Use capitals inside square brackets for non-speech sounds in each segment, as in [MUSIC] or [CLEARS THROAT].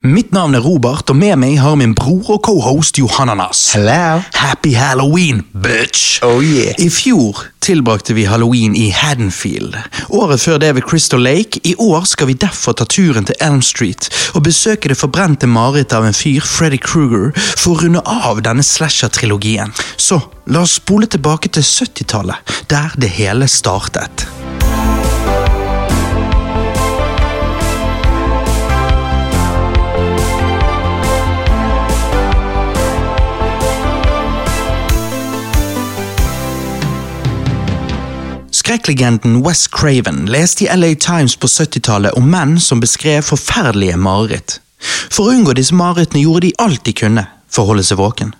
Mitt navn er Robert, og med meg har min bror og cohost Johananas. Hello. Happy Halloween, bitch! Oh yeah. I fjor tilbrakte vi halloween i Haddonfield. Året før det ved Crystal Lake. I år skal vi derfor ta turen til Elm Street og besøke det forbrente marerittet av en fyr, Freddy Kruger, for å runde av denne slasher-trilogien. Så la oss spole tilbake til 70-tallet, der det hele startet. Skrekklegenden Wes Craven leste i LA Times på 70-tallet om menn som beskrev forferdelige mareritt. For å unngå disse marerittene gjorde de alt de kunne for å holde seg våken.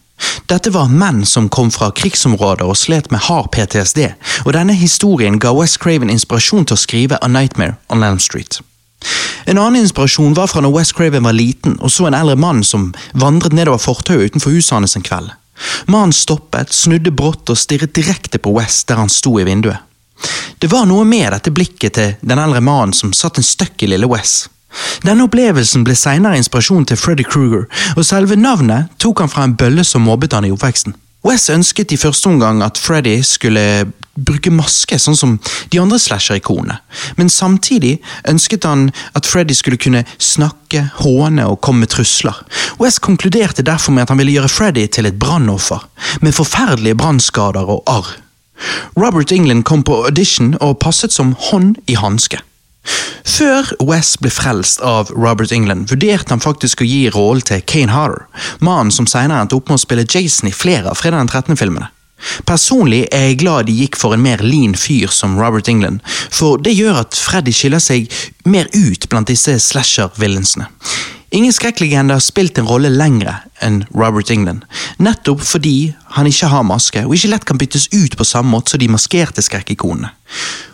Dette var menn som kom fra krigsområder og slet med hard PTSD, og denne historien ga Wes Craven inspirasjon til å skrive A Nightmare on Elm Street. En annen inspirasjon var fra når Wes Craven var liten og så en eldre mann som vandret nedover fortauet utenfor huset hans en kveld. Mannen stoppet, snudde brått og stirret direkte på Wes der han sto i vinduet. Det var noe med dette blikket til den eldre mannen som satt en støkk i lille Wes. Denne opplevelsen ble senere inspirasjon til Freddy Kruger, og selve navnet tok han fra en bølle som mobbet han i oppveksten. Wes ønsket i første omgang at Freddy skulle bruke maske, sånn som de andre slasher-ikonene, men samtidig ønsket han at Freddy skulle kunne snakke, håne og komme med trusler. Wes konkluderte derfor med at han ville gjøre Freddy til et brannoffer, med forferdelige brannskader og arr. Robert England kom på audition og passet som hånd i hanske. Før Wes ble frelst av Robert England, vurderte han faktisk å gi rollen til Kane Harder, mannen som senere endte opp med å spille Jason i flere av fredag den 13.-filmene. Personlig er jeg glad de gikk for en mer lean fyr som Robert England, for det gjør at Freddy skiller seg mer ut blant disse slasher-villainsene. Ingen skrekklegende har spilt en rolle lengre enn Robert England, nettopp fordi han ikke har maske og ikke lett kan byttes ut på samme måte som de maskerte skrekkikonene.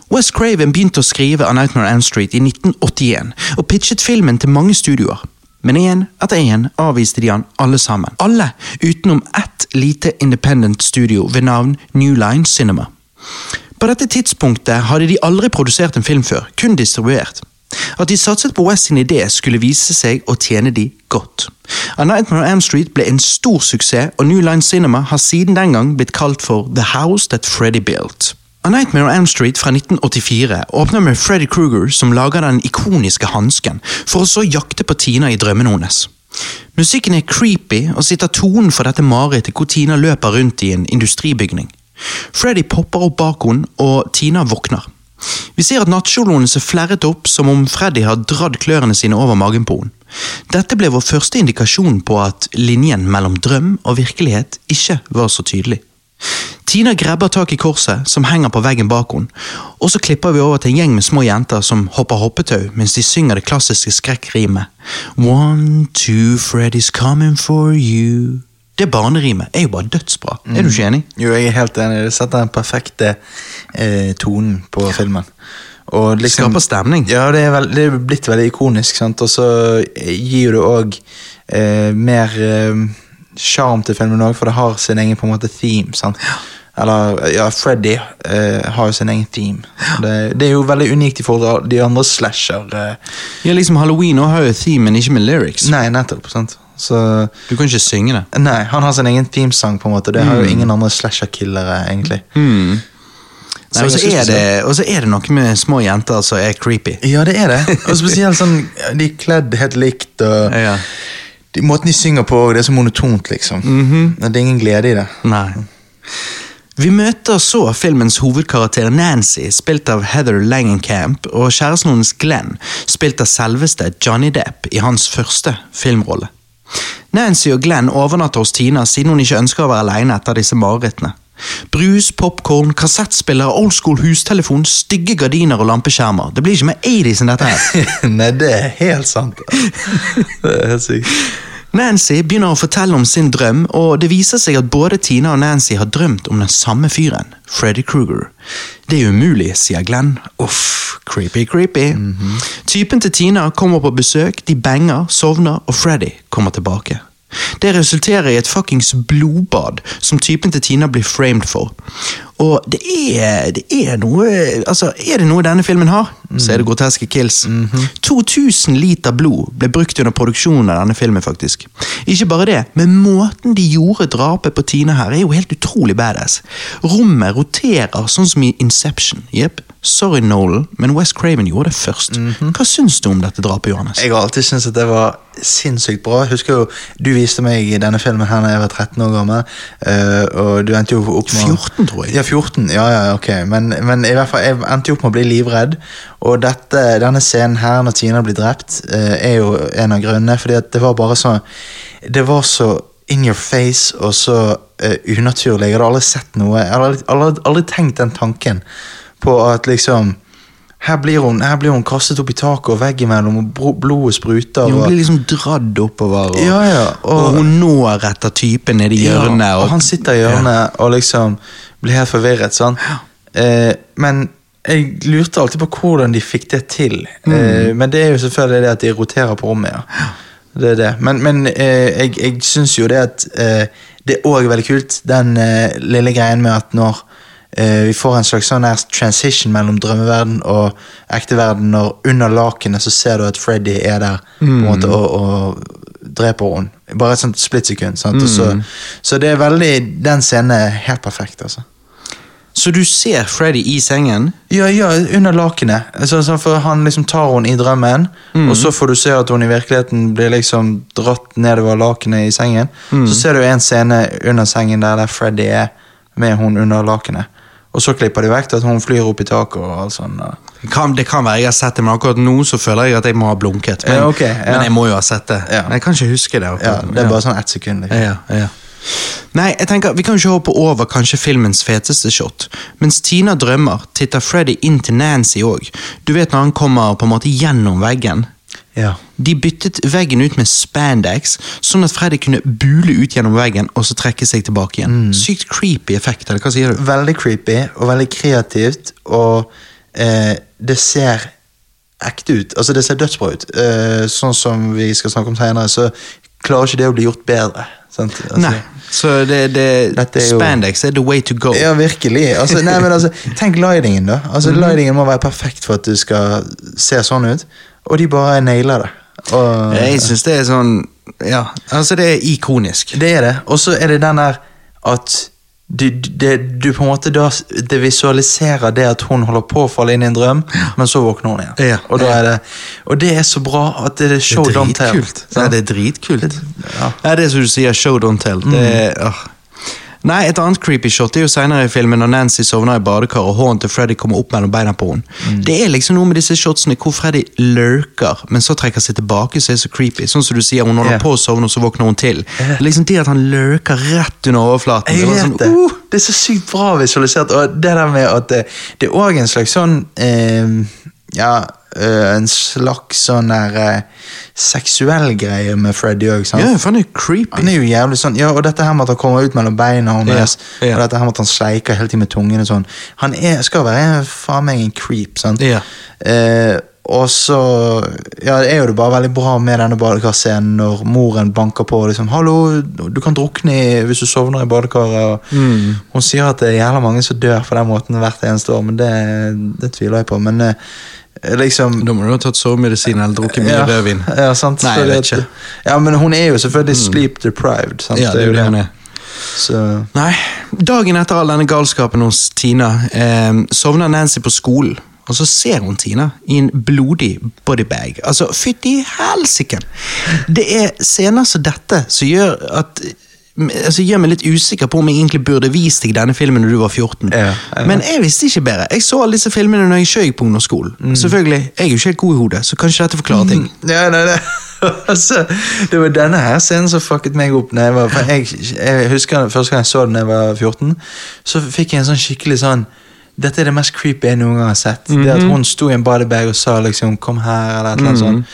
West Craven begynte å skrive A Nightmare on Street i 1981 og pitchet filmen til mange studioer. Men én etter én avviste de han alle sammen. Alle utenom ett lite independent studio ved navn New Line Cinema. På dette tidspunktet hadde de aldri produsert en film før, kun distribuert. At de satset på West sin idé skulle vise seg å tjene de godt. A Nightmare on Am Street ble en stor suksess, og New Line Cinema har siden den gang blitt kalt for The House That Freddy Built. A Nightmare on Am Street fra 1984 åpner med Freddy Kruger som lager den ikoniske hansken, for å så jakte på Tina i drømmene hennes. Musikken er creepy og sitter tonen for dette marerittet hvor Tina løper rundt i en industribygning. Freddy popper opp bak henne, og Tina våkner. Vi ser at nattkjolen ser er flerret opp som om Freddy har dratt klørne sine over magen på henne. Dette ble vår første indikasjon på at linjen mellom drøm og virkelighet ikke var så tydelig. Tina grabber tak i korset som henger på veggen bak henne, og så klipper vi over til en gjeng med små jenter som hopper hoppetau mens de synger det klassiske skrekkrimet One, two, Freddy's coming for you. Det barnerimet er jo bare dødsbra. Er du ikke enig? Jo, jeg er helt enig. Det setter den perfekte eh, tonen på filmen. Og liksom, Skaper stemning. Ja, det er, veld, det er blitt veldig ikonisk, sant? og så gir det òg eh, mer eh, til filmen òg, for det har sin egen på en måte theme. sant? Eller, ja, Freddy eh, har jo sin egen theme. Det, det er jo veldig unikt i forhold til de andre slasher. Eh. Ja, liksom Halloween har jo theme, men ikke med lyrics. Nei, nettopp. sant? Så Du kan ikke synge det. Nei, han har sin egen themesang, på en måte. Det har jo ingen andre slasher-killere, egentlig. Mm. Nei, og, så er det, og så er det noe med små jenter som er creepy. Ja, det er det. [LAUGHS] Og spesielt sånn, de er kledd helt likt, og Ja. de, måten de synger på, det er så monotont, liksom. Det er ingen glede i det. Nei. Vi møter så filmens hovedkarakter Nancy, spilt av Heather Langenkamp, og kjæresten hennes Glenn, spilt av selveste Johnny Depp i hans første filmrolle. Nancy og Glenn overnatter hos Tina siden hun ikke ønsker å være alene etter disse marerittene. Brus, popkorn, kassettspiller, old school hustelefon, stygge gardiner og lampeskjermer. Det blir ikke mer 80s enn dette her. [LAUGHS] Nei, det er helt sant. Det er helt sykt. Nancy begynner å fortelle om sin drøm, og det viser seg at både Tina og Nancy har drømt om den samme fyren, Freddy Kruger. Det er umulig, sier Glenn. Uff, creepy, creepy. Typen til Tina kommer på besøk, de banger, sovner, og Freddy kommer tilbake. Det resulterer i et fuckings blodbad som typen til Tina blir framed for. Og det er, det er noe Altså, er det noe denne filmen har, så er det groteske kills. 2000 liter blod ble brukt under produksjonen av denne filmen, faktisk. Ikke bare det, men måten de gjorde drapet på Tina her, er jo helt utrolig badass. Rommet roterer sånn som i Inception. Jepp. Sorry, Nolan, men West Craven gjorde det først. Hva syns du om dette drapet, Johannes? Jeg har alltid syntes at det var sinnssykt bra. Jeg husker jo, Du viste meg denne filmen her da jeg var 13 år gammel. eh, og du endte jo opp med 14, tror jeg. Ja, 14, ja, ja, ok. Men, men i hvert fall, jeg endte jo opp med å bli livredd. Og dette, denne scenen her når Tina blir drept, eh, er jo en av grunnene. fordi at det var bare så Det var så in your face og så uh, unaturlig. Jeg hadde aldri sett noe. Jeg hadde aldri, aldri, aldri tenkt den tanken på at liksom her blir, hun, her blir hun kastet opp i taket og veggimellom, og blodet spruter. Hun blir liksom dradd oppover, og, Ja, ja, og, og- hun når etter typen nede i hjørnet. Ja, og han sitter i hjørnet og liksom blir helt forvirret. Sånn. Eh, men jeg lurte alltid på hvordan de fikk det til. Mm. Eh, men det er jo selvfølgelig det at de roterer på rommet. ja. Det det. Men, men eh, jeg, jeg syns jo det at eh, det er òg veldig kult, den eh, lille greien med at når vi får en slags sånn her transition mellom drømmeverden og ekte verden, når under lakenet så ser du at Freddy er der på en måte og, og dreper henne. Bare et sånt splittsekund. Mm. Så, så det er veldig Den scenen er helt perfekt, altså. Så du ser Freddy i sengen? Ja, ja, under lakenet. Altså, for han liksom tar henne i drømmen, og så får du se at hun i virkeligheten blir liksom dratt nedover lakenet i sengen. Så ser du en scene under sengen der, der Freddy er med hun under lakenet. Og så klipper de vekk til at hun flyr opp i taket og alt sånt. Det kan, det kan være jeg har sett det, men akkurat nå så føler jeg at jeg må ha blunket. Men, Ja, okay, ja. men jeg må jo ha sett det. Ja. Jeg kan ikke huske det. Ja, akkurat. det er bare sånn ett sekund. Liksom. Ja, ja. Nei, jeg tenker, Vi kan ikke hoppe over kanskje filmens feteste shot. Mens Tina drømmer, titter Freddy inn til Nancy òg. Du vet når han kommer på en måte gjennom veggen. Ja. De byttet veggen ut med spandex, sånn at Freddy kunne bule ut gjennom veggen og så trekke seg tilbake igjen. Sykt creepy effekt, eller hva sier du? Veldig creepy og veldig kreativt, og eh, det ser ekte ut. Altså, det ser dødsbra ut. Eh, sånn som vi skal snakke om senere, så klarer ikke det å bli gjort bedre. Sant? Altså, Nei, så det, det er jo- Spandex er the way to go. Ja, virkelig. Altså, nei, men altså, tenk lightingen, da. Altså, Mhm. Lightingen må være perfekt for at du skal se sånn ut, og de bare nailer det. Og, Jeg syns det er sånn Ja, altså det er ikonisk. Det er det. Og så er det den der at du, det, du på en måte da Det visualiserer det at hun holder på å falle inn i en drøm, men så våkner hun igjen. Ja. Og, er det, og det er så bra at det er show det don't tell. Det er dritkult. ja. Ja, det er som du sier, show don't tell. Det er, åh. Nei, Et annet creepy shot er jo senere i filmen når Nancy sovner i badekar og hånden til Freddy kommer opp mellom beina på henne. Det er liksom noe med disse shotsene hvor Freddy lurker, men så trekker seg tilbake, så er det så creepy. Sånn som du sier, Hun holder yeah. på å sovne, og så våkner hun til. Liksom Det at han lurker rett under overflaten. Jeg det vet sånn, det. uh, Det er så sykt bra visualisert. Og det der med at det, det er òg en slags sånn eh, Ja, en slags sånn der eh, seksuell greie med Freddy òg. Ja, for han er creepy. Han er jo jævlig sånn, ja, og dette her med at han kommer ut mellom beina hennes, Ja, ja. og dette her med at han sleiker hele tiden med tungen og sånn. Han er, skal være faen meg en creep, sant? Ja. Eh, og så ja, er jo det bare veldig bra med denne badekarscenen når moren banker på liksom 'Hallo, du kan drukne hvis du sovner i badekaret.' Mm. Hun sier at det er jævla mange som dør på den måten hvert eneste år, men det, det tviler jeg på. Men eh, liksom Da må du ha tatt sovemedisin eller drukket mye ja, rødvin. [LAUGHS] Ja, sant, Nei, jeg vet ikke. Ja, men hun er jo selvfølgelig sleep deprived. Sant? Ja, det er jo det hun er. Så Nei, dagen etter all denne galskapen hos Tina eh, sovner Nancy på skolen. Og så ser hun Tina i en blodig bodybag. Altså, fytti helsike! Det er scener som dette som gjør at Altså, gjør meg litt usikker på om jeg egentlig burde vist deg denne filmen når du var 14. Ja, ja. Men jeg visste ikke bedre. Jeg så alle disse filmene når jeg sjøl på ungdomsskolen. Mm. Selvfølgelig, jeg er jo ikke helt god i hodet, så kanskje dette forklarer ting. Ja, nei, nei. [LAUGHS] altså, det var denne her scenen som fucket meg opp. Jeg, var, jeg, jeg husker Første gang jeg så den da jeg var 14, så fikk jeg en sånn skikkelig sånn Dette er det mest creepy jeg noen gang har sett. Det at Hun sto i en bodybag og sa liksom 'kom her', eller et eller annet sånt.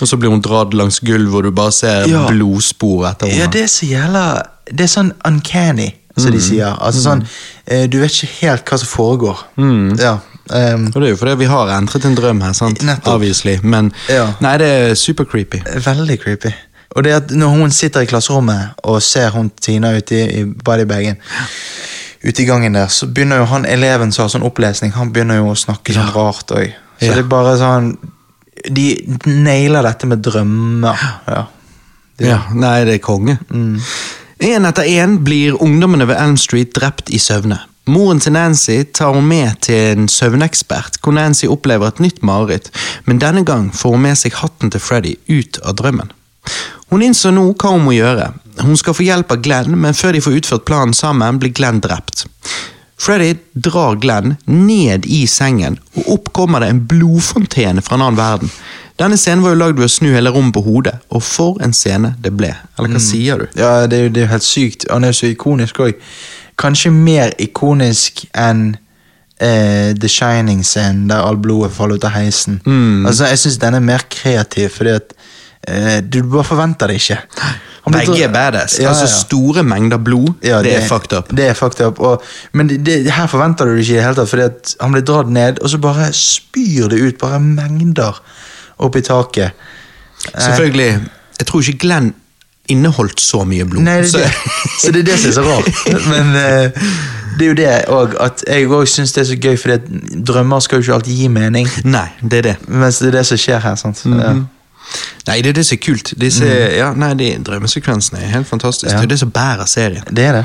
Og så blir hun dratt langs gulvet, og du bare ser Ja. blodspor etter henne. Ja, det er så jævla Det er sånn uncanny, som de sier. Altså sånn eh, Du vet ikke helt hva som foregår. Ja. Um, Og det er jo fordi vi har entret en drøm her, sant? Obviously. Men Ja. nei, det er super creepy. veldig creepy. Og det at når hun sitter i klasserommet og ser hun Tina ute i, i bodybagen, ute i gangen der, så begynner jo han eleven som har sånn opplesning, han begynner jo å snakke sånn rart òg. Så det er bare sånn De nailer dette med drømmer. Ja. Det- Ja, nei, det er konge. En etter en blir ungdommene ved Elm Street drept i søvne. Moren til Nancy tar hun med til en søvnekspert, hvor Nancy opplever et nytt mareritt, men denne gang får hun med seg hatten til Freddy ut av drømmen. Hun innså nå hva hun må gjøre. Hun skal få hjelp av Glenn, men før de får utført planen sammen, blir Glenn drept. Freddy drar Glenn ned i sengen, og opp kommer det en blodfontene fra en annen verden. Denne scenen var jo lagd ved å snu hele rommet på hodet, og for en scene det ble. Eller hva sier du? Ja, det er jo helt sykt. Han er jo så ikonisk òg. Kanskje mer ikonisk enn eh, The Shining-scenen der all blodet faller ut av heisen. Mm. Altså, Jeg syns den er mer kreativ, fordi at du bare forventer det ikke. Begge er badass. Ja, altså. Store mengder blod, Ja, det, er fucked up. Det er fucked up. Og, men det, det, her forventer du det ikke i det hele tatt, fordi at han blir dratt ned, og så bare spyr det ut bare mengder opp i taket. Selvfølgelig. Jeg tror ikke Glenn inneholdt så mye blod. Nei, det så, er det. så det er det som er så rart. [LAUGHS] Men uh, det er jo det òg, at jeg òg syns det er så gøy, at drømmer skal jo ikke alltid gi mening. Nei, det er det. Mens det er det som skjer her. sant? ja. Nei, det er det som er kult. Disse, ja, nei, de Drømmesekvensene er helt fantastiske. Ja. Det er det som bærer serien. Det er det.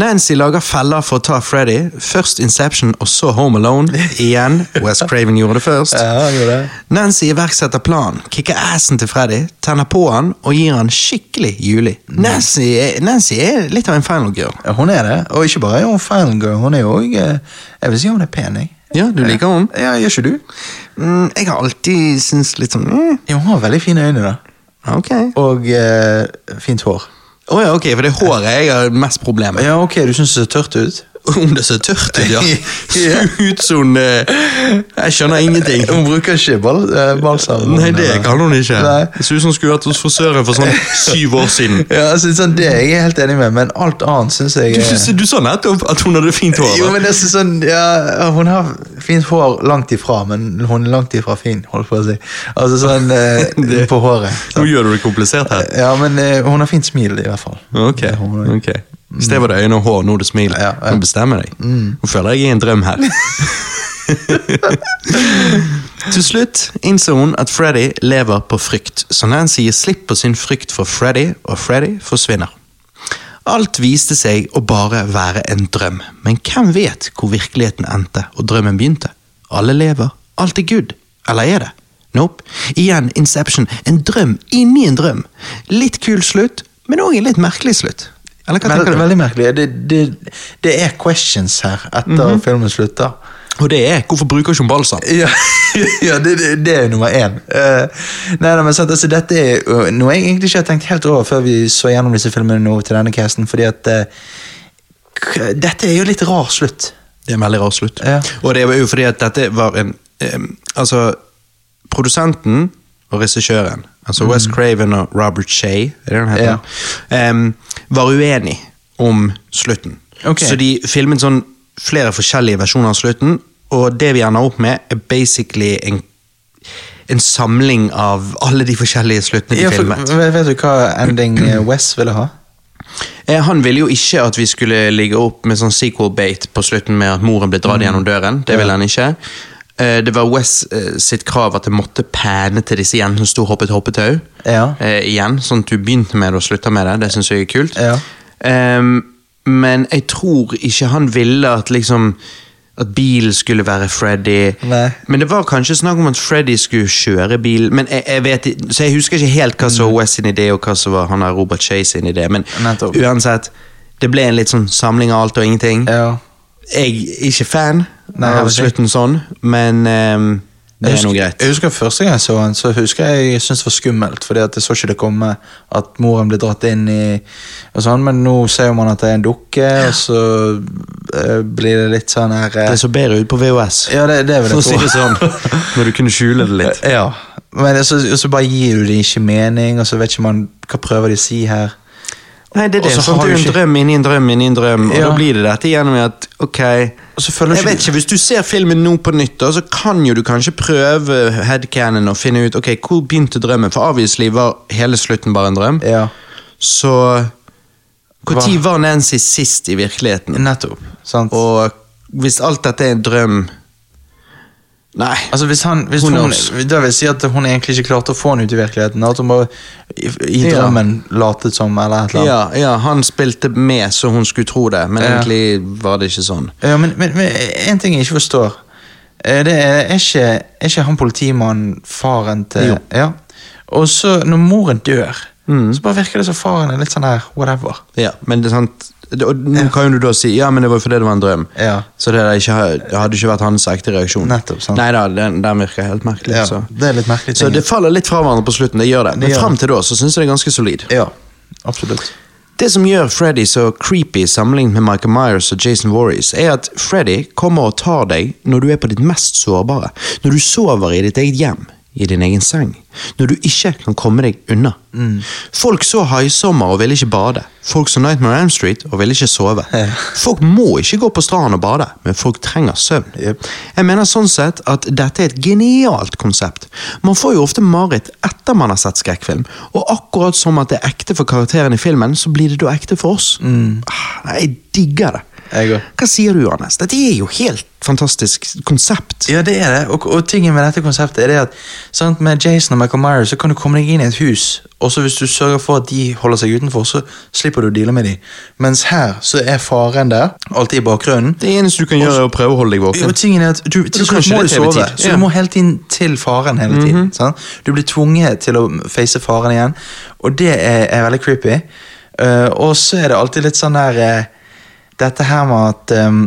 Nancy lager feller for å ta Freddy. Først Inception og så Home Alone. [LAUGHS] Igjen. West Craven gjorde det først. Ja, gjorde det. Nancy iverksetter planen, kicker assen til Freddy, tenner på han og gir han skikkelig juli. Nancy, Nancy er litt av en final girl. Ja, hun er det. Og ikke bare er hun final girl, hun er òg Jeg vil si hun er pen, jeg. Ja, du liker henne? Ja, Gjør ikke du? Mm, jeg har alltid syntes litt sånn mm, hun har veldig fine øyne, da. Ok. Og eh, fint hår. Å ja, ok, for det er håret jeg har mest problemer med. Ja, ok, du syns det ser tørt ut? Om det ser tørt ut, ja. Ut som eh, Jeg skjønner ingenting. Hun bruker ikke bal eh, balsam. Nei, det kan hun ikke. Det ser ut som hun skulle vært hos frisøren for sånn syv år siden. [LAUGHS] Ja, altså, sånn, Det er jeg helt enig med, men alt annet syns jeg Du, synes, du, sa nettopp at hun hadde fint hår. Jo, men det er sånn, ja, Hun har fint hår langt ifra, men hun er langt ifra fin, holdt på å si. Altså sånn eh, [LAUGHS] På håret. Nå gjør du det komplisert her. Ja, men eh, hun har fint smil, i hvert fall. Ok, hun ok. I det var det øyne og hår, nå er det smil. Ja, ja. Nå bestemmer jeg deg. Nå føler jeg i en drøm her. [LAUGHS] Til slutt innser hun at Freddy lever på frykt, så Nancy gir slipp på sin frykt for Freddy, og Freddy forsvinner. Alt viste seg å bare være en drøm, men hvem vet hvor virkeligheten endte og drømmen begynte? Alle lever, alt er good, eller er det? Nope. Igjen Inception, en drøm inni en drøm. Litt kul slutt, men òg en litt merkelig slutt. Eller hva tenker du? veldig merkelig. Det, det, det er questions her etter filmen slutter. Og det er hvorfor bruker ikke hun balsam? Ja, [LAUGHS] ja det, det, det er nummer én. Uh, nei, nei, men sant, altså, Dette er noe jeg egentlig ikke har tenkt helt over før vi så gjennom disse filmene nå til denne casten. fordi at uh, Dette er jo litt rar slutt. Det er en veldig rar slutt. Ja. Og det var jo fordi at dette var en um, Altså, produsenten og regissøren, altså Wes Craven og Robert er han heter, em, var uenig om slutten. Okay. Så de filmet sånn flere forskjellige versjoner av slutten, og det vi ender opp med, er basically en, en samling av alle de forskjellige sluttene de Ja, for, filmet. vet, du hva ending West [CLEARS THROAT] Wes ville ha? Eh, Han ville jo ikke at vi skulle ligge opp med sånn sequel-bait på slutten med at moren ble dratt gjennom døren. Det ville han ikke. Eh, Det var Wes eh, sitt krav at det måtte pæne til disse jentene som sto hoppet hoppetau. Ja. Eh, igjen, sånn at du begynte med det og slutta med det. Det syns jeg er kult. Ja. Um, men jeg tror ikke han ville at liksom at bilen skulle være Freddy. Nei. Men det var kanskje snakk om at Freddy skulle kjøre bil. Men jeg, jeg vet, så jeg husker ikke helt hva som var Wes sin idé, og hva som var han Robert Chase sin idé. Men Nettopp. uansett, det ble en litt sånn samling av alt og ingenting. Ja. Jeg er ikke fan Nei, av slutten sånn, men um, det husker, er noe greit. jeg husker Første gang jeg så han, så husker jeg jeg syntes det var skummelt. Fordi at jeg så ikke det komme at moren ble dratt inn i og sånn, Men nå ser man at det er en dukke, og så uh, blir det litt sånn her uh, Det så bedre ut på VHS, Ja, det, det vil for å jeg si det sånn. [LAUGHS] Når du kunne skjule det litt. Ja, men så, så bare gir du det ikke mening, og så vet ikke man hva prøver de å si her. Nei, det er det. Det er en ikke- drøm inni en drøm inni en drøm, og Ja. da blir det dette gjennom at ok Jeg ikke vet ikke, Hvis du ser filmen nå på nytt, da, så kan jo du kanskje prøve headcanon og finne ut ok, hvor begynte drømmen. For obviously var hele slutten bare en drøm. Ja, Så Når var Nancy sist i virkeligheten? nettopp. Sant? Og hvis alt dette er en drøm Nei. Altså hvis han, hvis hun, hun? Det vil si at hun egentlig ikke klarte å få han ut i virkeligheten. At hun bare i, i Ja. drømmen latet som, eller et eller annet. Ja, ja, han spilte med så hun skulle tro det, men Ja. egentlig var det ikke sånn. Ja, men, men, men en ting jeg ikke forstår. eh, Det er, er, ikke, er ikke han politimannen faren til Jo. Ja. Og så, når moren dør, Mm. så bare virker det som faren er litt sånn her whatever. Ja, men det er sant Og nå kan jo du da si ja, men det var fordi det var en drøm. Ja. Så det, ikke, hadde ikke vært hans ekte reaksjon. Nettopp, sant. Neida, den, den virker helt merkelig. Ja, så. det er litt merkelig så det faller litt fra hverandre på slutten, det gjør det. Men gjør fram til da så syns jeg det er ganske solid. Ja, absolutt. Det som gjør Freddy så creepy sammenlignet med Michael Myers og Jason Voorhees, er at Freddy kommer og tar deg når du er på ditt mest sårbare. Når du sover i ditt eget hjem, i din egen seng. Når du ikke kan komme deg unna. Folk så Haisommer og ville ikke bade. Folk så Nightmare Elm Street og ville ikke sove. Folk må ikke gå på stranden og bade, men folk trenger søvn. Jeg mener sånn sett at dette er et genialt konsept. Man får jo ofte mareritt etter man har sett skrekkfilm, og akkurat som at det er ekte for karakteren i filmen, så blir det da ekte for oss. Mm. Jeg digger det. Hva sier du, Johannes? Dette er jo helt fantastisk konsept. Ja, det er det. Og, og tingen med dette konseptet er det at sant, med Jason og Michael Myers så kan du komme deg inn i et hus, og så hvis du sørger for at de holder seg utenfor, så slipper du å deale med dem. Mens her så er faren der, alltid i bakgrunnen. Det eneste du kan gjøre, er å prøve å holde deg våken. Og tingen er at du, du, kan ikke må det sove, så Ja. Du må hele tiden til faren hele tiden. sant? Du blir tvunget til å face faren igjen, og det er, er veldig creepy. Uh, og så er det alltid litt sånn der eh, Dette her med at um,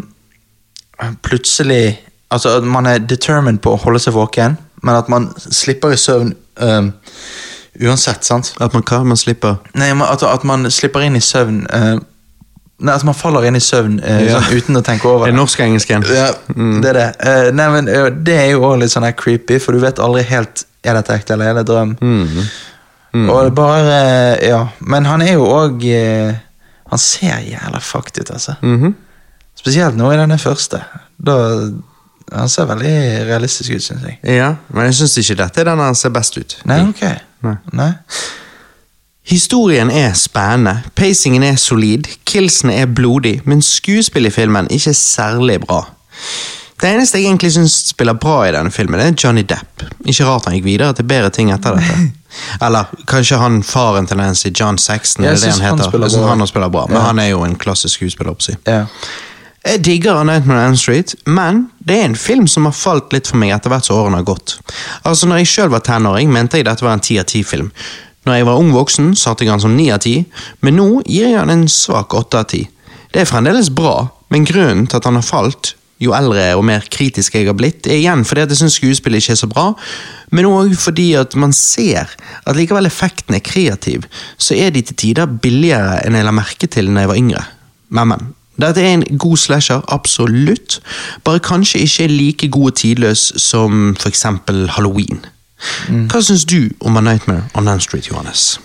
plutselig Altså at man er determined på å holde seg våken, men at man slipper i søvn um, uansett, sant? At man hva? man slipper. Nei, at, at man slipper inn i søvn uh, Nei, at man faller inn i søvn uh, Ja. sånn, uten å tenke over [LAUGHS] Det er norsk-engelsken. ja, det er det. Uh, nei, men uh, Det er jo også litt sånn her creepy, for du vet aldri helt Er dette ekte eller er det drøm. Og det bare Ja. Men han er jo òg Han ser jævla fucked ut, altså. Mhm. Spesielt nå i denne første. Da Han ser veldig realistisk ut, syns jeg. Ja, men jeg syns ikke dette er den han ser best ut. Nei, ok. Nei. Nei. Historien er spennende, pacingen er solid, killsene er blodig, men skuespillet i filmen ikke er særlig bra. Det eneste jeg egentlig syns spiller bra i denne filmen, er Johnny Depp. Ikke rart han gikk videre til bedre ting etter dette. [LAUGHS] Eller kanskje han faren til Nancy, John Sexton, Jeg er det han han spiller Jeg synes bra. han spiller bra, men Ja. han er jo en klassisk skuespiller. Ja. Jeg digger A Nightmare on Elm Street, men det er en film som har falt litt for meg etter hvert som årene har gått. Altså, når jeg sjøl var tenåring, mente jeg dette var en ti av ti-film. Når jeg var ung voksen, satte jeg han som ni av ti, men nå gir jeg han en svak åtte av ti. Det er fremdeles bra, men grunnen til at han har falt, jo eldre og mer kritisk jeg har blitt, igjen fordi at jeg syns skuespillet ikke er så bra, men òg fordi at man ser at likevel effekten er kreativ, så er de til tider billigere enn jeg la merke til når jeg var yngre. Men, men. Dette er en god slasher, absolutt. Bare kanskje ikke like god og tidløs som eksempel Halloween. Hva syns du om A Nightmare on Elm Street, Johannes?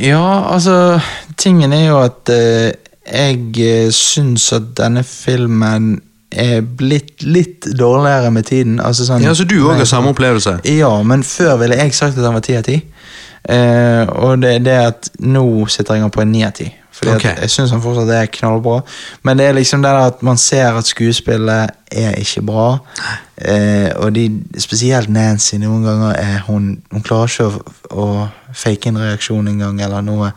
Ja, altså Tingen er jo at eh, jeg eh, syns at denne filmen er blitt litt dårligere med tiden. Altså sånn, Ja, Så du òg har samme opplevelse? Ja, men før ville jeg sagt at han var ti av ti. Eh, og det det at nå sitter jeg på en ni av ti. Fordi okay. at jeg syns han fortsatt er knallbra. Men det er liksom det der at man ser at skuespillet er ikke bra. Eh, og de, spesielt Nancy, noen ganger er hun Hun klarer ikke å, å fake en reaksjon engang, eller noe.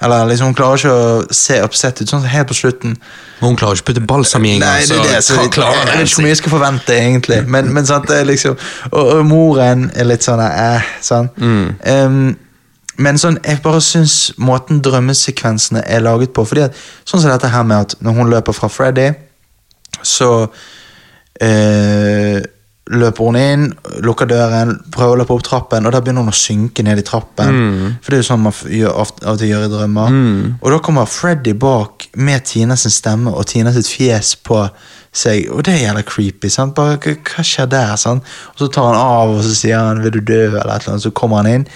Eller liksom hun klarer ikke å se oppsett ut, sånn helt på slutten. Hun klarer ikke å putte balsam i en gang. Nei, det det. Så hva jeg, vet ikke hvor mye jeg skal forvente, egentlig. Men, men sant, det er liksom og, og moren er litt sånn eh, sånn. Um, men sånn, jeg bare syns måten drømmesekvensene er laget på fordi at, Sånn som dette her med at når hun løper fra Freddy, så øh, løper hun inn, lukker døren, prøver å løpe opp trappen, og da begynner hun å synke ned i trappen. For det er jo sånn man gjør, av av og til gjør i drømmer. Og da kommer Freddy bak med Tina sin stemme og Tina sitt fjes på seg, og det er jævla creepy. sant? Bare, hva skjer der? sant? Og så tar han av, og så sier han 'vil du dø', eller et eller annet, så kommer han inn.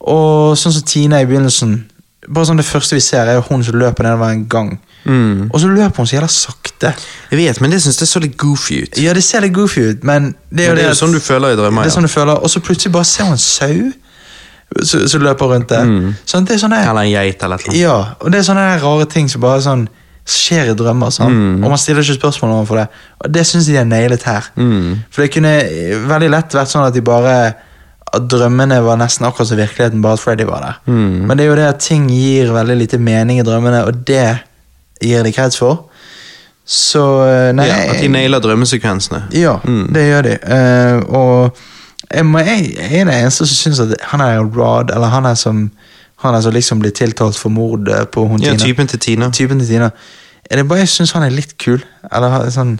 Og sånn som Tina i begynnelsen Bare sånn Det første vi ser, er hun som løper nedover en gang. og så løper hun så jævla sakte. Jeg vet, men det synes det så litt goofy ut. Ja, det ser litt goofy ut, men det er jo Men det er sånn du føler i drømmer, Det er sånn du føler, Og så plutselig bare ser hun en sau som løper rundt der. Sånn, det er sånne, Eller en geit eller noe. Ja, og det er sånne rare ting som bare sånn skjer i drømmer. Sånn. Og man stiller ikke spørsmål overfor det. Og det syns jeg de har nailet her. For det kunne veldig lett vært sånn at de bare at drømmene var nesten akkurat som virkeligheten, bare at Freddy var der. Men det er jo det at ting gir veldig lite mening i drømmene, og det gir de kreds for. Så eh, nei Ja, at de nailer drømmesekvensene. ja, det gjør de. Uh, og jeg, jeg, jeg er den eneste som syns at han er Rod, eller han er som Han er som liksom blir tiltalt for mord på hun Ja, Tina. typen til Tina. Typen til Tina. Er det bare jeg syns han er litt kul? Eller sånn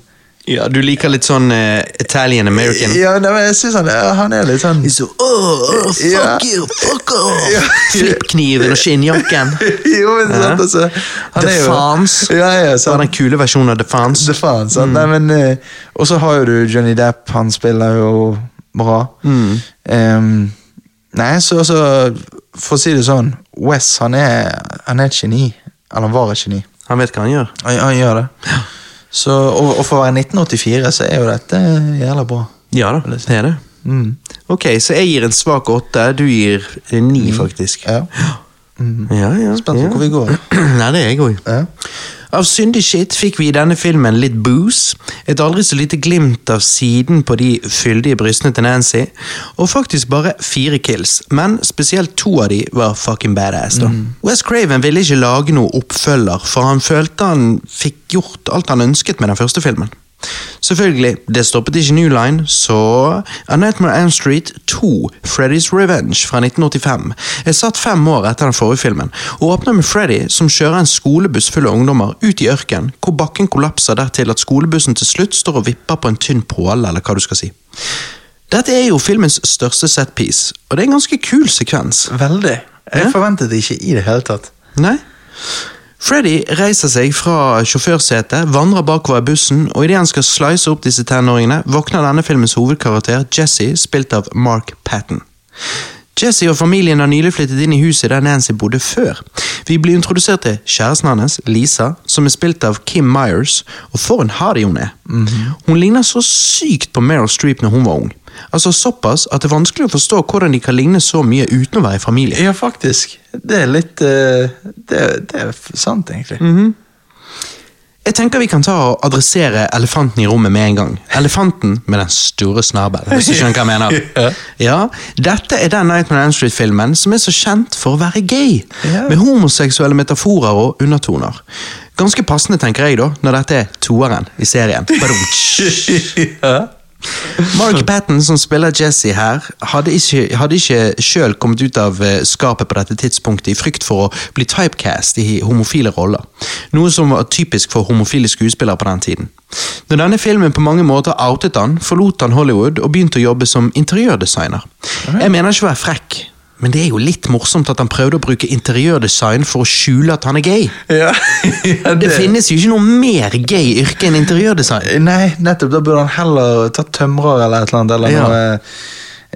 Ja, Du liker litt sånn uh, Italian American? Ja, nei, men jeg syns han, han er litt sånn Så, oh, oh, fuck Ja. you, fuck off! [LAUGHS] Ja. Flippkniven og skinnjakken. [LAUGHS] Jo, men Ja. sant, altså han The er jo- Fans. Ja, ja, den kule versjonen av The Fans. The Fans, sant? Nei, men uh, Og så har jo du Johnny Depp, han spiller jo bra. Em, nei, så altså For å si det sånn, Wes han er, han er et geni. Eller han var et geni. Han vet hva han gjør. Han, han gjør det. Så, og, og for å være 1984 så er jo dette jævla bra. Ja da, det er det. Mm. Ok, så jeg gir en svak åtte. Du gir ni, faktisk. Ja. Ja, ja. Spent på ja. hvor vi går. [CLEARS THROAT] Nei, det er jeg òg. Ja. Av syndig shit fikk vi i denne filmen litt booze, et aldri så lite glimt av siden på de fyldige brystene til Nancy, og faktisk bare fire kills, men spesielt to av de var fucking badass. da. Wes Craven ville ikke lage noe oppfølger, for han følte han fikk gjort alt han ønsket med den første filmen. Selvfølgelig, det stoppet ikke New Line, så A Nightmare Elm Street 2, Freddy's Revenge fra 1985, er satt fem år etter den forrige filmen, og åpner med Freddy som kjører en skolebuss full av ungdommer ut i ørken, hvor bakken kollapser dertil at skolebussen til slutt står og vipper på en tynn påle, eller hva du skal si. Dette er jo filmens største setpiece, og det er en ganske kul sekvens. Veldig. Jeg Ja. forventet det ikke i det hele tatt. Nei? Freddy reiser seg fra sjåførsetet, vandrer bakover i bussen, og idet han skal slice opp disse tenåringene, våkner denne filmens hovedkarakter, Jesse, spilt av Mark Patton. Jesse og familien har nylig flyttet inn i huset der Nancy bodde før. Vi blir introdusert til kjæresten hans, Lisa, som er spilt av Kim Myers, og for en hardy hun er. Hun ligner så sykt på Meryl Streep når hun var ung. Altså Såpass at det er vanskelig å forstå hvordan de kan ligne så mye uten å være i familie. Ja, faktisk. Det er litt uh, det, det er sant, egentlig. Jeg tenker vi kan ta og adressere elefanten i rommet med en gang. Elefanten med den store snabelen, hvis du skjønner hva jeg mener. [LAUGHS] Ja. Dette er den Nightmare on Street-filmen som er så kjent for å være gay, med homoseksuelle metaforer og undertoner. Ganske passende, tenker jeg, da, når dette er toeren i serien. [LAUGHS] Ja. Mark Patton, som spiller Jesse her, hadde ikke, hadde ikke sjøl kommet ut av eh, skapet på dette tidspunktet i frykt for å bli typecast i homofile roller, noe som var typisk for homofile skuespillere på den tiden. Når denne filmen på mange måter outet han, forlot han Hollywood og begynte å jobbe som interiørdesigner. Jeg mener ikke å være frekk, men det er jo litt morsomt at han prøvde å bruke interiørdesign for å skjule at han er gay. [LAUGHS] ja. ja Det finnes jo ikke noe mer gay yrke enn interiørdesign. Nei, nettopp. Da burde han heller ta tømrer eller et eller annet. Eller Ja. noe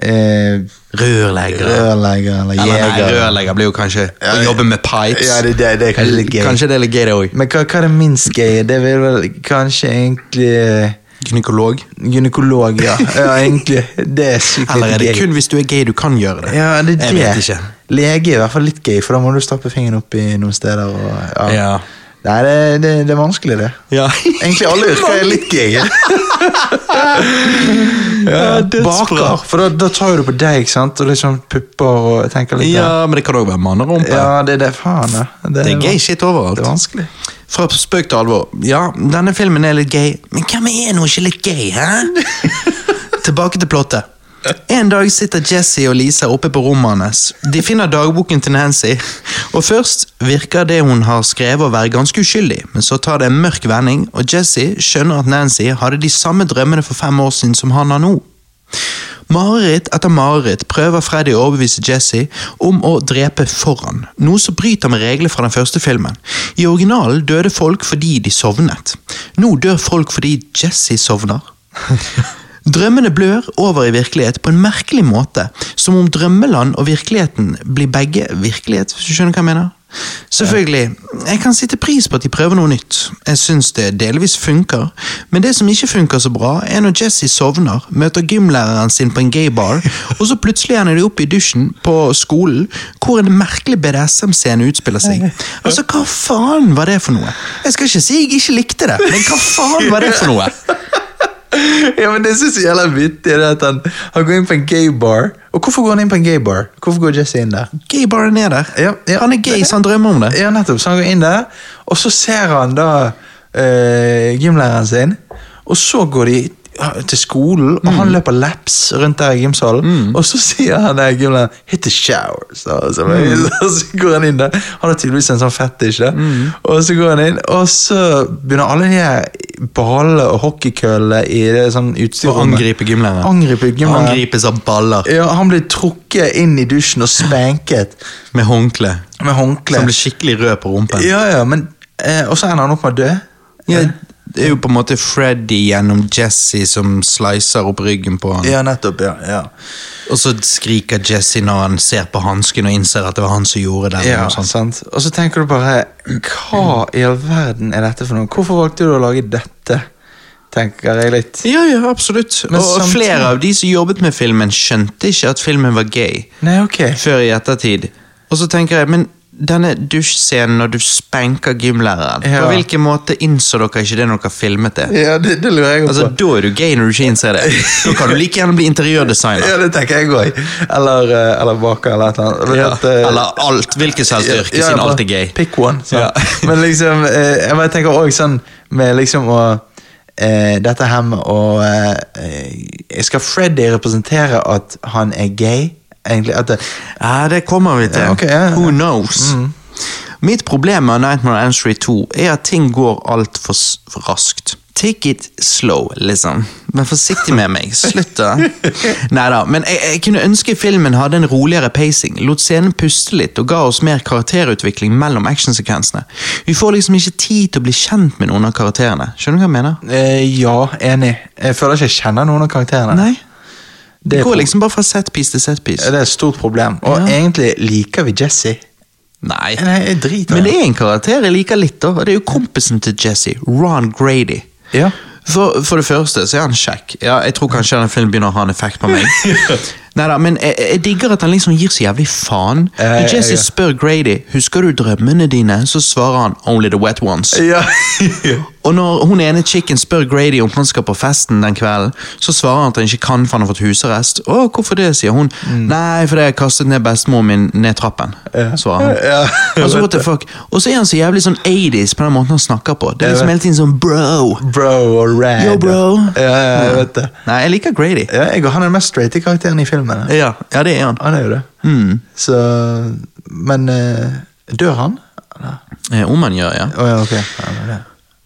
eh, Rørlegger. rørlegger eller Eller nei, rørlegger blir jo kanskje å jobbe med pipes. Ja, det, det, det er kanskje litt gay. Kanskje det er litt gay, det òg. Men hva, hva er det minst gay? Det vil vel kanskje egentlig eh, Gynekolog. Gynekolog, ja. [LAUGHS] ja egentlig. Det er sykt Eller er det gay. kun hvis du er gay du kan gjøre det? Ja, det er Jeg det. Lege er i hvert fall litt gøy, for da må du stappe fingeren opp i noen steder. Og, ja. Ja. Nei, det, det, det er vanskelig, det. Ja. Egentlig alle yrker er litt gøy. [LAUGHS] Ja. Baker, for da, da tar jo du på deg, sant? Og liksom pupper og tenker litt ja, men det kan òg være mannerumpe. ja, det er det, faen. Ja. Det er gay shit overalt. Det er vanskelig. Fra spøk til alvor. Ja, denne filmen er litt gay, men hvem er nå ikke litt gay, hæ? [LAUGHS] Tilbake til plottet. En dag sitter Jesse og Lisa oppe på rommet hans. De finner dagboken til Nancy, og først virker det hun har skrevet å være ganske uskyldig, men så tar det en mørk vending, og Jesse skjønner at Nancy hadde de samme drømmene for fem år siden som han har nå. Mareritt etter mareritt prøver Freddy å overbevise Jesse om å drepe foran, noe som bryter med reglene fra den første filmen. I originalen døde folk fordi de sovnet. Nå dør folk fordi Jesse sovner. [LAUGHS] Drømmene blør over i virkelighet på en merkelig måte, som om drømmeland og virkeligheten blir begge virkelighet, hvis du skjønner hva jeg mener? Selvfølgelig, jeg kan sitte pris på at de prøver noe nytt. Jeg syns det delvis funker, men det som ikke funker så bra, er når Jesse sovner, møter gymlæreren sin på en gaybar, og så plutselig ender de opp i dusjen på skolen, hvor en merkelig BDSM-scene utspiller seg. Altså, hva faen var det for noe? Jeg skal ikke si jeg ikke likte det, men hva faen var det for noe? Ja, men Det jeg er jævla vittig. det at han, han går inn på en gay bar. Og hvorfor går han inn på en gay bar? Hvorfor går Jesse inn der? Gaybaren er der. Ja, ja. Han er gay, så han drømmer om det. Ja, nettopp. Så han går inn der, og så ser han da øh, gymlæreren sin, og så går de til skolen, og han løper laps rundt der i gymsalen, og så sier han der gymlæreren 'hit the shower'. Så, så, og [LAUGHS] så går han inn der. Han har tydeligvis en sånn fetisj, da. og så går han inn, og så begynner alle de her ballene og hockeykøllene i det sånn utstyrrommet angripe gymlæreren. Angripe gymlæreren. Angripes av baller Ja, han blir trukket inn i dusjen og spanket [LAUGHS] med håndkle. med håndkle. Som blir skikkelig rød på rumpen. Ja, ja, men eh, Og så ender han opp med å dø. Ja, det er jo på en måte Freddy gjennom Jesse som slicer opp ryggen på han. Ja, nettopp. ja, ja. Og så skriker Jesse når han ser på hansken og innser at det var han som gjorde det. ja? Og så tenker du bare Hva i all verden er dette for noe? Hvorfor valgte du å lage dette? Tenker jeg litt. Ja, ja, absolutt. Men og samtidig- flere av de som jobbet med filmen, skjønte ikke at filmen var gay Nei, ok. før i ettertid. Og så tenker jeg, men denne dusjscenen når du spenker gymlæreren, Ja. på hvilken måte innså dere ikke det når dere filmet det? Ja, det, det lurer jeg på. Altså. Da er du gay når du ikke innser det. Da kan du like gjerne bli interiørdesigner. [LAUGHS] Ja, det tenker jeg òg. Eller, eh, eller baker, eller et eller Ja, eh, Eller alt. Hvilket som helst yrke, siden alt er gay. Pick one. [LAUGHS] Men liksom, eh, jeg bare tenker også sånn med liksom å eh, Dette her med å eh, Skal Freddy representere at han er gay? Egentlig at det, Ja, det kommer vi til. Ja, okay, ja. Who knows? Mitt problem med Nightmare on Street 2 er at ting går altfor for raskt. Take it slow, liksom. Vær forsiktig med meg. Slutt, da. [LAUGHS] Neida, men jeg, jeg kunne ønske filmen hadde en roligere pacing, lot scenen puste litt og ga oss mer karakterutvikling mellom actionsekvensene. Vi får liksom ikke tid til å bli kjent med noen av karakterene. Skjønner du hva jeg mener? eh, ja, enig. Jeg føler ikke jeg kjenner noen av karakterene. Nei. Det går liksom bare fra setpiece til setpiece. det er et stort problem. Og Ja. egentlig liker vi Jesse. Nei. Nei, Men det. er en karakter jeg liker litt, da, og det er jo kompisen til Jesse, Ron Grady. Ja. For, for det første så er han kjekk. Ja, jeg tror kanskje denne filmen begynner å ha en effekt på meg. [LAUGHS] Neida, men jeg, jeg digger at han liksom gir så jævlig faen. Når Jesse ja. spør Grady husker du drømmene dine, så svarer han 'only the wet ones'. Ja. [LAUGHS] Og når hun ene chicken spør Grady om han skal på festen den kvelden, så svarer han at han ikke kan for han har fått husarrest. Å, hvorfor det, sier hun. Nei, fordi jeg kastet ned bestemoren min ned trappen, svarer han. Ja, Altså, what the fuck? Og så er han så jævlig sånn 80s på den måten han snakker på. Det er liksom hele tiden sånn bro. Bro og rad. Yo, bro. Ja, ja, jeg vet det. Nei, jeg liker Grady. Ja, jeg, han er den mest straighte karakteren i filmen. Ja, ja det er han. Han er jo det. Mm. Så Men eh, dør han? Eh, Om han gjør, ja. Oh, ja, ok. Ja, det.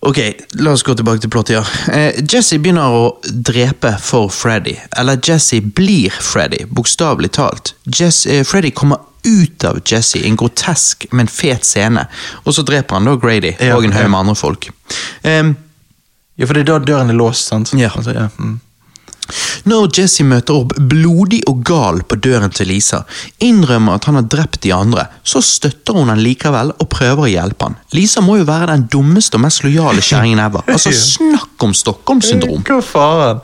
Ok, la oss gå tilbake til plottet, ja. Eh, Jesse begynner å drepe for Freddy. Eller Jesse blir Freddy, bokstavelig talt. Jess, eh, Freddy kommer ut av Jesse i en grotesk, men fet scene. Og så dreper han da Grady Ja, og en haug med andre folk. Um, Ja, for det er da døren er låst, sant? Ja. Altså, ja. Mm. Når Jesse møter opp blodig og gal på døren til Lisa, innrømmer at han har drept de andre, så støtter hun han likevel og prøver å hjelpe han. Lisa må jo være den dummeste og mest lojale kjerringen ever. Altså, [LAUGHS] snakk om Stockholm-syndrom! Hva faen?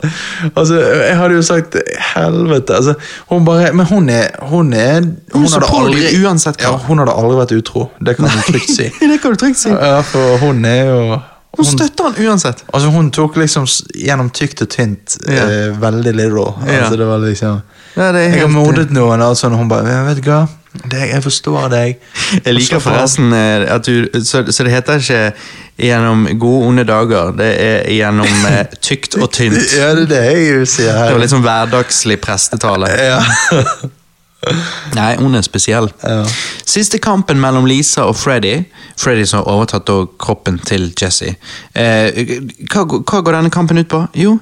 Altså, jeg hadde jo sagt helvete. Altså, hun bare Men hun er Hun er Hun hun hadde aldri uansett hva. Ja, hun hadde aldri vært utro. Det kan du trygt si. [LAUGHS] det kan du trygt si. Ja, for hun er jo Hun støtter han uansett. Altså Hun tok liksom gjennom tykt og tynt Ja. eh, veldig. Ja. Altså det var liksom Ja, det er Jeg har mordet noen, og altså, hun bare «Ja, Vet du hva, det, jeg forstår deg. Jeg liker forresten eh, at du Så, så det heter ikke gjennom gode, onde dager. Det er gjennom eh, [LAUGHS] tykt og tynt. Ja, det er det jeg sier Det her. var litt sånn hverdagslig prestetale. ja. [LAUGHS] Nei, hun er spesiell. Ja. Siste kampen mellom Lisa og Freddy, Freddy som har overtatt kroppen til Jesse, eh, hva, hva går denne kampen ut på? Jo,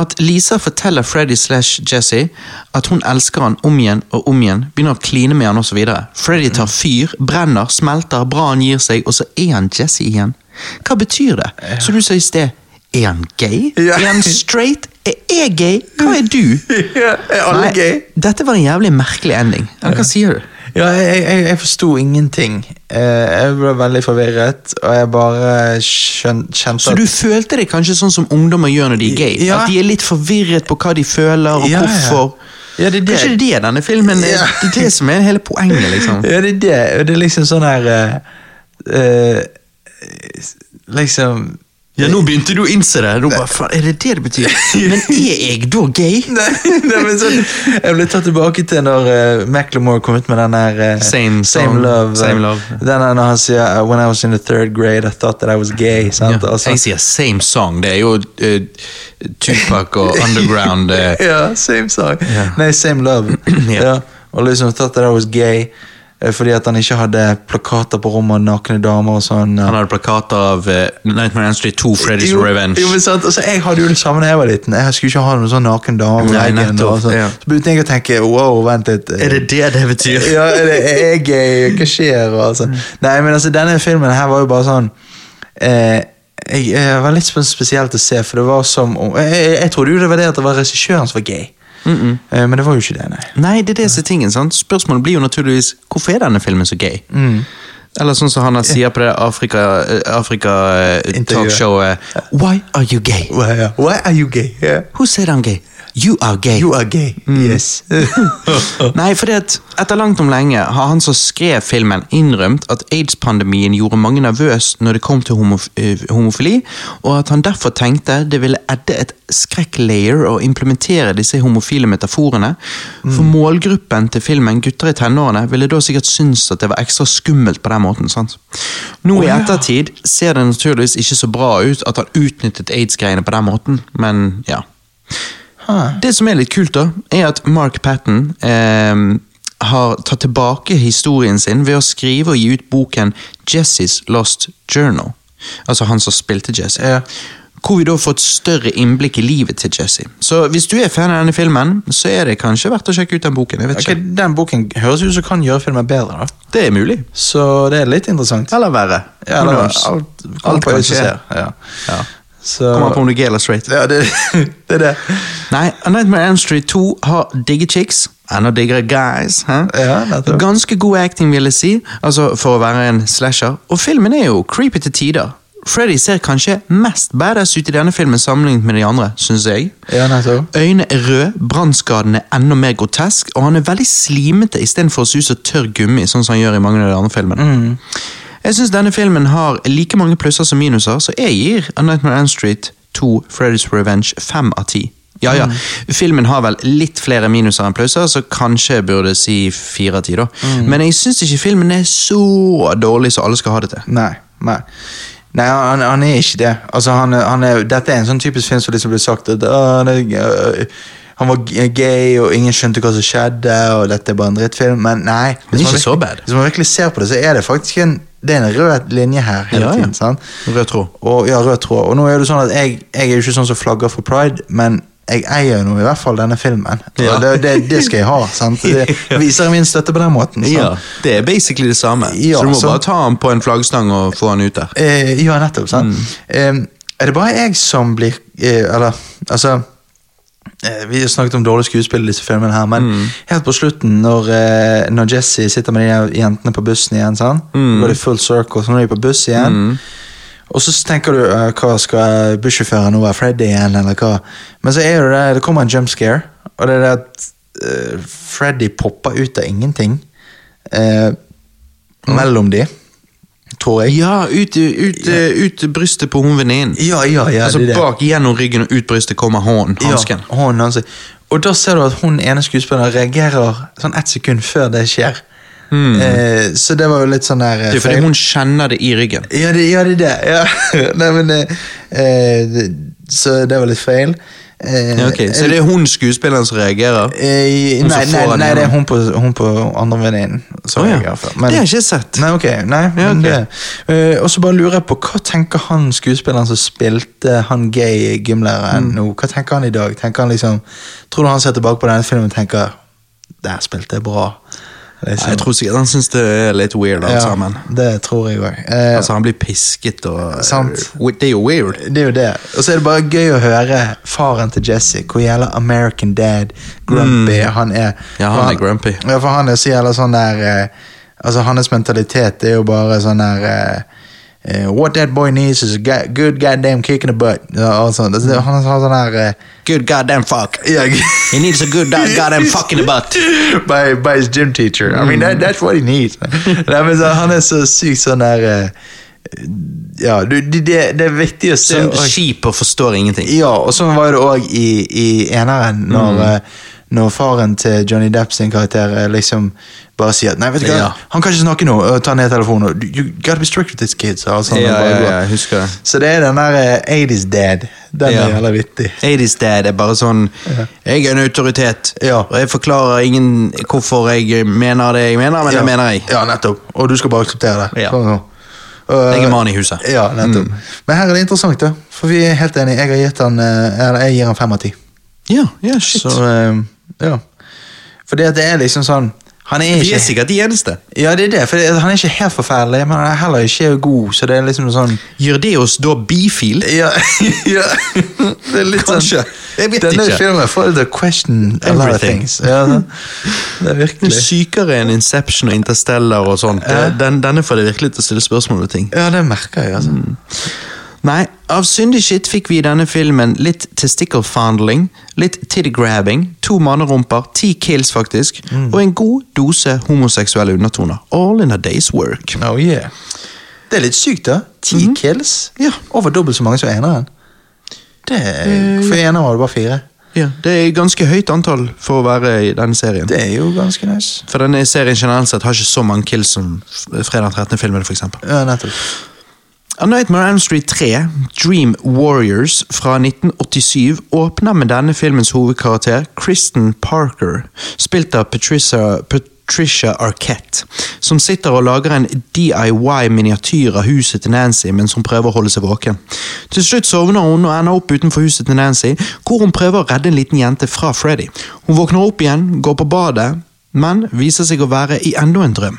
at Lisa forteller Freddy slash Jesse at hun elsker han om igjen og om igjen, begynner å kline med han osv. Freddy tar fyr, brenner, smelter, bra han gir seg, og så er han Jesse igjen. Hva betyr det? Som du sa i sted, er han gay? Ja. Er han straight? Er jeg gay? Hva er du? [LAUGHS] Ja, er alle Nei, gay? Dette var en jævlig merkelig ending. Ja, hva sier du? Ja, jeg, jeg, jeg forsto ingenting. Eh, jeg ble veldig forvirret, og jeg bare skjønte kjente Så du følte det kanskje sånn som ungdommer gjør når de er gay? Ja. At de er litt forvirret på hva de føler, og hvorfor? Ja, det er det. Kanskje det er denne filmen det er det som er hele poenget, liksom. [LAUGHS] Ja, det er det. Det er liksom sånn her uh, uh, Liksom Ja, nå begynte du å innse det. Nå bare, faen, er det det det betyr? [LAUGHS] Men er jeg da gay? [LAUGHS] Nei, nei, men sånn, Jeg ble tatt tilbake til når uh, Macklemore kom ut med den der uh, Same same, Love. eh, Same Love. Den der når han sier uh, When I was in the third grade, I thought that I was gay. Sant? Ja, Altså, jeg sier same song. Det er jo Tupac og [LAUGHS] Underground. eh, ja, same song. Yeah. Nei, Same Love. [CLEARS THROAT] yeah. ja. Og liksom thought that I was gay. Eh, Fordi at han ikke hadde plakater på rommet av nakne damer og sånn. Han hadde plakater av uh, Nightmare on Street 2, Freddy's Jo, Revenge. Jo, men sant, altså, jeg hadde jo det samme da jeg var liten. Jeg skulle ikke ha noen sånn naken dame. på veggen, nettopp, sånn. ja. Så begynte jeg å tenke wow, vent litt. Er det det det betyr? ja, er, det, jeg gay? Hva skjer? Altså. Nei, men altså, denne filmen her var jo bare sånn eh, jeg, jeg var litt spesielt å se, for det var som Jeg, jeg, jeg trodde jo det var det at det var regissøren som var gay. Eh, men det var jo ikke det, nei. Nei, det er det som er tingen. sant? Spørsmålet blir jo naturligvis hvorfor er denne filmen så gay? Mm. Eller sånn som han sier på det Afrika-talkshowet Why are you gay? Why, why are you gay? Yeah. Who said I'm gay? You are gay. You are gay. Yes. [LAUGHS] Nei, fordi at etter langt om lenge har han som skrev filmen innrømt at aids-pandemien gjorde mange nervøs når det kom til homof eh, homofili, og at han derfor tenkte det ville edde et skrekk-layer å implementere disse homofile metaforene. For målgruppen til filmen, gutter i tenårene, ville da sikkert synes at det var ekstra skummelt på den måten. sant? Nå Å, i ja. ettertid ser det naturligvis ikke så bra ut at han utnyttet aids-greiene på den måten, men ja. Huh. Det som er litt kult, da, er at Mark Patton eh, har tatt tilbake historien sin ved å skrive og gi ut boken Jesse's Lost Journal. Altså han som spilte Jesse. Eh, Hvor vi da får et større innblikk i livet til Jesse. Så hvis du er fan av denne filmen, så er det kanskje verdt å sjekke ut den boken. jeg vet Ok, ikke. Den boken høres ut som kan gjøre filmen bedre. da Det er mulig. Så det er litt interessant. Eller verre. Ja, eller, det, alt, Alt alt kan skje. Ja. Ja. Så, Kommer an på om du er gay eller straight. ja, det, [LAUGHS] det er det. Nei, A Nightmare Elm Street 2 har digge chicks. Enda diggere guys. Ja. Ganske god acting, vil jeg si, altså for å være en slasher. Og filmen er jo creepy til tider. Freddy ser kanskje mest badass ut i denne filmen sammenlignet med de andre, Synes jeg. Ja. Øynene er røde, brannskaden er enda mer grotesk, og han er veldig slimete istedenfor å se ut som tørr gummi, sånn som han gjør i mange av de andre filmene. Jeg syns denne filmen har like mange plusser som minuser, så jeg gir A Nightmare on Street 2 Freddy's Revenge 5 av 10. Ja, ja, filmen har vel litt flere minuser enn plusser, så kanskje jeg burde si fire av ti, da. Men jeg syns ikke filmen er så dårlig som alle skal ha det til. Nei. nei. Nei, han, han er ikke det. Altså, han, han er, dette er en sånn typisk film som liksom blir sagt at «Å, han, er, øh, han var gay, og ingen skjønte hva som skjedde, og dette er bare en drittfilm. Men nei. Men hvis man virkelig- bad. Hvis man virkelig ser på det, så er det faktisk en, det er en rød linje her hele Ja, tiden. sant? Rød tråd. Og, ja, rød tråd. Og nå er det sånn at jeg, jeg er jo ikke sånn som flagger for pride, men jeg eier jo nå i hvert fall denne filmen. Ja. Det, det, det skal jeg ha. sant? [LAUGHS] Det viser min støtte på den måten. sant? Ja, det er basically det samme. Ja, så du må så- bare ta han på en flaggstang og få han ut der. Eh, ja, nettopp. sant? Mm. Eh, er det bare jeg som blir eh, Eller, altså Vi har snakket om dårlig skuespill i disse filmene her, men Mm. helt på slutten, når, eh, når Jesse sitter med de jentene på bussen igjen, sånn, Mm. går det full circle, så nå er de på buss igjen. Og så tenker du eh, hva skal bussjåføren nå være Freddy igjen, eller hva? Men så er det det, det kommer en jump scare, og det er det at uh, Freddy popper ut av ingenting eh, mellom de, tror jeg. Ja, ut, ut, ut brystet på hun venninnen. Ja, ja, ja, altså. Bak gjennom ryggen og ut brystet kommer hånden, hansken. Ja, hånden hansken. Og da ser du at hun ene skuespilleren reagerer sånn ett sekund før det skjer. Eh, så det var jo litt sånn der eh, Det er fordi hun kjenner det i ryggen. Ja, det, ja, det er det. Ja. [LAUGHS] Nei, men eh, eh, Så det var litt feil. Eh, Ja, ok, Så det er hun skuespilleren som reagerer? eh, nei, nei, nei, det er hun på, hun på andre venninnen. Oh, ja. Men- Det har jeg ikke sett. Nei, ok. Nei, Ja, okay. Eh, Og så bare lurer jeg på, hva tenker han skuespilleren som spilte han gay gymlæreren Mm. nå? Hva tenker han i dag? Tenker han liksom Tror du han ser tilbake på denne filmen og tenker Der spilte jeg bra? Liksom. Jeg tror sikkert han syns det er litt weird, alt sammen. det tror jeg òg. Eh, Altså, han blir pisket og Sant. Det er jo weird. det er jo det. Og så er det bare gøy å høre faren til Jesse, hvor jævla American dad, grumpy han er. Ja, han han er grumpy. Ja, for han er så jævla sånn der eh, Altså, hans mentalitet er jo bare sånn der eh, eh, What that boy needs is a ga- good goddamn kick in the butt. Uh, og sånn. Altså, Han har sånn her uh, Good goddamn fuck. [LAUGHS] Yeah. He needs a good goddamn [LAUGHS] fuck in the butt. by, by his gym teacher. I mean, that, that's what he needs. [LAUGHS] Nei, men så, han er så sykt sånn der eh, Ja, du, det, det det er viktig å se Som skip og forstår ingenting. Ja, og sånn var det òg i, i eneren, når, Mm. eh, når faren til Johnny Depp sin karakter liksom bare sier Nei, vet du hva, Ja. han kan ikke snakke nå, ta ned telefonen. You gotta be strict with this kid. Så, altså, Ja, ja, ja. Så det er den der eh, 80's dad. Den Ja. er jævla vittig. 80's dad er bare sånn Jeg er en autoritet, Ja. og jeg forklarer ingen hvorfor jeg mener det jeg mener, men det mener jeg. Ja, nettopp. Og du skal bare akseptere det. Ja. Sånn, sånn. Jeg er mann i huset. Ja, nettopp. Men her er det interessant, da. For vi er helt enige. Jeg har gitt han eh, Eller jeg gir han fem av ti. Ja, ja, shit. Så eh, ja. For at det er liksom sånn Han er Vi ikke er sikkert de eneste. Ja, det er det. For han er ikke helt forferdelig, men han er heller ikke god. Så det er liksom sånn Gjør det oss da bifil? Ja, [LAUGHS] ja. Det er litt Kanskje. Jeg vet Denne ikke. filmen får deg til å question a lot of things. Ja, det, det er virkelig sykere enn Inception og Interstellar og sånt. Den, denne får deg virkelig til å stille spørsmål ved ting. Ja, det merker jeg, altså. Nei, av syndig shit fikk vi i denne filmen litt testicle fondling, litt titty grabbing, to mannerumper, ti kills faktisk, og en god dose homoseksuelle undertoner. All in a day's work. Oh yeah. Det er litt sykt, da. Ti kills. Ja. Over dobbelt så mange som eneren. Det er, For eneren var det bare fire. Ja, Det er ganske høyt antall for å være i denne serien. Det er jo ganske nice. For denne serien generelt sett har ikke så mange kills som Fredag 13.-filmen, for eksempel. Ja, nettopp. A Nightmare Elm Street 3, Dream Warriors fra 1987, åpner med denne filmens hovedkarakter, Kristen Parker, spilt av Patricia, Patricia Arquette, som sitter og lager en DIY-miniatyr av huset til Nancy mens hun prøver å holde seg våken. Til slutt sovner hun og ender opp utenfor huset til Nancy, hvor hun prøver å redde en liten jente fra Freddy. Hun våkner opp igjen, går på badet, men viser seg å være i enda en drøm.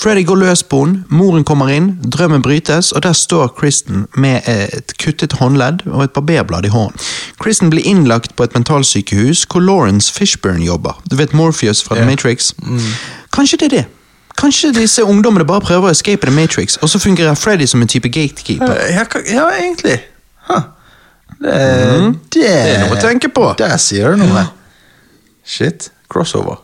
Freddy går løs på henne, moren kommer inn, drømmen brytes, og der står Kristen med et kuttet håndledd og et barberblad i hånden. Kristen blir innlagt på et mentalsykehus hvor Lawrence Fishburne jobber. Du vet Morpheus fra The Matrix? Kanskje det er det? Kanskje disse ungdommene bare prøver å escape The Matrix, og så fungerer Freddy som en type gatekeeper? Ja, ka- ja egentlig. Huh. Det, det, er noe å tenke på. Der sier du noe. Shit. Crossover.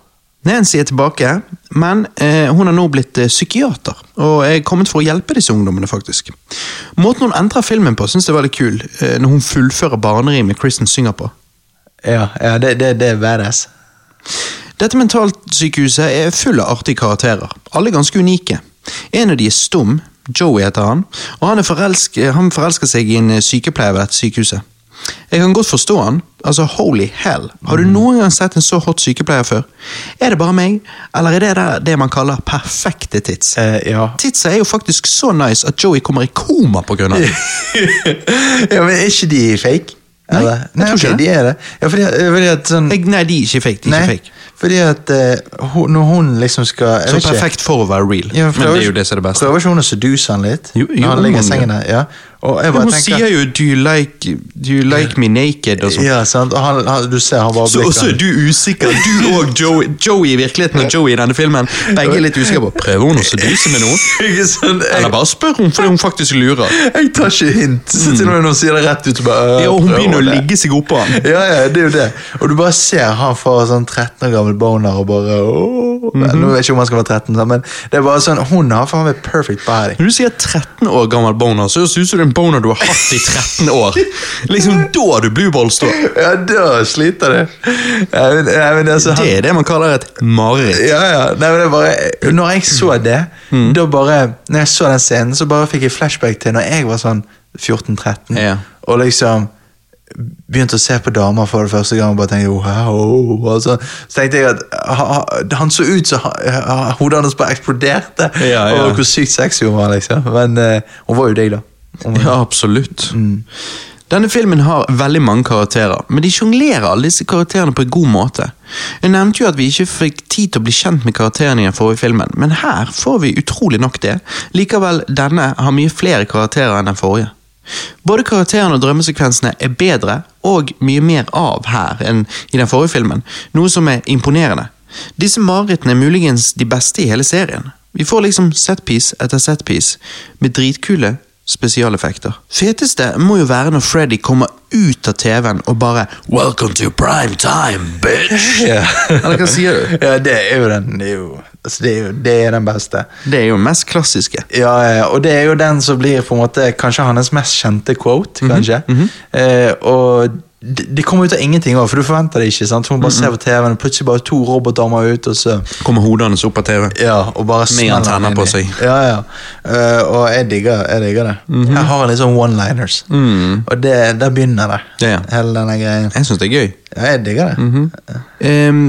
Nancy er tilbake, men eh, hun har nå blitt eh, psykiater, og er kommet for å hjelpe disse ungdommene, faktisk. Måten hun endrer filmen på, syns jeg var litt kul, eh, når hun fullfører barnerimet Kristen synger på. Ja, ja det, det, det er badass. Dette mentalsykehuset er full av artige karakterer, alle ganske unike. En av de er stum, Joey heter han, og han, er forelsk, han forelsker seg i en eh, sykepleier ved dette sykehuset. Jeg kan godt forstå han. Altså, holy hell. Har du noen gang sett en så hot sykepleier før? Er det bare meg, eller er det der det man kaller perfekte tits? Eh, ja. Titsa er jo faktisk så nice at Joey kommer i koma på grunn av det. [LAUGHS] ja, men er ikke de fake? Nei, Eller? jeg tror ikke ok, det. de er det. Ja, fordi, fordi at sånn Jeg- Nei, de er ikke fake. De er Nei, ikke fake. fordi at uh, hun, når hun liksom skal Så vet ikke. perfekt for å være real. Ja, for Men det er prøver- jo det som er det beste. Prøver ikke hun å seduse han litt? Jo, jo, når han ligger i sengen der, ja. Og jeg Ja, bare hun tenker sier jo 'do you like, do you like me naked' og sånn. Ja, sant. Og han, han, du ser han bare Så også er du usikker. Du og Joey, Joey i virkeligheten og Joey i denne filmen. Begge er litt usikre på Prøver hun å seduse med noen? [LAUGHS] Ikke sant? Eller bare spør hun fordi hun faktisk lurer. jeg tar ikke hint. Så til og med hun sier det rett ut, bare øh, Ja, og hun begynner å ligge seg oppå han. Ja, ja, det er jo det. Og du bare ser han får sånn 13 år gammel boner og bare mm -hmm. Nå vet jeg ikke om han skal være 13, men det er bare sånn Hun har faen meg perfect body. Når du sier 13 år gammel boner, så høres det ut som det en boner du har hatt i 13 år. [LAUGHS] Liksom da du blueball står. Ja, da sliter det. Ja, men, ja, men altså, han, Det er det man kaller et mareritt. Ja, ja. Nei, men det bare, når jeg så det, Mm. da bare Når jeg så den scenen, så bare fikk jeg flashback til når jeg var sånn 14-13. Ja. Og liksom begynte å se på damer for det første gang og bare tenkte wow. Og så, så tenkte jeg at ha- ha- han så ut som hodet hans bare eksploderte. Ja, ja. Og hvor sykt sexy hun var, liksom. Men uh, hun var jo deg, da. Ja, absolutt. Denne filmen har veldig mange karakterer, men de sjonglerer alle disse karakterene på en god måte. Jeg nevnte jo at vi ikke fikk tid til å bli kjent med karakterene i den forrige filmen, men her får vi utrolig nok det. Likevel, denne har mye flere karakterer enn den forrige. Både karakterene og drømmesekvensene er bedre og mye mer av her enn i den forrige filmen, noe som er imponerende. Disse marerittene er muligens de beste i hele serien. Vi får liksom setpiece etter setpiece med dritkule spesialeffekter. Feteste må jo være når Freddy kommer ut av TV-en og bare Welcome to prime time, bitch! [LAUGHS] Eller hva sier du? Ja, det er jo den det er jo, altså, det er jo, det er den beste. Det er jo den mest klassiske. Ja, og det er jo den som blir på en måte kanskje hans mest kjente quote, kanskje. eh, og det, kommer ut av ingenting også, for du forventer det ikke. sant? Hun bare ser på TV-en, og plutselig bare to robotdamer ut, og så Kommer hodet hans opp av TV. Ja, og bare Med antenner på seg. Ja, ja. Uh, og jeg digger, jeg digger det. Jeg har litt sånn one-liners, og det, der begynner det. Ja. Hele denne greien. Jeg syns det er gøy. Ja, jeg digger det. Ehm,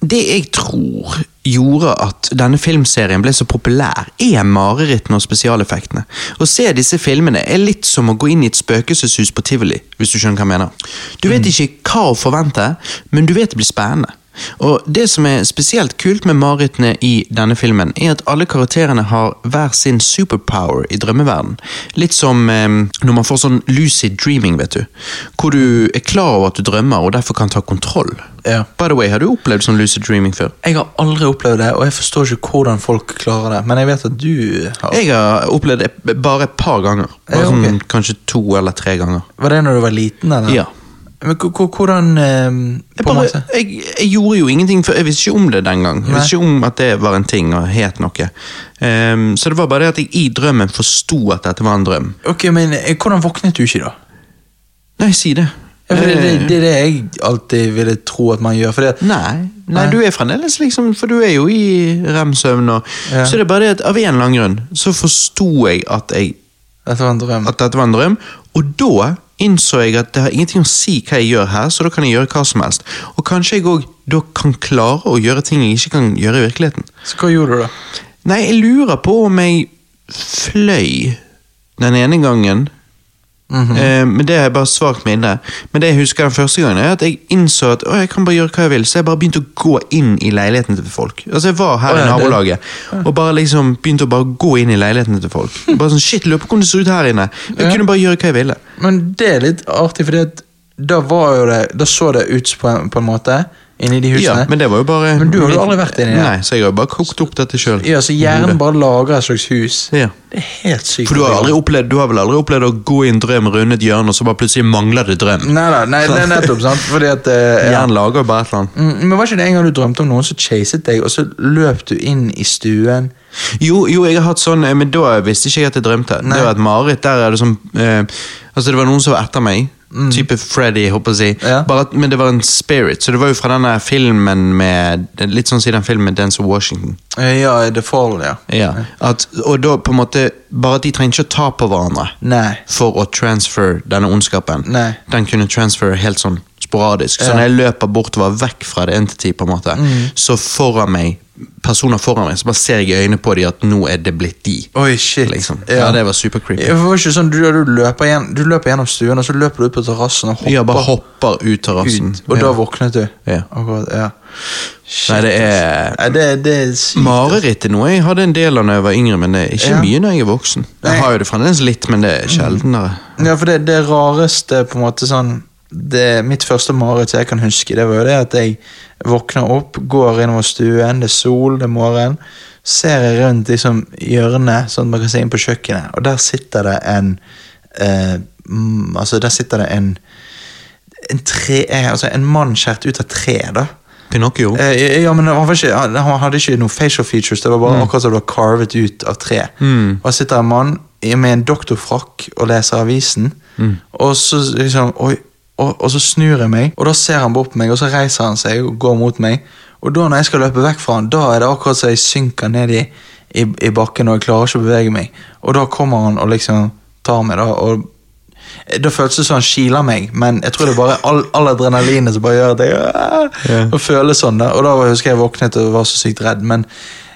det jeg tror gjorde at denne filmserien ble så populær, er marerittene og spesialeffektene. Å se disse filmene er litt som å gå inn i et spøkelseshus på tivoli, hvis du skjønner hva jeg mener. Du vet ikke hva å forvente, men du vet det blir spennende. Og Det som er spesielt kult med marerittene i denne filmen, er at alle karakterene har hver sin superpower i drømmeverden. Litt som eh, når man får sånn lucid dreaming, vet du. Hvor du er klar over at du drømmer og derfor kan ta kontroll. Ja. By the way, Har du opplevd sånn lucid dreaming før? Jeg har aldri opplevd det, og jeg forstår ikke hvordan folk klarer det. Men jeg vet at du har. Jeg har opplevd det bare et par ganger. Bare Ja, okay. sånn, kanskje to eller tre ganger. Var det når du var liten, eller? Ja. Men hvor- hvor- hvordan eh, Jeg, bare, jeg, jeg gjorde jo ingenting, for jeg visste ikke om det den gang. Jeg visste ikke om at det var en ting og het noe. Um, så det var bare det at jeg i drømmen forsto at dette var en drøm. Ok, men eh, Hvordan våknet du ikke, da? Nei, si det. Ja, det, det, Eh, det er det jeg alltid ville tro at man gjør. Fordi at, Nei, nei, du er fremdeles liksom For du er jo i rem-søvn. og- Ja. Så det er bare det at av en eller annen grunn så forsto jeg at, jeg dette var en drøm. at dette var en drøm, og da innså jeg at det har ingenting å si hva jeg gjør her, så da kan jeg gjøre hva som helst. Og kanskje jeg òg da kan klare å gjøre ting jeg ikke kan gjøre i virkeligheten. Så hva gjorde du, da? Nei, jeg lurer på om jeg fløy den ene gangen. Mhm. eh, men det har jeg bare svakt minne. Men det jeg husker den første gangen, er at jeg innså at å, jeg kan bare gjøre hva jeg vil. Så jeg bare begynte å gå inn i leiligheten til folk. Altså Jeg var her Å, i nabolaget det- og bare liksom begynte å bare gå inn i leiligheten til folk. [LAUGHS] Bare sånn, shit, lurer på hvordan det ser ut her inne. Jeg Ja. kunne bare gjøre hva jeg ville. Men det er litt artig, fordi at da var jo det Da så det ut på en, på en måte inni de husene. Ja, men det var jo bare Men du har jo aldri vært inni det. Nei, så jeg har jo bare kokt opp dette sjøl. Ja, så hjernen bare lager et slags hus. Ja. Det er helt sykt. For du har, aldri opplevd, du har vel aldri opplevd å gå i en drøm, runde et hjørne, og så bare plutselig mangler det drøm? Nei da, nei, det er nettopp, sant? Fordi at eh. [LAUGHS] Hjernen lager bare et eller annet. Mm, Men var ikke det en gang du drømte om noen som chaset deg, og så løp du inn i stuen? Jo, jo, jeg har hatt sånn, eh, men da visste ikke jeg at jeg drømte. Det var et mareritt. Der er det sånn eh, Altså, det var noen som var etter meg. Type Freddy, håper jeg å si. Ja. At, men det var en spirit, så det var jo fra denne filmen med Litt sånn siden filmen med of Washington. Eh, Ja, The Fall, ja. Ja. At, og da på en måte Bare at de trenger ikke å ta på hverandre Nei. for å transfer denne ondskapen. Nei. Den kunne transfer helt sånn sporadisk. Så når jeg løper bortover vekk fra det entity, på en måte, så foran meg personer foran meg, så bare ser jeg i øynene på dem at nå er det blitt de. Oi, shit. Liksom. Ja, det var super creepy. Det var ikke sånn, du, du, løper igjen, du løper gjennom stuen, og så løper du ut på terrassen og hopper Ja, bare hopper ut terrassen. ut. Og ja. da våknet du. Ja. Akkurat, ja. Shit, Nei, det er Nei, det, det er sykt. Mareritt er noe jeg hadde en del av da jeg var yngre, men det er ikke Ja. mye når jeg er voksen. Jeg har jo det fremdeles litt, men det er sjeldnere. Ja, for det, det rareste på en måte sånn det, Mitt første mareritt jeg kan huske, det var jo det at jeg våkner opp, går innover stuen, det er sol, det er morgen. Ser jeg rundt liksom hjørnet, sånn at man kan se inn på kjøkkenet, og der sitter det en eh, mm, Altså, der sitter det en en, tre, eh, altså en mann skåret ut av tre, da. Pinocchio. Eh, ja, men han, ikke, han hadde ikke noen facial features, det var bare akkurat som det var carvet ut av tre. Og så sitter en mann med en doktorfrakk og leser avisen, og så liksom oi, og, og så snur jeg meg, og da ser han bort på meg, og så reiser han seg og går mot meg. Og da når jeg skal løpe vekk fra han, da er det akkurat så jeg synker ned i, i, i bakken, og jeg klarer ikke å bevege meg. Og da kommer han og liksom tar meg, da, og da føltes det som han kiler meg, men jeg tror det er bare all, all adrenalinet som bare gjør at jeg og føler sånn. da. Og da husker jeg våknet og var så sykt redd. Men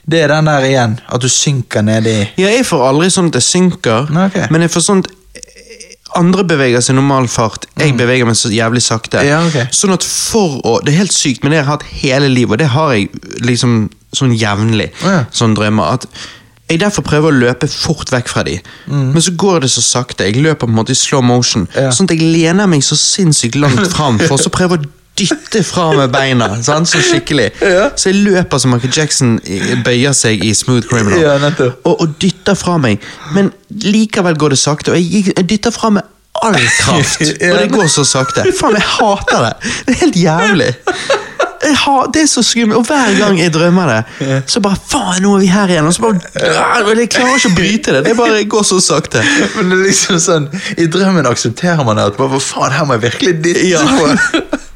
det er den der igjen, at du synker ned i Ja, jeg får aldri sånn at jeg synker, okay. men jeg får sånn andre beveger seg i normal fart, jeg beveger meg så jævlig sakte. Mm. Ja, okay. Sånn at for å Det er helt sykt, men det har jeg hatt hele livet, og det har jeg liksom sånn jevnlig. Ja. Sånn drømmer. At jeg derfor prøver å løpe fort vekk fra de, men så går det så sakte. Jeg løper på en måte i slow motion, Mm. Ja. sånn at jeg lener meg så sinnssykt langt fram, for så prøver å dytte fra med beina. Sant? Så skikkelig. Ja. Så jeg løper som Michael Jackson bøyer seg i Smooth Criminal. Ja, og, og dytter fra meg. Men likevel går det sakte, og jeg, jeg dytter fra meg all [LAUGHS] kraft. Og det går så sakte. Faen, jeg hater det. Det er helt jævlig. Har, det er så skummelt, og hver gang jeg drømmer det, så bare faen, nå er vi her igjen. Og så bare, Jeg klarer ikke å bryte det. Det bare går så sakte. Men det er liksom sånn, I drømmen aksepterer man det. at bare, Hva faen, her må jeg virkelig dytte Ja. på. [LAUGHS]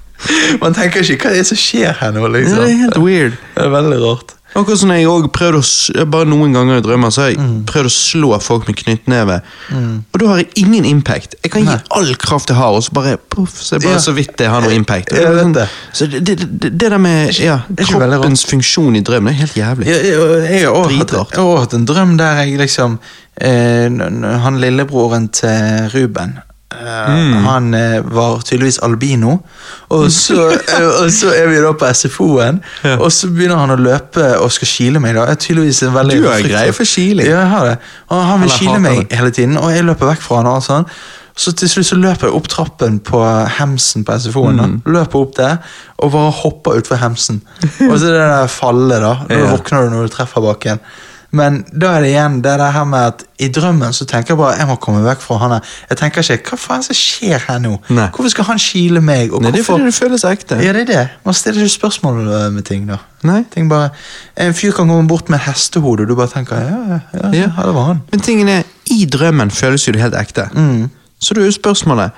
Man tenker ikke hva er det som skjer her nå. liksom. Det er helt weird. Det er veldig rart. Akkurat som jeg prøvde å Bare noen ganger i drømmer Så har jeg Mm. prøvd å slå folk med knyttneve. Og da har jeg ingen impact. Jeg kan gi all kraft jeg har, og så bare puff, så er bare Ja. så vidt jeg har noe impact. Vet det. Så det, det, det, der med ja, kroppens funksjon i drøm, det er helt jævlig. Jeg, jeg, har også hatt, en drøm der jeg liksom eh, Han lillebroren til Ruben Mm. Han eh, var tydeligvis albino. Og så, [LAUGHS] eh, og så er vi da på SFO-en, Ja. og så begynner han å løpe og skal kile meg. da Jeg er tydeligvis en veldig Du har grei for kiling. Ja, jeg har det. Og han vil kile meg det. hele tiden, og jeg løper vekk fra han. og sånn så til slutt så løper jeg opp trappen på hemsen på SFO-en. Mm. Løper opp der og bare hopper utfor hemsen. [LAUGHS] Og så er det der fallet, da. Da Ja. våkner du når du treffer bakken. Men da er det igjen det der her med at i drømmen så tenker jeg bare jeg må komme vekk fra han her. Jeg tenker ikke hva faen som skjer her nå? Nei. Hvorfor skal han kile meg? Nei, det er fordi du føler seg ekte. Ja, det er det. Man stiller ikke spørsmål øh, med ting, da. Nei. Ting bare, En fyr kan komme bort med hestehode, og du bare tenker ja, ja, ja, Ja. det var han. Men tingen er, i drømmen føles jo det helt ekte. Mm. Så da er jo spørsmålet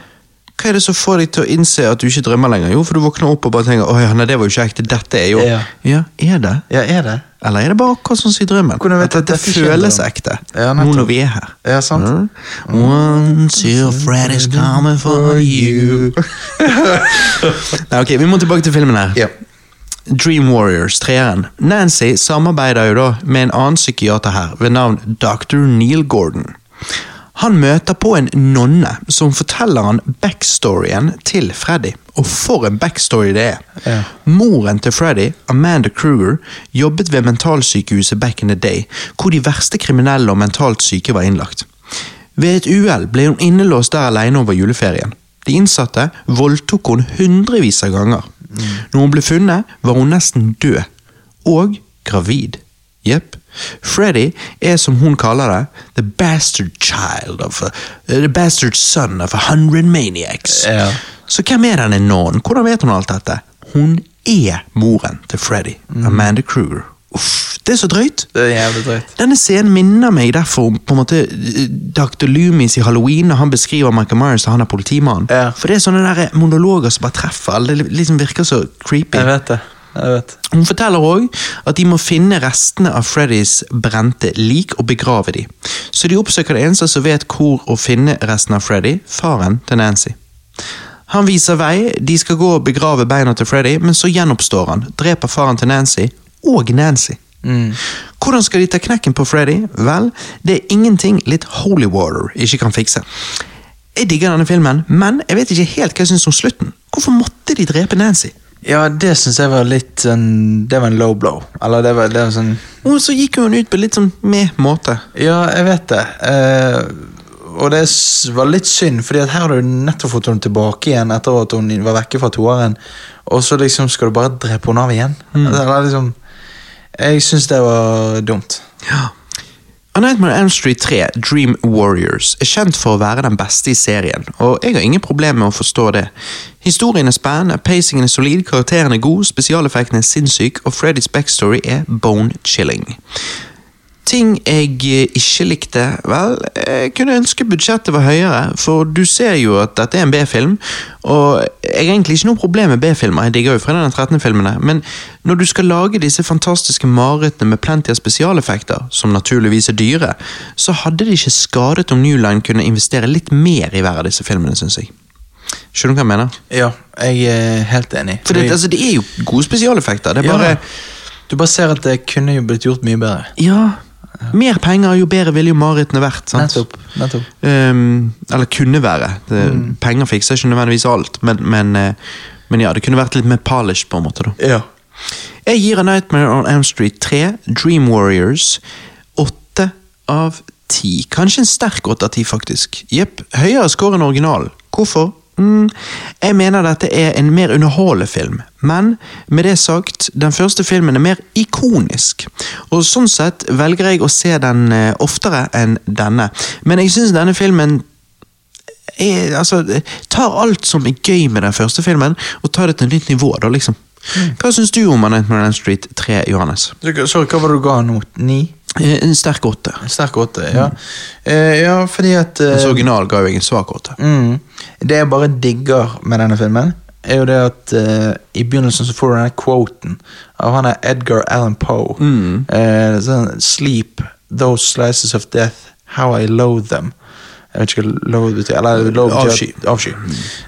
hva er det som får deg til å innse at du ikke drømmer lenger? Jo, for du våkner opp og bare tenker åh, ja, nei, det var jo ikke ekte, dette er jo Ja. ja, er det? Ja, er det? Eller er det bare akkurat sånn som i drømmen? At dette det føles ekte, Ja, nå når vi er her. Ja, sant. Mm. Once your friend is coming for you [LAUGHS] Nei, ok, vi må tilbake til filmen her. Ja. Dream Warriors, treeren. Nancy samarbeider jo da med en annen psykiater her, ved navn Dr. Neil Gordon. Han møter på en nonne som forteller han backstoryen til Freddy. Og for en backstory det er. Ja. Moren til Freddy, Amanda Kruger, jobbet ved mentalsykehuset back in the day, hvor de verste kriminelle og mentalt syke var innlagt. Ved et uhell ble hun innelåst der alene over juleferien. De innsatte voldtok hun hundrevis av ganger. Når hun ble funnet, var hun nesten død. Og gravid. Jepp. Freddy er som hun kaller det, the bastard child of a, the bastard son of a hundred maniacs. Ja. Så hvem er denne nonnen? Hvordan vet hun alt dette? Hun er moren til Freddy, Amanda Kruger. Uff, det er så drøyt! Det er jævlig drøyt. Denne scenen minner meg derfor om på en måte eh, Dr. Loomis i Halloween når han beskriver Michael Myers da han er politimann. Ja. For det er sånne der monologer som bare treffer. Det liksom virker så creepy. Jeg vet det. Hun forteller òg at de må finne restene av Freddys brente lik og begrave de. Så de oppsøker det eneste som vet hvor å finne resten av Freddy, faren til Nancy. Han viser vei, de skal gå og begrave beina til Freddy, men så gjenoppstår han, dreper faren til Nancy, og Nancy. Mm. Hvordan skal de ta knekken på Freddy? Vel, det er ingenting litt holy water ikke kan fikse. Jeg digger denne filmen, men jeg vet ikke helt hva jeg syns om slutten. Hvorfor måtte de drepe Nancy? Ja, det syns jeg var litt sånn Det var en low blow. Eller det var, det var sånn Og så gikk hun ut på litt sånn med måte. Ja, jeg vet det. Eh, og det var litt synd, fordi at her har du nettopp fått henne tilbake igjen etter at hun var vekke fra toeren. Og så liksom skal du bare drepe henne av igjen. Eller liksom Jeg syns det var dumt. Ja. A Nightmare Elm Street 3, Dream Warriors, er kjent for å være den beste i serien, og jeg har ingen problemer med å forstå det. Historien er spennende, pacingen er solid, karakteren er god, spesialeffekten er sinnssyk, og Freddys backstory er bone-chilling. Ting jeg eh, ikke likte, vel, jeg kunne ønske budsjettet var høyere, for du ser jo at dette er en B-film, og jeg har egentlig ikke noe problem med B-filmer, jeg digger jo fra den 13. filmene, men når du skal lage disse fantastiske marerittene med plenty av spesialeffekter, som naturligvis er dyre, så hadde det ikke skadet om Newland kunne investere litt mer i hver av disse filmene, synes jeg. Skjønner du hva jeg mener? Ja, jeg er helt enig. For det, altså, det er jo gode spesialeffekter, det er Ja. Du bare ser at det kunne jo blitt gjort mye bedre. Ja, Mer penger, jo bedre ville jo marerittene vært. sant? Nettopp. nettopp. Um, eller kunne være. Det, Penger fikser ikke nødvendigvis alt, men, men, eh, men ja, det kunne vært litt mer polished, på en måte. Ja. Jeg gir A Nightmare on Elm Street 3, Dream Warriors, 8 av 10. Kanskje en sterk 8 av 10, faktisk. Jepp, høyere score enn originalen. Hvorfor? Mm, jeg mener dette er en mer underholdende film, men med det sagt, den første filmen er mer ikonisk. Og sånn sett velger jeg å se den eh, oftere enn denne. Men jeg syns denne filmen er, altså, tar alt som er gøy med den første filmen, og tar det til et nytt nivå. da liksom. Hva syns du om Anette on Street 3, Johannes? Sorry, hva var det du ga nå? Ni? Eh, En sterk åtte. En sterk åtte, ja. Eh, ja, fordi at eh, Mens original ga jo jeg en svak åtte. mm, Det jeg bare digger med denne filmen, er jo det at eh, i begynnelsen så får du denne quoten av han er Edgar Allan Poe. Mm. Sånn, Sleep, those slices of death, how I loathe them. Jeg vet ikke hva load betyr. Eller betyr Avsky. avsky.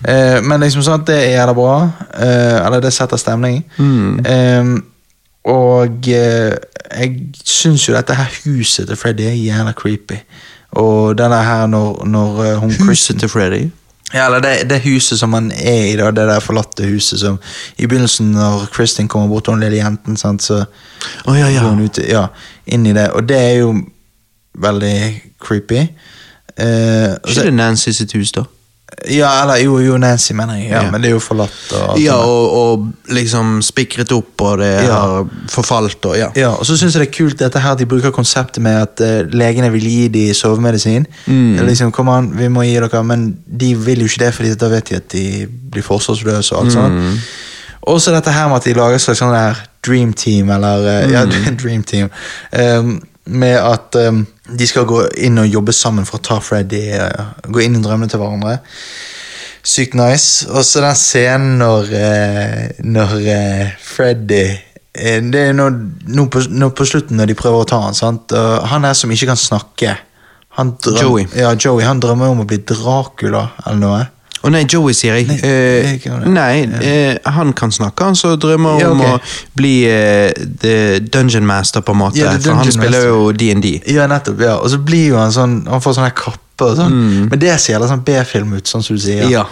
Eh, men liksom sånn at det er jævla bra. Eller det setter stemning. Mm. Og eh, jeg syns jo dette her huset til Freddy er jævla creepy. Og denne her når, når eh, hun Huset til Freddy. ja, eller det, det huset som han er i, da, det der forlatte huset som I begynnelsen, når Kristin kommer bort til den lille jenten, sant, så oh, ja, ja. går hun ut ja, inn i det. Og det er jo veldig creepy. Eh, Ikke det Nancy sitt hus, da? Ja, eller jo, jo, Nancy, mener jeg. Ja, Ja. Men det er jo forlatt. Og, Ja, og, og liksom spikret opp, og det Ja. har forfalt, og ja. Ja, og så syns jeg det er kult dette her de bruker konseptet med at uh, legene vil gi de sovemedisin. Mm. Liksom, kom an, vi må gi dere, men de vil jo ikke det, Fordi da vet de at de blir forsvarsløse. og alt sånt. Mm. Og så dette her med at de lager et slags sånn der dream team, eller Ja, Mm. [LAUGHS] dream team. Um, med at um, de skal gå inn og jobbe sammen for å ta Freddy. uh, gå inn i drømmene til hverandre. Sykt nice. Og så den scenen når, uh, når uh, Freddy Det er nå, nå, på, nå på slutten når de prøver å ta han, sant? Han er som ikke kan snakke. Han drøm- Joey. Ja, Joey. Han drømmer om å bli Dracula eller noe. Å nei, Joey, sier jeg. Nei, Eh, jeg nei, ja. han kan snakke, han som drømmer Ja, om å bli uh, the dungeon master, på en måte. Ja, for han spiller master. jo DND. Ja, nettopp. ja. Og så blir jo han sånn Han får sånn her kappe og sånn. Men det ser litt sånn B-film ut, sånn som du sier. Mm. Ja.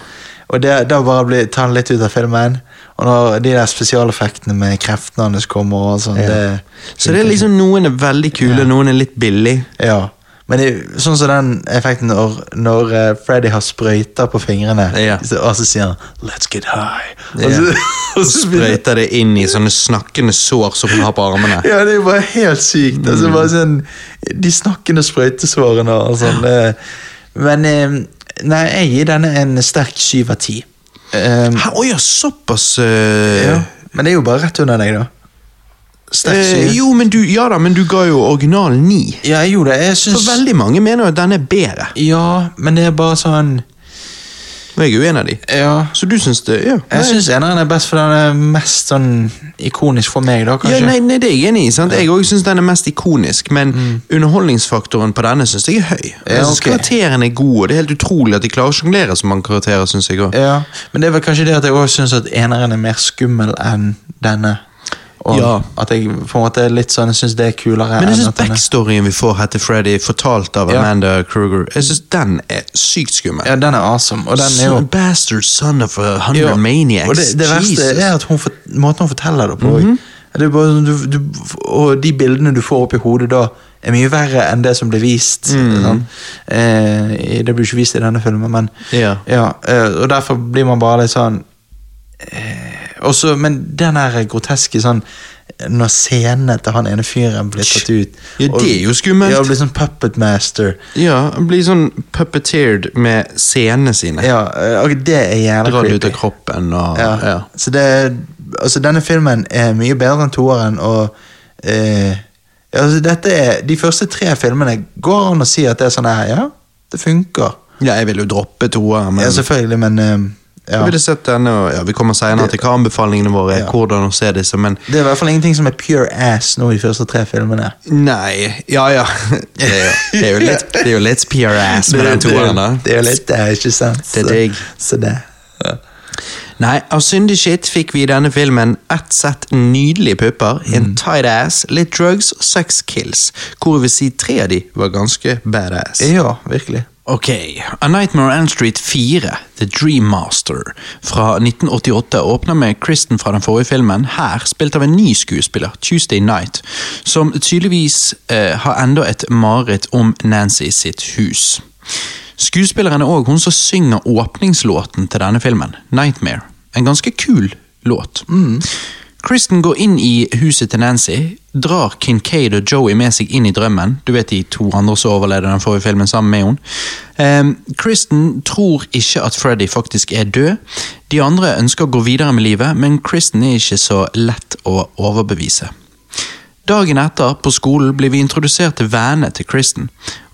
Og det, da bare blir, tar han litt ut av filmen. Og når de der spesialeffektene med kreftene hans kommer og sånn, Ja. det Så det er liksom noen er veldig kule, Ja. noen er litt billig. Ja. Men det, sånn som den effekten når, når eh, Freddy har sprøyter på fingrene, Ja. og så sier han 'let's get high'. Og Ja. så, og [LAUGHS] Så sprøyter det inn i sånne snakkende sår som han har på armene. [LAUGHS] Ja, det er jo bare helt sykt. Altså, Mm. bare sånn, de snakkende sprøytesårene og sånn. det- Men eh, nei, jeg gir denne en sterk syv av ti. Å ja, såpass uh... ja. Men det er jo bare rett under deg, da. Sterk eh. Jo, men du, ja da, men du ga jo originalen ni. Ja, jeg gjorde det. Jeg For veldig mange mener jo at den er bedre. Ja, men det er bare sånn Og jeg er jo en av de. Ja. Så du syns det? Ja. Jeg syns eneren er best, for den er mest sånn ikonisk for meg, da, Ja, nei, nei, det er jeg enig i. sant? Jeg òg syns den er mest ikonisk, men underholdningsfaktoren på denne syns jeg er høy. Jeg synes ok. Karakteren er god, og det er helt utrolig at de klarer å sjonglere så mange karakterer. syns jeg òg. Ja, Men det er vel kanskje det at jeg også syns at eneren er mer skummel enn denne. Og Ja. at jeg på en måte er litt sånn, syns det er kulere Men jeg syns backstoryen vi får her til Freddy, fortalt av Ja. Amanda Kruger, jeg synes den er sykt skummel. Ja, den er awesome, og den er jo bastard son of a hundred Ja, maniacs. Og det, det verste er at hun, måten hun forteller det på. det er bare, sånn, du, du, og de bildene du får opp i hodet da, er mye verre enn det som blir vist. Mm. Sånn. Eh, det blir ikke vist i denne filmen, men Ja. eh, Og derfor blir man bare litt sånn eh, også, Men den der groteske sånn Når scenene til han ene fyren blir tatt ut Ja, det er jo skummelt. Ja, blir sånn puppet master. Ja, blir sånn puppeteered med scenene sine. Ja, eh, og det er jævla Dra det ut av kroppen og Ja. ja. Så det Altså, denne filmen er mye bedre enn toeren, og eh, altså, dette er De første tre filmene går an å si at det er sånn her, ja, det funker. Ja, jeg vil jo droppe toeren, men Ja, selvfølgelig, men eh, ja. jeg ville sett denne, ja, Vi kommer senere til hva anbefalingene våre er, Ja. hvordan å se disse, men Det er i hvert fall ingenting som er pure ass nå i de første tre filmene. nei Ja ja. Det er jo, det er jo litt, [LAUGHS] det er jo litt pure ass med den toeren, da. Det er jo litt det, ikke sant? Det er Så- digg. Så det. Ja. Nei, av syndig shit fikk vi i denne filmen ett sett nydelige pupper, en tight ass, litt drugs og sex kills, hvor jeg vil si tre av de var ganske badass. Ja, virkelig. Ok, A Nightmare on Street 4, The Dream Master, fra 1988 åpner med Kristen fra den forrige filmen, her spilt av en ny skuespiller, Tuesday Night, som tydeligvis eh, har enda et mareritt om Nancy sitt hus. Skuespilleren er òg hun som synger åpningslåten til denne filmen, Nightmare. En ganske kul låt. Kristen går inn i huset til Nancy, drar Kincaid og Joey med seg inn i drømmen. Du vet de to andre som overlevde den forrige filmen sammen med henne. Um, Kristen tror ikke at Freddy faktisk er død. De andre ønsker å gå videre med livet, men Kristen er ikke så lett å overbevise. Dagen etter, på skolen, blir vi introdusert til vennene til Kristen.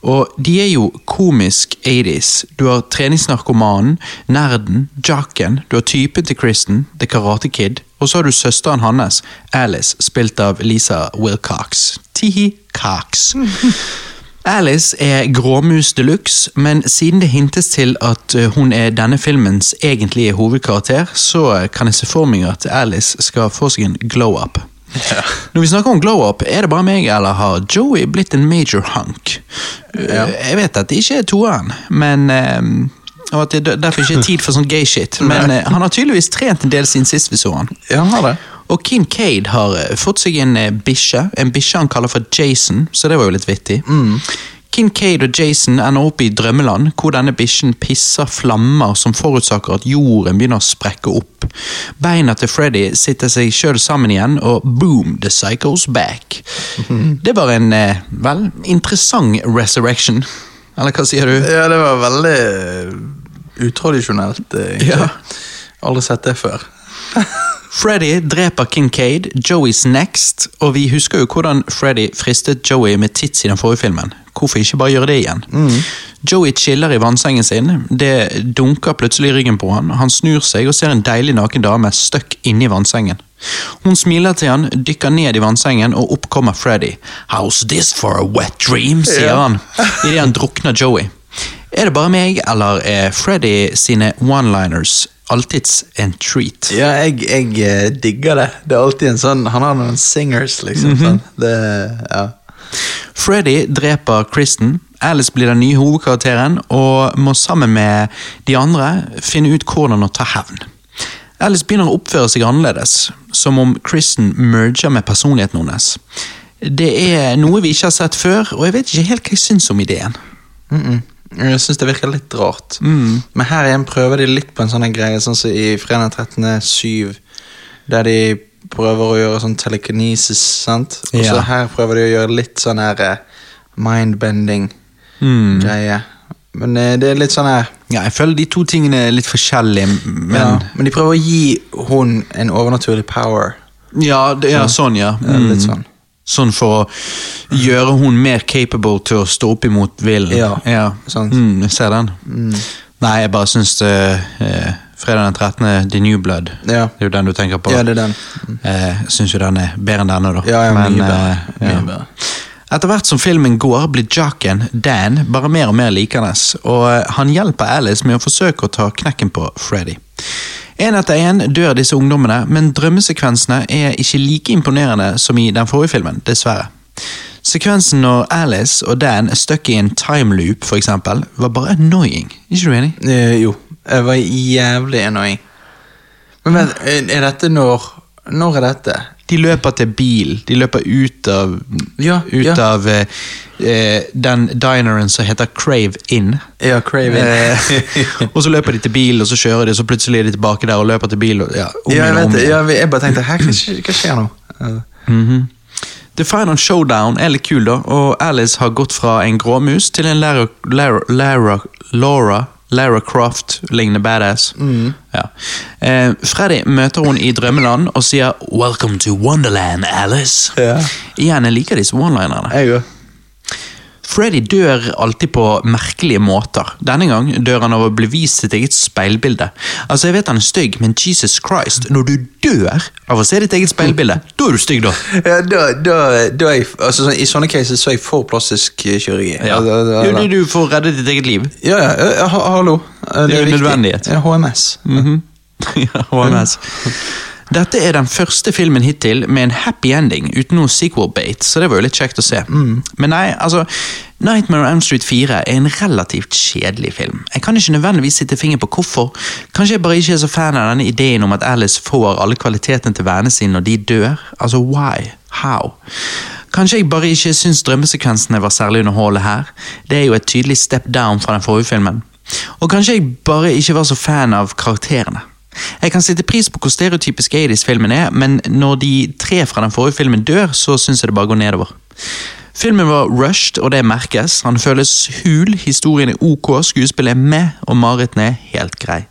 Og de er jo komisk 80s. Du har treningsnarkomanen, nerden, jocken, du har typen til Kristen, The Karate Kid, og så har du søsteren hans, Alice, spilt av Lisa Wilcox. Tihi Cox. [LAUGHS] Alice er gråmus de luxe, men siden det hintes til at eh, hun er denne filmens egentlige hovedkarakter, så eh, kan jeg se for meg at Alice skal få seg en glow-up. Når vi snakker om glow-up, er det bare meg, eller har Joey blitt en major hunk? Ja. Eh, Jeg vet at det ikke er toeren, men og at det derfor ikke er tid for sånn gay shit, men eh, han har tydeligvis trent en del siden sist vi så han. Ja, han har det. Og Kincaid har eh, fått seg en eh, bikkje, en bikkje han kaller for Jason, så det var jo litt vittig. Kincaid og Jason ender opp i drømmeland, hvor denne bikkjen pisser flammer som forutsaker at jorden begynner å sprekke opp. Beina til Freddy sitter seg sjøl sammen igjen, og boom, the cycle's back. [LAUGHS] Det var en, eh, vel, interessant resurrection. Eller hva sier du? Ja, det var veldig utradisjonelt. eh, egentlig. Ja. Aldri sett det før. [LAUGHS] Freddy dreper Kincaid, Joey's next, og vi husker jo hvordan Freddy fristet Joey med tits i den forrige filmen. Hvorfor ikke bare gjøre det igjen? Joey chiller i vannsengen sin, det dunker plutselig i ryggen på han. Han snur seg og ser en deilig naken dame stuck inni vannsengen. Hun smiler til han, dykker ned i vannsengen, og opp kommer Freddy. How's this for a wet dream, sier Ja. han, idet han drukner Joey. Er det bare meg, eller er Freddy sine one-liners alltids en treat? Ja, jeg, jeg eh, digger det. Det er alltid en sånn Han har noen singers, liksom. sånn. Det, ja. Freddy dreper Kristen, Alice blir den nye hovedkarakteren og må sammen med de andre finne ut hvordan å ta hevn. Alice begynner å oppføre seg annerledes, som om Kristen merger med personligheten hennes. Det er noe vi ikke har sett før, og jeg vet ikke helt hva jeg syns om ideen. Mm -mm. Jeg syns det virker litt rart. Men her igjen prøver de litt på en sånn greie, sånn som i Fredag 13.7, der de prøver å gjøre sånn telekinesis, sant? Og så Ja. her prøver de å gjøre litt sånn her eh, mindbending Mm. Men eh, det er litt sånn her Ja, jeg føler de to tingene er litt forskjellige, men ja, Men de prøver å gi hun en overnaturlig power. Ja, det er sånn, ja. Mm. litt Mm. sånn. Sånn for å gjøre hun mer capable til å stå opp imot villen. Ja, ja. sant. Mm, jeg ser den. Nei, jeg bare syns det eh, Fredag den 13., The New Blood. Ja. Det er jo den du tenker på. Ja, det er den. Eh, jeg syns jo den er bedre enn denne, da. Ja, ja, Men, mye bedre. eh. Mye bedre. Etter hvert som filmen går, blir jocken Dan, bare mer og mer likende, og eh, han hjelper Alice med å forsøke å ta knekken på Freddy. En etter en dør disse ungdommene, men drømmesekvensene er ikke like imponerende som i den forrige filmen, dessverre. Sekvensen når Alice og Dan er stuck i en timeloop, for eksempel, var bare annoying. Ikke du enig? Eh, jo. Jeg var jævlig annoying. Men er er dette når Når er dette? De løper til bil, de løper ut av, Ja, ut ja. av eh, eh, den dineren som heter Crave Inn. Ja, Crave Inn. [LAUGHS] og så løper de til bil, og så kjører de, så plutselig er de tilbake der og løper til bil. Og, ja, jeg vet jeg bare tenkte hva, hva skjer nå? Eh, Mhm. The Final Showdown er litt kul, da, og Alice har gått fra en gråmus til en Lara, Lara, Lara, Laura Lara Croft-lignende badass. Ja. Eh, Freddy møter hun i drømmeland og sier 'Welcome to Wonderland, Alice'. Ja. Igjen, jeg liker disse one-linerne. Freddy dør alltid på merkelige måter. Denne gang dør han av å bli vist sitt eget speilbilde. Altså, Jeg vet han er stygg, men Jesus Christ, når du dør av å se ditt eget speilbilde, da er du stygg, da! Ja, da, da, da jeg, altså, I sånne cases så er jeg for plastisk eh, kirurgi. Ja. Da, da, Jo, du, du får redde ditt eget liv. ja, ja, ha- hallo. Eh, Det er jo nødvendighet. Ja, HMS. [LAUGHS] -hmm. ja, HMS. Dette er den første filmen hittil med en happy ending, uten noe sequel-bait, så det var jo litt kjekt å se. Men nei, altså, Nightmare on Elm Street 4 er en relativt kjedelig film. Jeg kan ikke nødvendigvis sitte finger på hvorfor. Kanskje jeg bare ikke er så fan av denne ideen om at Alice får alle kvalitetene til vennene sine når de dør. Altså, why? How? Kanskje jeg bare ikke syns drømmesekvensene var særlig underholdende her. Det er jo et tydelig step down fra den forrige filmen. Og kanskje jeg bare ikke var så fan av karakterene. Jeg kan sette pris på hvor stereotypisk 80s-filmen er, men når de tre fra den forrige filmen dør, så syns jeg det bare går nedover. Filmen var rushed, og det merkes. Han føles hul, historien er ok, skuespillet er med, og Marit er helt grei.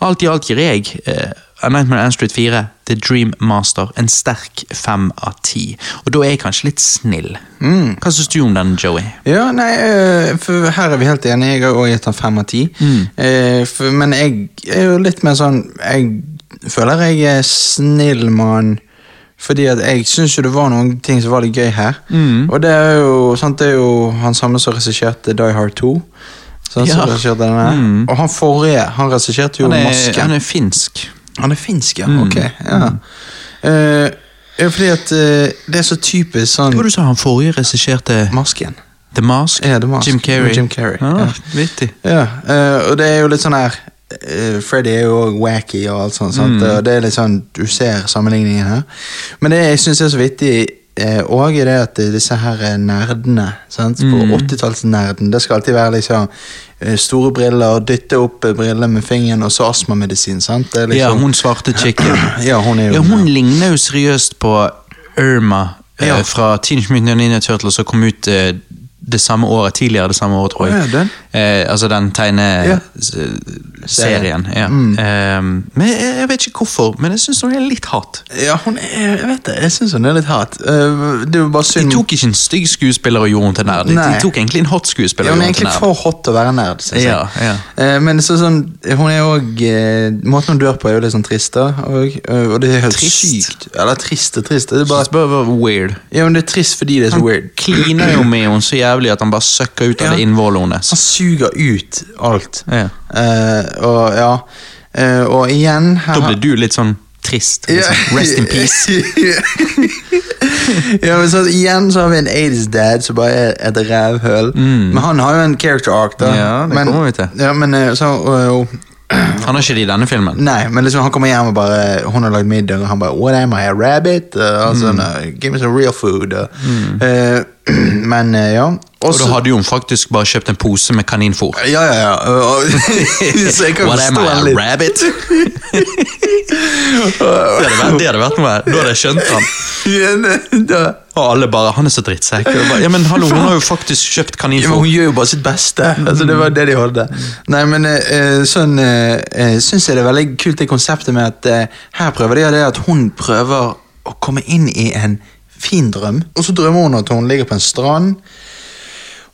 Alt i alt gir jeg eh, A Nightmare on Street 4, The Dream Master, en sterk fem av ti. Og da er jeg kanskje litt snill. Hva syns du om den, Joey? Ja, nei, eh, for her er vi helt enige. Jeg har også gitt han fem av ti. Eh, for- Men jeg er jo litt mer sånn Jeg føler jeg er snill mann. Fordi at jeg syns jo det var noen ting som var litt gøy her. Og det er jo sant, det er jo han samme som regisserte Die Hard 2. Sant, som Ja. denne. Og han forrige, han regisserte jo Han er, Masken. han er finsk. Han er finsk, ja. Ok. ja. Ja, fordi at uh, det er så typisk sånn Hva du sa han forrige regisserte Masken. The Mask? Ja, The Mask. Jim Carrey. Jim Carrey, Ah, ja. Vittig. Ja, Uh, og det er jo litt sånn her Freddy er jo også wacky og alt sånt, sant? og det er litt sånn, du ser sammenligningen her. Men det jeg syns er så vittig òg, er det at disse her eh, nerdene sant? På 80-tallsnerden Det skal alltid være liksom eh, store briller, dytte opp eh, briller med fingeren, og så astmamedisin. sant? Er Ja, liksom- hun svarte chicken. [CLEARS THROAT] Ja, hun jo Ja, hun ligner jo seriøst på Irma eh, Ja. fra Teenage Mutant Ninja Turtles og kom ut eh, det samme året, tidligere det samme året, tror jeg. Ja, den? Eh, altså den tegneserien. Ja. Mm. Eh, men jeg, jeg vet ikke hvorfor, men jeg syns hun er litt hat. Ja, hun er, jeg vet det, jeg syns hun er litt hat. Uh, det er bare synd. De tok ikke en stygg skuespiller og gjorde henne til nerd. De, de tok egentlig en hot skuespiller Ja, hun er egentlig for hot til å være nerd. Ja, ja. Eh, Men så, sånn, hun er òg Måten hun dør på, er jo litt sånn trist. da Og, eh, og det er helt Trist? sykt. Eller trist og trist. Det er Det bare, bare var weird. ja, men det er trist fordi det er så Han weird. kliner jo med henne så jævlig at han bare søkker ut av det innvollet hennes. Han suger ut alt. Ja. Eh, og ja uh, Og igjen her Da blir du litt sånn trist. Liksom. Rest in peace. [LAUGHS] ja, men så Igjen så har vi en 80's dad som bare er et rævhøl. Men han har jo en character arc, da. Mm. Ja, det men, kommer vi til. Ja, men eh, så, Uh, [CLEARS THROAT] Han har ikke det i denne filmen. Nei, men liksom han kommer hjem og bare Hun har lagd middag, og han bare What am I, a rabbit? Uh, altså, Mm. uh, give me some real food. Uh, eh, [CLEARS THROAT] men eh, ja. Og da hadde jo hun faktisk bare kjøpt en pose med kaninfôr. Ja, ja, ja. [LAUGHS] så jeg kan What am I, han a litt. rabbit? [LAUGHS] det, hadde vært, det hadde vært noe. Da hadde jeg skjønt han. Og alle bare 'Han er så drittsekk'. Ja, men hallo, hun har jo faktisk kjøpt Ja, hun gjør jo bare sitt beste. Altså, det var det de hadde. Nei, men eh, sånn uh, syns jeg det er veldig kult det konseptet med at eh, her prøver de det at hun prøver å komme inn i en fin drøm. Og så drømmer hun at hun ligger på en strand,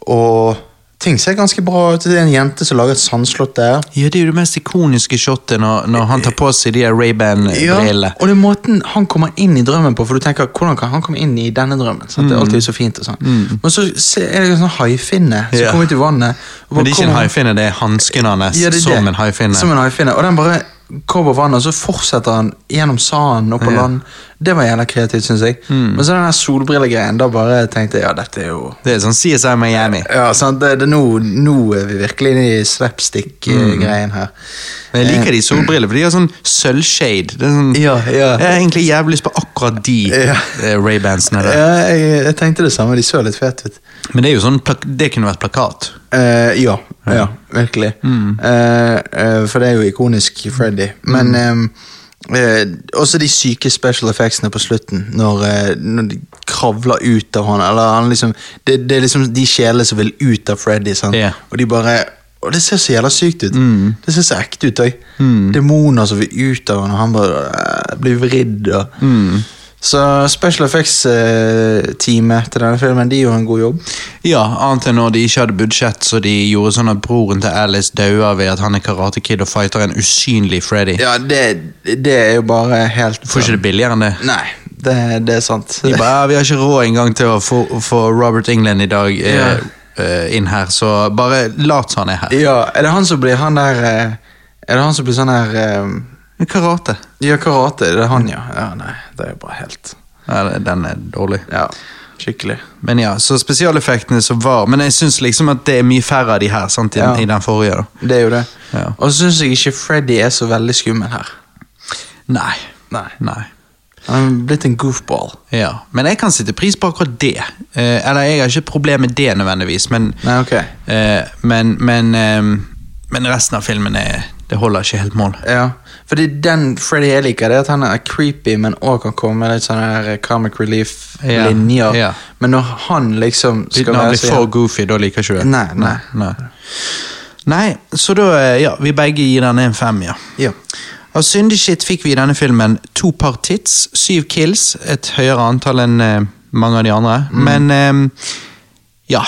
og ting ser ganske bra ut. Det er en jente som lager et sandslott der. Ja, Det er jo det mest ikoniske shotet når, når han tar på seg de Ray-Ban-brillene. og det er måten han kommer inn i drømmen på, for du tenker, hvordan kan han komme inn i denne drømmen? Sant? Det er alltid så fint og sånn. Men så er det en sånn haifinne som Ja. kommer ut i vannet. Men det er ikke en haifinne, det er hansken hans Ja, som det. en haifinne. Som en haifinne. Og den bare går på vannet, og så fortsetter han gjennom sanden og på Ja. Mm. Det var gjerne kreativt, syns jeg. Men så den solbrillegreien, da bare tenkte jeg ja, dette er jo Det er sånn CSI Miami. ja, sant, det, det, nå, nå er vi virkelig inne i slapstick-greien her. Men jeg liker de solbrillene, for de har sånn sølvshade. Det sånn, Ja, ja. Jeg har egentlig jævlig lyst på akkurat de Ja. eh, Ray-Bansene der. Ja, jeg, jeg tenkte det samme, de så litt fete ut. Men det er jo sånn, det kunne vært plakat. Uh, ja, ja, virkelig. Mm. Uh, uh, for det er jo ikonisk Freddy. Men eh, eh, også de syke special effectsene på slutten, når, eh, når de kravler ut av han, eller han liksom det, det er liksom de sjelene som vil ut av Freddy? Ja. og de bare og det ser så jævla sykt ut. Det ser så ekte ut òg. Mm. Demoner som vil ut av han, og han bare eh, blir vridd. Og. Mm. Så special effects-teamet til denne filmen De gjorde en god jobb. Ja, annet enn når de ikke hadde budsjett, så de gjorde sånn at broren til Alice daua ved at han er Karate Kid og fighter en usynlig Freddy. Ja, det, det er jo bare helt Får ikke det billigere enn det? Nei, det, det er sant. De bare, «Ja, vi har ikke råd engang til å få, få Robert England i dag eh, Ja. eh, inn her, så bare lat som han er her. Ja, er det han som blir han der eh, Er det han som blir sånn her eh, Karate. Ja, karate, det er han, ja. Ja, Nei, det er jo bare helt Ja, den er dårlig. Ja, skikkelig. Men ja, så spesialeffektene som var Men jeg syns liksom at det er mye færre av de her sant, i, Ja. i den forrige. da Det er jo det. Ja. Og så syns jeg ikke Freddy er så veldig skummel her. Nei. Nei. Nei. Han er blitt en goofball. Ja, Men jeg kan sette pris på akkurat det. Eh, eller jeg har ikke problem med det nødvendigvis, men Nei, okay. eh, men, men, eh, men resten av filmen er, det holder ikke helt mål. Ja, fordi den Freddy jeg liker, det er at han er creepy, men også kan komme med litt sånne her comic relief-linjer. Ja, ja. Men når han liksom skal Når han blir for goofy, da liker ikke du det? Nei, nei. nei. Nei, så da eh, Ja, vi begge gir den en fem, ja. Ja. Av syndig shit fikk vi i denne filmen to par tits, syv kills, et høyere antall enn eh, mange av de andre. Men eh, ja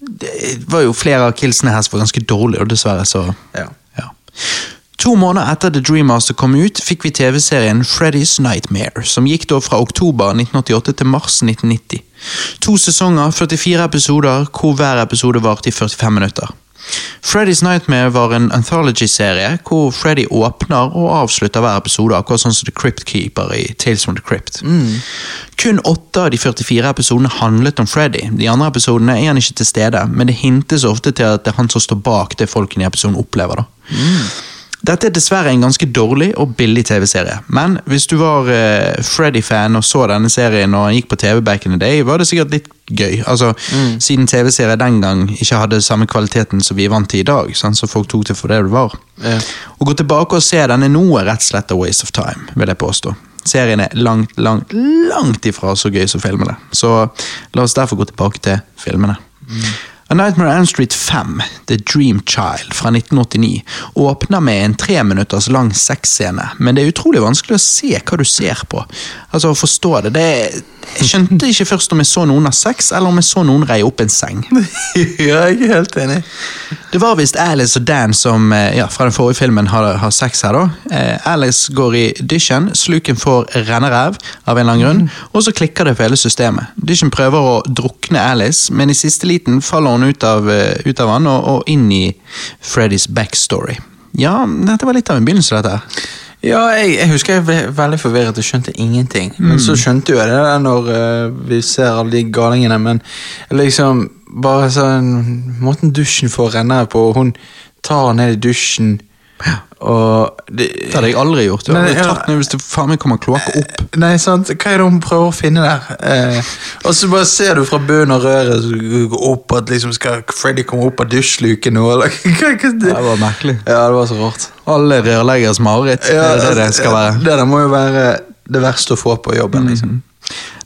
Det var jo flere av killsene her som var ganske dårlige, og dessverre så Ja. ja. To måneder etter The Dream Master kom ut, fikk vi TV-serien Freddy's Nightmare, som gikk da fra oktober 1988 til mars 1990. To sesonger, 44 episoder, hvor hver episode varte i 45 minutter. Freddy's Nightmare var en anthology-serie hvor Freddy åpner og avslutter hver episode, akkurat sånn som The Crypt Keeper i Tales from the Crypt. Mm. Kun åtte av de 44 episodene handlet om Freddy. De andre episodene er han ikke til stede, men det hintes ofte til at det er han som står bak det folkene i episoden opplever. da. Dette er dessverre en ganske dårlig og billig TV-serie, men hvis du var uh, Freddy-fan og så denne serien når han gikk på TV back in the day, var det sikkert litt gøy. Altså, Siden TV-serier den gang ikke hadde samme kvaliteten som vi er vant til i dag, sant? så folk tok det for det det var. Å gå tilbake og se denne nå er rett og slett a waste of time, vil jeg påstå. Serien er langt, langt, langt ifra så gøy som filmene, så la oss derfor gå tilbake til filmene. A Nightmare on Elm Street 5, The Dream Child fra 1989, åpner med en tre minutters lang sexscene, men det er utrolig vanskelig å se hva du ser på. Altså å forstå det. det er, jeg skjønte ikke først om jeg så noen ha sex, eller om jeg så noen reie opp en seng. [LAUGHS] ja, jeg er helt enig. Det var visst Alice og Dan som eh, ja, fra den forrige filmen har, har sex her. da. Eh, Alice går i dusjen, sluken får renneræv av en eller annen grunn, og så klikker det for hele systemet. Dusjen prøver å drukne Alice, men i siste liten faller hun ut av, eh, ut av han og, og inn i Freddys backstory. Ja, dette var litt av en begynnelse, dette. Ja, jeg, jeg husker jeg ble veldig forvirret og skjønte ingenting. Men så skjønte jo jeg det når uh, vi ser alle de galingene, men liksom Bare sånn Måten dusjen får renne på, hun tar ned i dusjen, og det, Det hadde jeg aldri gjort. Du hadde tatt ned hvis det faen meg kommer kloakk opp. Nei, sant? Hva er det hun prøver å finne der? Eh, og så bare ser du fra bunnen av røret opp at liksom skal Freddy komme opp av dusjluken nå, eller hva, hva det? Det var merkelig. Ja, det var så rart. Alle rørleggeres mareritt. Ja, det det det skal være? Det der må jo være det verste å få på jobben, liksom.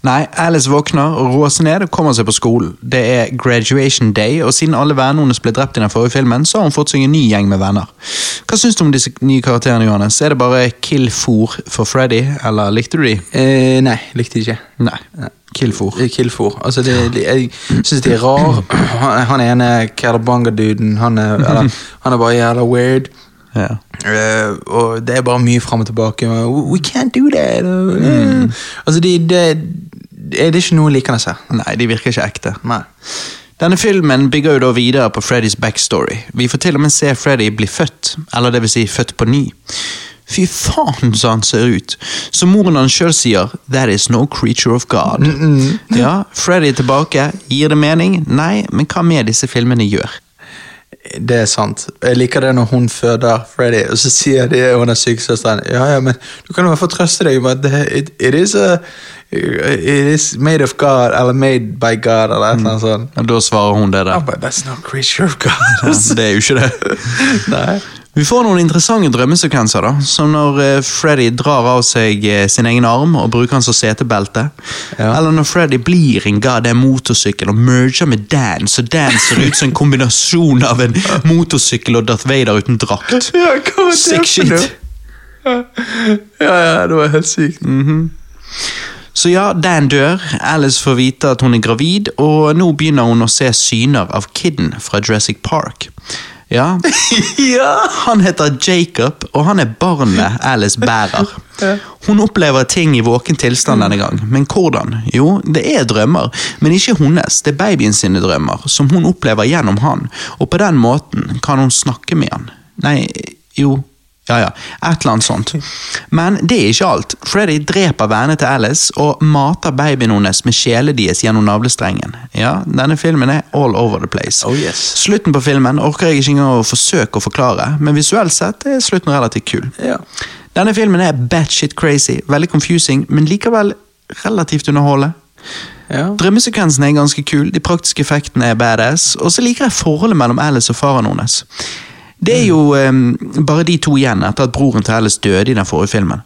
Nei, Alice våkner råser ned og kommer seg på skolen. Det er graduation day, og siden alle vennene hennes ble drept i den forrige filmen, så har hun fått seg en ny gjeng med venner. Hva syns du om disse nye karakterene, Johannes? Er det bare kill-for for Freddy, eller likte du de? Eh, nei, likte ikke. Nei. Kill-for. Kill er Killfor. Altså, det, jeg syns de er rar. Han, han ene Calabanga-duden, han, han er bare jævla weird. Ja. Uh, og det er bare mye fram og tilbake. We can't do that. Uh, Altså, de, det, det er ikke noe likende her. Nei, de virker ikke ekte. Nei. Denne filmen bygger jo da videre på Freddys backstory. Vi får til og med se Freddy bli født, eller det vil si født på ny. Fy faen så han ser ut. Som moren hans sjøl sier, that is no creature of God. Ja, Freddy er tilbake. Gir det mening? Nei, men hva med disse filmene gjør? Det er sant. Jeg liker det når hun føder Freddy, og så sier de hun er sykesøsteren Ja, ja, men du kan i hvert fall trøste deg med at det, it, it, is a, it is made of God, eller made by God, eller et eller annet sånt. Og da svarer hun det der. Oh, but that's not creature of God. Ja, det er jo ikke det. [LAUGHS] Nei. Vi får noen interessante drømmesekvenser, da. Som når eh, Freddy drar av seg eh, sin egen arm og bruker den som setebelte. Ja. Eller når Freddy blir en goddamn motorsykkel og merger med Dan, så Dan ser ut som en kombinasjon av en motorsykkel og Darth Vader uten drakt. Ja, hva var Sick shit. Ja, ja, det var helt sykt. Så ja, Dan dør, Alice får vite at hun er gravid, og nå begynner hun å se syner av Kidden fra Jurassic Park. Ja, [LAUGHS] ja! Han heter Jacob, og han er barnet Alice bærer. [LAUGHS] Hun opplever ting i våken tilstand denne gang, men hvordan? Jo, det er drømmer, men ikke hennes, det er babyen sine drømmer, som hun opplever gjennom han, og på den måten kan hun snakke med han. Nei, jo, Ja, ja, et eller annet sånt. Men det er ikke alt. Freddy dreper vennene til Alice og mater babyen hennes med sjelen deres gjennom navlestrengen. Ja, denne filmen er all over the place. Oh, yes. Slutten på filmen orker jeg ikke engang å forsøke å forklare, men visuelt sett er slutten relativt kul. Ja. Denne filmen er batshit crazy, veldig confusing, men likevel relativt underholdende. Ja. Drømmesekvensen er ganske kul, de praktiske effektene er badass, og så liker jeg forholdet mellom Alice og faren hennes. Det er jo um, bare de to igjen etter at broren til Alice døde i den forrige filmen.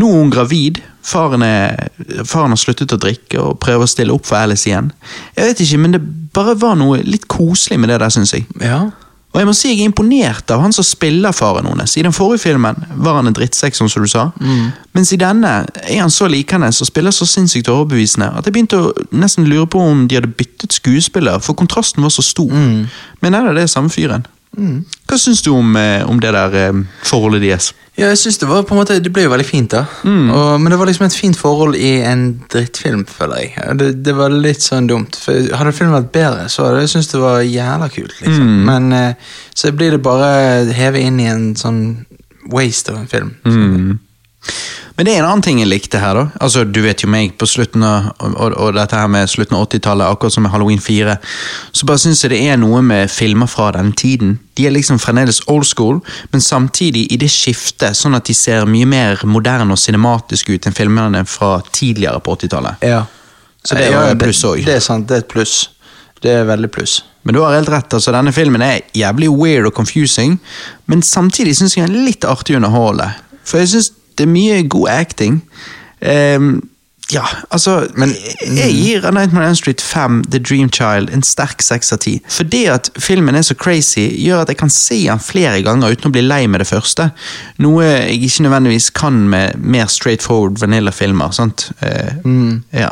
Nå er hun gravid, faren, er, faren har sluttet å drikke og prøver å stille opp for Alice igjen. Jeg vet ikke, men det bare var noe litt koselig med det der, syns jeg. ja. Og jeg må si jeg er imponert av han som spiller faren hennes. I den forrige filmen var han en drittsekk, sånn som du sa. Mens i denne er han så likende og spiller så sinnssykt overbevisende at jeg begynte å nesten lure på om de hadde byttet skuespiller, for kontrasten var så stor. Men er det det samme fyren? Hva syns du om, eh, om det der eh, forholdet deres? Ja, jeg synes Det var på en måte, det ble jo veldig fint, da. Og, men det var liksom et fint forhold i en drittfilm, føler jeg. Det, det var litt sånn dumt. For Hadde filmen vært bedre, så hadde jeg syntes det var jævla kult. liksom. Men eh, så blir det bare hevet inn i en sånn waste av en film. Men det er en annen ting jeg likte her, da. Altså, Du vet jo meg på slutten av og, og dette her med slutten av 80-tallet, akkurat som med Halloween 4. Så bare syns jeg det er noe med filmer fra den tiden. De er liksom fremdeles old school, men samtidig i det skiftet, sånn at de ser mye mer moderne og cinematiske ut enn filmene fra tidligere på 80-tallet. Ja. Så det er jo et pluss også. Det, det er sant, det er et pluss. Det er veldig pluss. Men du har helt rett, altså denne filmen er jævlig weird og confusing, men samtidig syns jeg den er litt artig å underholde. For jeg syns det er mye god acting. Um, ja, altså Men jeg gir A Nightmare on Elm Street 5 The Dream Child en sterk seks av ti. Det at filmen er så crazy, gjør at jeg kan se den flere ganger uten å bli lei med det første. Noe jeg ikke nødvendigvis kan med mer straightforward vanilla-filmer. sant? Eh, ja.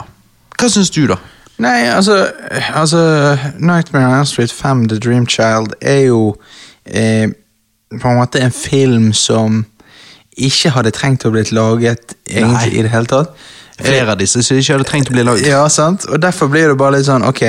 Hva syns du, da? Nei, altså, altså Nightmare on Elm Street 5 The Dream Child er jo eh, på en måte en film som ikke hadde trengt å blitt laget egentlig Nei. i det hele tatt. Flere av disse som ikke hadde trengt å bli laget. Ja, sant? Og derfor blir det bare litt sånn, ok,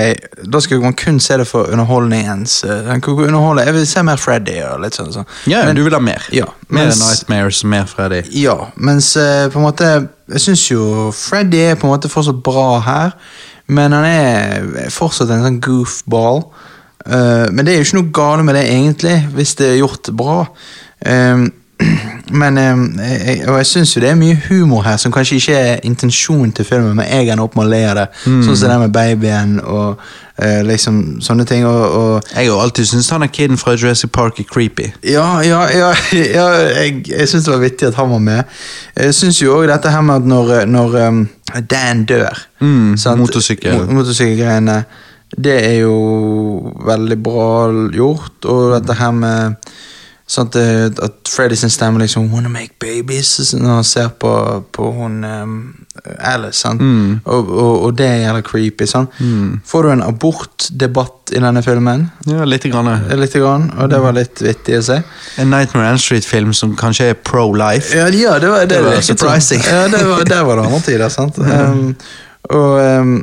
da skal man kun se det for underholdningens. eh, underholde, Jeg vil se mer Freddy og litt sånn. sånn. Ja, Men- du vil ha mer. Ja, Mer Nightmares, mer Freddy. Ja, mens eh, på en måte Jeg syns jo Freddy er på en måte fortsatt bra her, men han er fortsatt en sånn goofball. Eh, men det er jo ikke noe gale med det, egentlig, hvis det er gjort bra. Eh, [CLEARS THROAT] men eh, jeg, Og jeg syns jo det er mye humor her som kanskje ikke er intensjonen til filmen, men jeg ender opp med å le av det. Sånn som det med babyen og eh, liksom sånne ting. og, og Jeg har alltid syntes han er kiden fra Jurassic Park er creepy. ja, ja, ja, [LAUGHS] ja jeg, jeg syns det var vittig at han var med. Jeg syns jo òg dette her med at når, når um, Dan dør Mm, Motorsykkelgreiene. motorsykkel. Det er jo veldig bra gjort, og dette her med Sant, at, at Freddy sin stemme liksom Wanna make babies Når han ser på, på hun um, Alice. Sant? Mm. Og, og, og det er jævla creepy. Sant? Får du en abortdebatt i denne filmen? Ja, lite grann. Litt, grann, og det var litt vittig å se. En Nightmare on Street-film som kanskje er pro-life. Ja, ja det var, det, Det var virket sånn. surprising. Ja, det var, der var det andre tider, sant. [LAUGHS] Um, og um,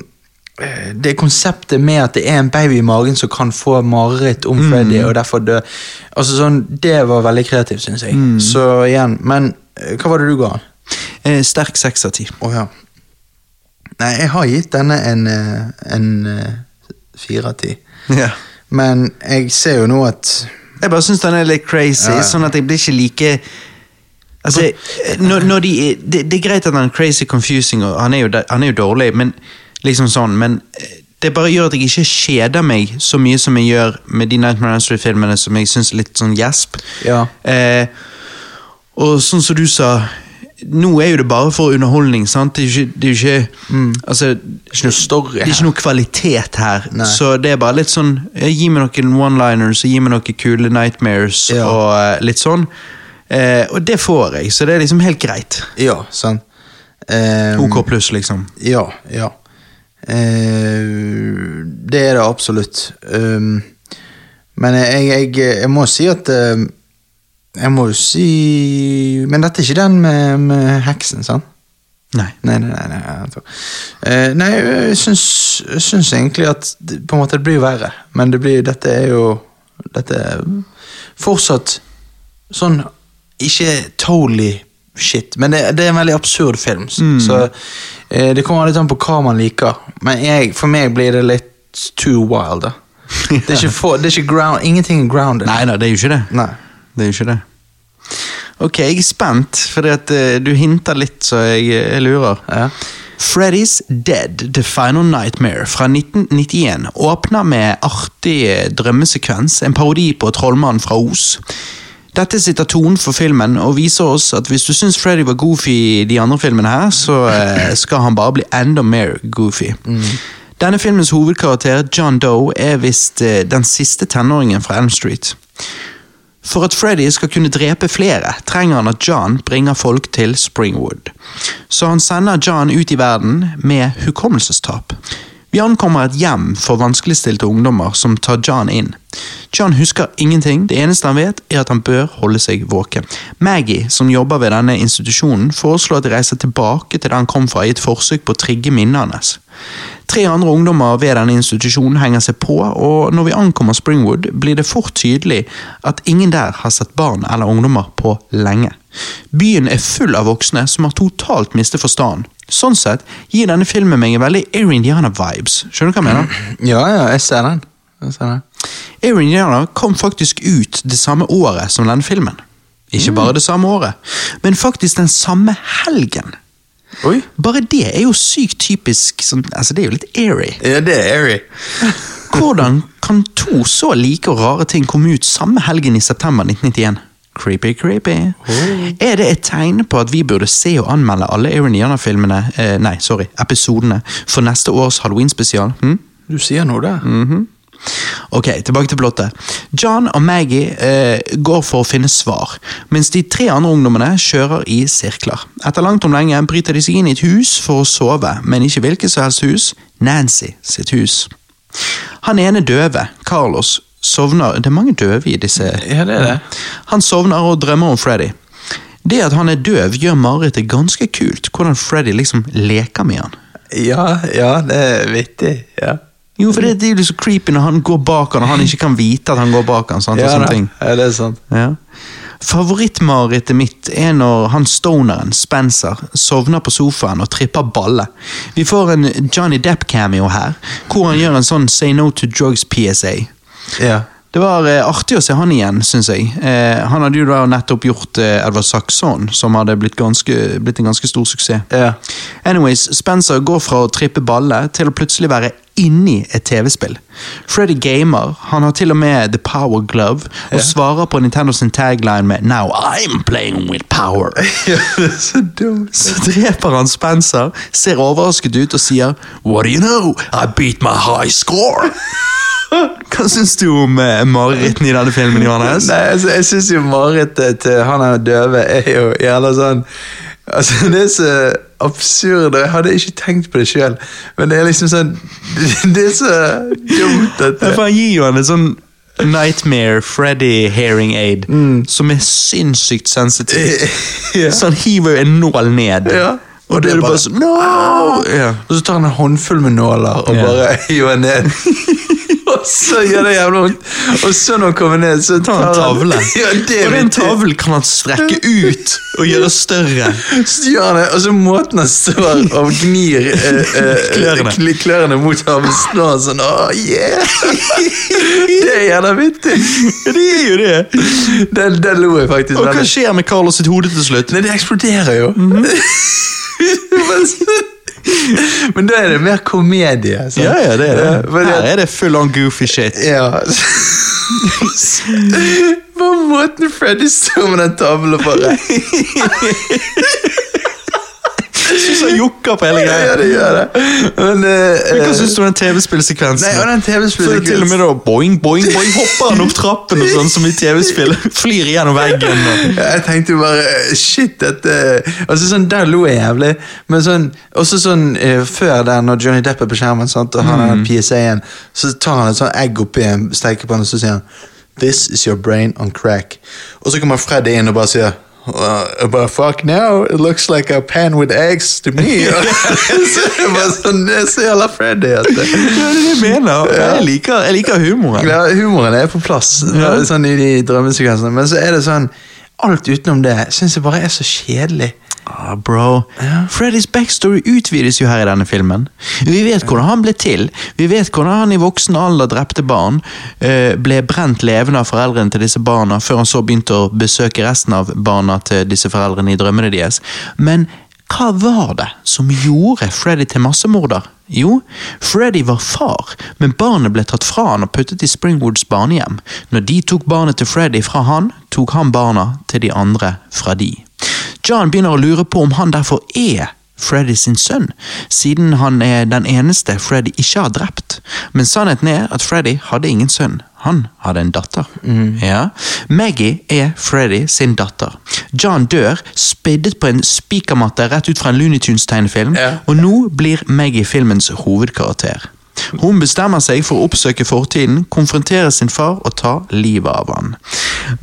det konseptet med at det er en baby i magen som kan få mareritt om Freddy, og derfor dø altså sånn, Det var veldig kreativt, syns jeg. Så igjen, men eh, hva var det du ga? Eh, sterk seks av ti. Å ja. Nei, jeg har gitt denne en, eh, en eh, fire av ti. [LAUGHS] Ja. Men jeg ser jo nå at Jeg bare syns den er litt crazy, Ja, sånn at jeg blir ikke like Altså, når, når de, det, det er greit at han er crazy confusing, og han er, jo, han er jo dårlig, men liksom sånn, men eh, det bare gjør at jeg ikke kjeder meg så mye som jeg gjør med de Nightmare on Street-filmene som jeg syns er litt sånn gjesp. Ja. Eh, og sånn som du sa, nå er jo det bare for underholdning, sant? Det er jo ikke, det er jo ikke altså, Det er ikke noe story det er ikke noe kvalitet her. Nei. Så det er bare litt sånn Gi meg noen one-liners og gi meg noen kule nightmares Ja. og eh, litt sånn. Eh, og det får jeg, så det er liksom helt greit. Ja, sant. Um, OK pluss, liksom. Ja, ja. Eh, det er det absolutt. Um, men jeg, jeg, jeg må si at um, Jeg må jo si Men dette er ikke den med, med heksen, sant? Nei. Nei, nei, nei. Nei, Eh, nei jeg syns, syns egentlig at på en måte det blir verre. Men det blir, dette er jo Dette er fortsatt sånn ikke totally shit, men det, det er en veldig absurd film. Så eh, det kommer litt an på hva man liker. Men jeg, for meg blir det litt too wild. da. [LAUGHS] Det er ikke, for, det er ikke ground, ingenting grounded. Nei da, det er jo ikke det. Nei. Det er jo ikke det. Ok, jeg er spent, fordi at uh, du hinter litt, så jeg, jeg lurer. Ja. Freddy's Dead, The Final Nightmare fra 1991 åpner med artig drømmesekvens, en parodi på Trollmannen fra Os. Dette sitter tonen for filmen og viser oss at hvis du syns Freddy var goofy i de andre filmene her, så eh, skal han bare bli enda mer goofy. Denne filmens hovedkarakter, John Doe, er visst eh, den siste tenåringen fra Elm Street. For at Freddy skal kunne drepe flere, trenger han at John bringer folk til Springwood. Så han sender John ut i verden med hukommelsestap. Vi ankommer et hjem for vanskeligstilte ungdommer som tar John inn. John husker ingenting, det eneste han vet er at han bør holde seg våken. Maggie, som jobber ved denne institusjonen, foreslår at de reiser tilbake til der han kom fra i et forsøk på å trigge minnet hans. Tre andre ungdommer ved denne institusjonen henger seg på, og når vi ankommer Springwood, blir det fort tydelig at ingen der har sett barn eller ungdommer på lenge. Byen er full av voksne som har totalt mistet forstanden. Sånn sett gir denne filmen meg en veldig Air Indiana-vibes. Skjønner du hva jeg mener? Ja, ja, jeg ser den. Jeg ser den. Air Indiana kom faktisk ut det samme året som denne filmen. Ikke bare det samme året, men faktisk den samme helgen. Oi. Bare det er jo sykt typisk sånn, altså Det er jo litt airy. Ja, det er airy. [LAUGHS] Hvordan kan to så like og rare ting komme ut samme helgen i september 1991? Creepy, creepy. Er det et tegn på at vi burde se og anmelde alle Erin Yana filmene eh, Nei, sorry, episodene for neste års Halloween-spesial? Hm? Du sier noe der. Ok, tilbake til plottet. John og Maggie eh, går for å finne svar, mens de tre andre ungdommene kjører i sirkler. Etter langt om lenge bryter de seg inn i et hus for å sove, men ikke hvilket som helst hus, Nancy sitt hus. Han ene døve, Carlos, sovner Det er mange døve i disse Ja, det er det. Han sovner og drømmer om Freddy. Det at han er døv, gjør marerittet ganske kult, hvordan Freddy liksom leker med han. Ja, ja, det er vittig. Ja. Jo, for det, det er jo så creepy når han går bak han, og han ikke kan vite at han går bak han, sant, og Ja, sånne ting. ja, det er sant. Ja. Favorittmarerittet mitt er når han stoneren, Spencer, sovner på sofaen og tripper balle. Vi får en Johnny Depp-cameo her, hvor han gjør en sånn Say No to Drugs-PSA. Ja. Det var eh, artig å se han igjen, syns jeg. Eh, han hadde jo da nettopp gjort eh, Edward Saxon, som hadde blitt, ganske, blitt en ganske stor suksess. Ja. Anyways, Spencer går fra å trippe balle til å plutselig være inni et TV-spill. Freddy gamer, han har til og med The Power Glove, og svarer på Nintendo sin tagline med Now I'm playing with power. [LAUGHS] er så dumt. Så dreper han Spencer, ser overrasket ut og sier What do you know? I beat my high score! [LAUGHS] Hva syns du om eh, marerittene i denne filmen, Johannes? Nei, altså, jeg syns jo marerittet til han er døve er jo jævla sånn Altså, Det er så absurd, og jeg hadde ikke tenkt på det sjøl, men det er liksom sånn [LAUGHS] Det er så dumt, dette. Jeg gir jo han en sånn Nightmare Freddy hearing aid som er sinnssykt sensitiv. [LAUGHS] Ja. Så han hiver jo en nål ned. Ja. Og det er bare sånn No! Ja. Og så tar han en håndfull med nåler og bare [LAUGHS] hiver ned. Så gjør det jævlig vondt. Og så når han kommer ned, så tar han tavle. [LAUGHS] Ja, det og den tavlen kan han strekke ut og gjøre større. Så gjør han det, og så måten han står og gnir eh, eh, Klørne. kl- klørne mot nå, sånn Åh, yeah! [LAUGHS] Det er jævla vittig. Det er jo det. Den, den lo jeg faktisk Og hva skjer med Carlos sitt hode til slutt? Nei, det eksploderer jo. [LAUGHS] Mm så- [LAUGHS] Men da er det mer komedie. sant? Ja, ja, det er det. Ja, Her er det full on goofy shit. Ja. [LAUGHS] På måten Freddy står med den tavlen bare [LAUGHS] Syns jukka på hele greia. Ja, det gjør det. Men, eh, Men Hva eh, syns du om den TV-spillsekvensen? Nei, og den Så er det til og med da boing, boing, boing, hopper han opp trappen og sånn som i TV-spill. [LAUGHS] Flyr gjennom veggen. Og. Ja, Jeg tenkte jo bare Shit, dette Altså sånn, Der lo jeg jævlig. Men sånn også sånn eh, før der, når Johnny Depp er på skjermen, sant, og han har den PSA-en, så tar han et sånn egg oppi en stekepanne, og så sier han This is your brain on crack. Og så kommer Freddy inn og bare sier Uh, but fuck now, it looks like a pan with eggs to me. så det var sånn, det er så jævla Freddy. At det, Ja, det er det jeg mener. Jeg liker, jeg liker humoren. ja, humoren er på plass Ja. sånn i de drømmesekvensene, men så er det sånn alt utenom det syns jeg bare er så kjedelig. Ah, bro. Freddys backstory utvides jo her i denne filmen. Vi vet hvordan han ble til. Vi vet hvordan han i voksen alder drepte barn. eh, Ble brent levende av foreldrene til disse barna, før han så begynte å besøke resten av barna til disse foreldrene i drømmene deres. Men hva var det som gjorde Freddy til massemorder? Jo, Freddy var far, men barnet ble tatt fra han og puttet i Springwoods barnehjem. Når de tok barnet til Freddy fra han, tok han barna til de andre fra de. John begynner å lure på om han derfor er Freddy sin sønn, siden han er den eneste Freddy ikke har drept. Men sannheten er at Freddy hadde ingen sønn. Han hadde en datter. Ja. Maggie er Freddy sin datter. John dør, spiddet på en spikermatte rett ut fra en Looney Tunes-tegnefilm, Ja. og nå blir Maggie filmens hovedkarakter. Hun bestemmer seg for å oppsøke fortiden, konfrontere sin far og ta livet av han.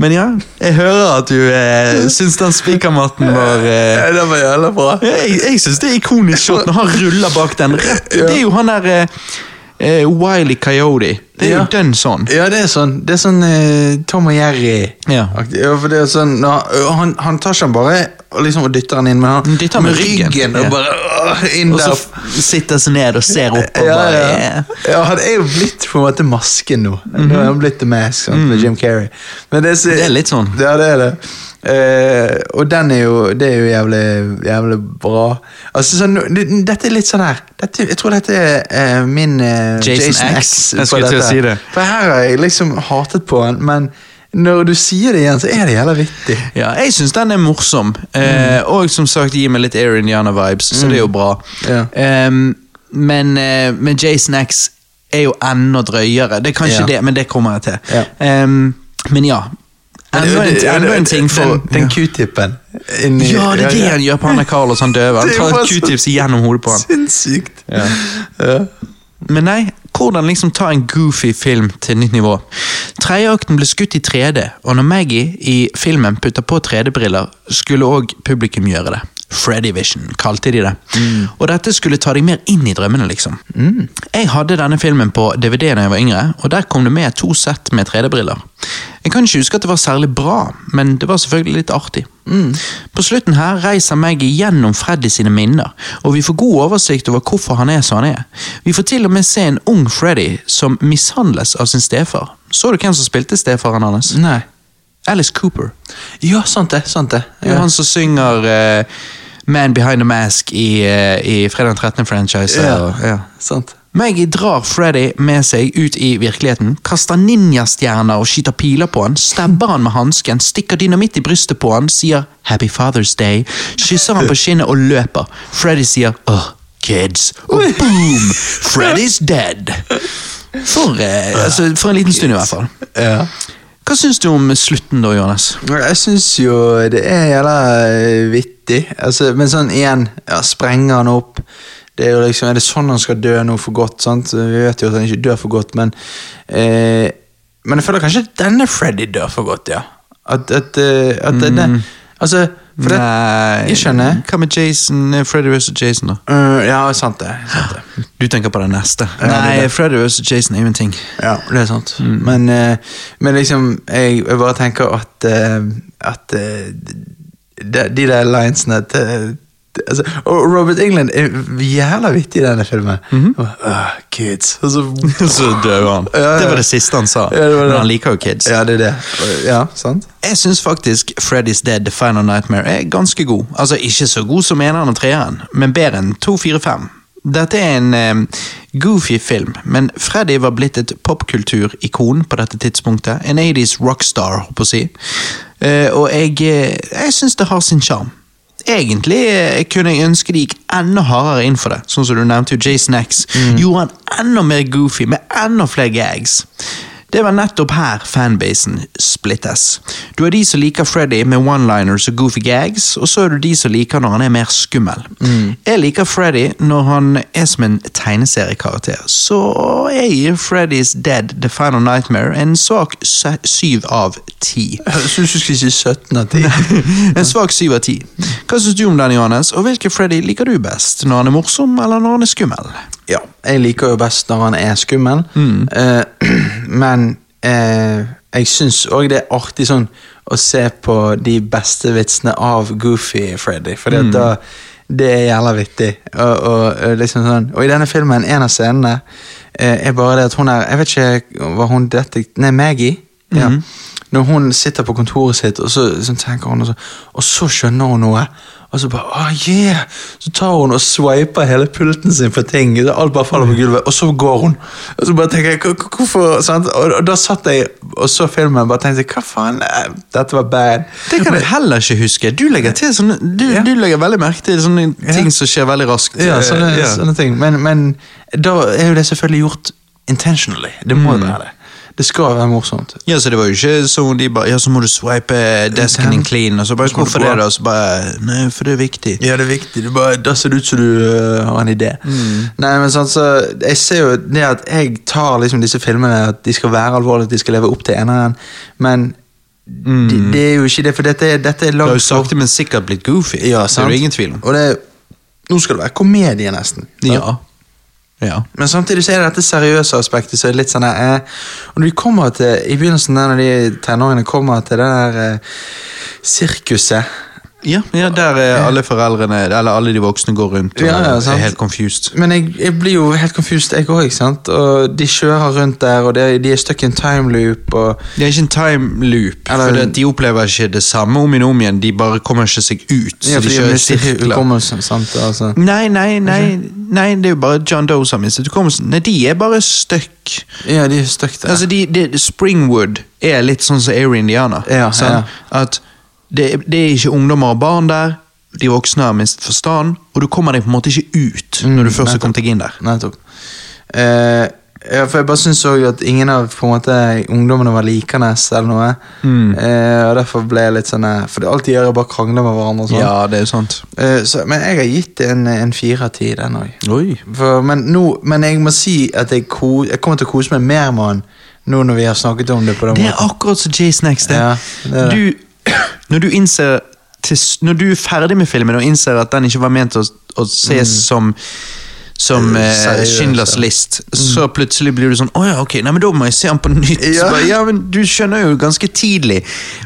Men ja, jeg hører at du eh, syns den spikermatten var eh, det var jævla bra. Jeg, jeg syns det er ikonisk shot når han ruller bak den. Rett, Det er jo han der eh, eh, Wiley Coyote. Det er Ja. jo den sånn. Ja, det er sånn Det er sånn eh, Tom og Jerry. Ja. Ja, for det er sånn han, han tar han bare og liksom og dytter han inn, med, han dytter med ryggen. og Ja. bare åh, inn Og så der. sitter seg ned og ser opp og Ja, bare ja. ja, han er jo blitt på en måte masken nå. Nå er han blitt The Mask sant, med Jim Carrey. Men det, er så- Mhm. Det er litt sånn. Ja, det er det. Uh, og den er jo Det er jo jævlig, jævlig bra. Altså sånn, Dette er litt sånn her dette, Jeg tror dette er uh, min uh, Jason X. Jeg skulle til å si det. For her har jeg liksom hatet på han, men når du sier det igjen, så er det jævla vittig. Ja, jeg syns den er morsom. Eh, og som sagt gir meg litt Air Indiana-vibes, så det er jo bra. Ja. Em, men, eh, men Jason X er jo enda drøyere. Det er kanskje Ja. det, men det kommer jeg til. Ja. Em, men ja. Enda en, enda en ting for Den, den q-tippen Ja, det er det han gjør på der Carlos, han døve. Han [LAUGHS] tar q-tips gjennom hodet på han. Sinnssykt. Men nei, hvordan liksom ta en goofy film til nytt nivå? Tredjeakten ble skutt i 3D, og når Maggie i filmen putter på 3D-briller, skulle òg publikum gjøre det. Freddy Vision, kalte de det. Og dette skulle ta deg mer inn i drømmene, liksom. Jeg hadde denne filmen på DVD da jeg var yngre, og der kom det med to sett med 3D-briller. Jeg kan ikke huske at det var særlig bra, men det var selvfølgelig litt artig. På slutten her reiser Maggie gjennom Freddy sine minner, og vi får god oversikt over hvorfor han er som han er. Vi får til og med se en ung Freddy som mishandles av sin stefar. Så du hvem som spilte stefaren hans? Nei. Alice Cooper. Ja, sant det. sant det. Er han som synger eh, Man Behind the Mask i, uh, i Fredag 13.-franchise. Ja. Ja. Sant. Maggie drar Freddy med seg ut i virkeligheten, kaster ninjastjerner og skyter piler på han, stabber han med hansken, stikker dynamitt i brystet på han, sier 'Happy Father's Day', kysser han på kinnet og løper. Freddy sier 'Ugh, kids', og boom! Freddy's dead. For, eh, altså, for en liten stund, i hvert fall. Ja. Hva syns du om slutten, da, Johannes? Jeg syns jo det er jævla eh, vittig. Altså, men sånn igjen, ja, sprenger han opp det Er jo liksom, er det sånn han skal dø nå for godt? sant? Vi vet jo at han ikke dør for godt, men eh, Men jeg føler kanskje at denne Freddy dør for godt, ja. At, at, at at denne Altså, for det, jeg skjønner. Hva med Jason, eh, Freddy vs. Jason, da? Uh, ja, sant det. Sant det. Du tenker på det neste. Er Nei, det. Freddy vs. Jason er ingenting. Ja, det er sant. Men, uh, men liksom, jeg, jeg bare tenker at uh, At eh, de, de der linesene til- altså, Og Robert England er jævla vittig i denne filmen. Og, «Åh, kids. Og så, [LAUGHS] Så dør han. Ja, ja. Det var det siste han sa. Ja, det det. Men han liker jo kids. ja, det er det. Ja, sant? Jeg syns faktisk Freddy's Dead The Final Nightmare er ganske god. Altså Ikke så god som eneren og treeren, men bedre enn 245. Dette er en um, goofy film, men Freddy var blitt et popkulturikon på dette tidspunktet. En 80s rockstar, holdt på å si. Uh, og jeg, eh, jeg syns det har sin sjarm. Egentlig eh, kunne jeg ønske de gikk enda hardere inn for det. Sånn som du nevnte jo Jason X. Gjorde han enda mer goofy, med enda flere gags. Det var nettopp her fanbasen splittes. Du har de som liker Freddy med one-liners og goofy gags, og så er du de som liker når han er mer skummel. Jeg liker Freddy når han er som en tegneseriekarakter, så jeg gir Freddy's Dead The Final Nightmare en svak syv av ti. Jeg som du skulle si 17 av 10. [LAUGHS] En svak syv av ti. Hva syns du om den, Johannes? Og hvilken Freddy liker du best? Når han er morsom, eller når han er skummel? Ja, jeg liker jo best når han er skummel, Mm. uh, [CLEARS THROAT] men eh, jeg syns òg det er artig sånn å se på de beste vitsene av Goofy Freddy, for Mm. da det er jævla vittig. Og, og, og liksom sånn Og i denne filmen, en av scenene eh, er bare det at hun er Jeg vet ikke hva hun detek... Nei, Maggie. Ja. Mhm. Når hun sitter på kontoret sitt, og så, så tenker hun, og så, og så skjønner hun noe. Og så bare oh yeah! Så tar hun og swiper hele pulten sin for ting. Alt bare faller på gulvet, og så går hun. Og så bare tenker jeg, "Hvor- hvor- hvorfor sant? Og, og da satt jeg og så filmen og bare tenkte hva faen, eh, dette var bad. Det kan jeg heller ikke huske. Du legger til sånne, du, Ja. du legger veldig merke til sånne ting som skjer veldig raskt. Ja, sånne, Eh, ja. sånne ting. Men, men da er jo det selvfølgelig gjort intentionally. Det må Mm. være det. Det skal være morsomt. Ja, så det var jo ikke sånn de bare Ja, så må du swipe desken din clean, og så bare Så Hvorfor det, da? Så bare Nei, for det er viktig. Ja, det er viktig. Det bare, da ser det ut som du uh, har en idé. Nei, men sånn, så Jeg ser jo det at jeg tar liksom disse filmene at de skal være alvorlige, at de skal leve opp til eneren, men det, det er jo ikke det, for dette, dette er Det har jo lagd sakte, men sikkert blitt goofy. Ja, sant? det er jo det ingen tvil om. Og det, nå skal det være komedie, nesten. sant? Ja. Ja. Men samtidig så er det dette seriøse aspektet så er det litt sånn eh, når de kommer til I begynnelsen der når de tenåringene kommer til det der eh, sirkuset Ja, ja, der er alle foreldrene, eller alle de voksne går rundt og Ja, ja, er helt confused. Men jeg, jeg blir jo helt confused, jeg òg. Og de kjører rundt der, og det, de er stuck in time loop. Og, Det er ikke en time loop, Eller- for de opplever ikke det samme om igjen om igjen. De bare kommer ikke seg ut. ja, så de kjører sirkler. sant? Altså. Nei, nei, nei, nei, det er jo bare John Doe som mistet hukommelsen. Nei, de er bare stuck. Ja, de er stuck der. Altså, de, de, Springwood er litt sånn som Airy Indiana. Ja, ja. At det, det er ikke ungdommer og barn der, de voksne har minst forstand, og du kommer deg på en måte ikke ut når du først har kommet deg inn der. Nettopp. Uh, ja, for jeg bare syns òg at ingen av på en måte, ungdommene var likende eller noe. Mm. Eh, og derfor ble jeg litt sånn eh, For alt de gjør, er bare krangle med hverandre. sånn. Ja, det er jo sant. Eh, så, men jeg har gitt en, en fire av ti, den òg. Men, men jeg må si at jeg, ko, jeg kommer til å kose meg mer med han nå når vi har snakket om det på den Det er måten. akkurat som Jay Snacks, Det. Ja, det er det. Du, når du innser til, Når du er ferdig med filmen og innser at den ikke var ment å, å ses som som eh, Schindlers list, list, så plutselig blir du sånn Å ja, ok, nei, men da må jeg se den på nytt. Ja. Bare, ja, men Du skjønner jo ganske tidlig,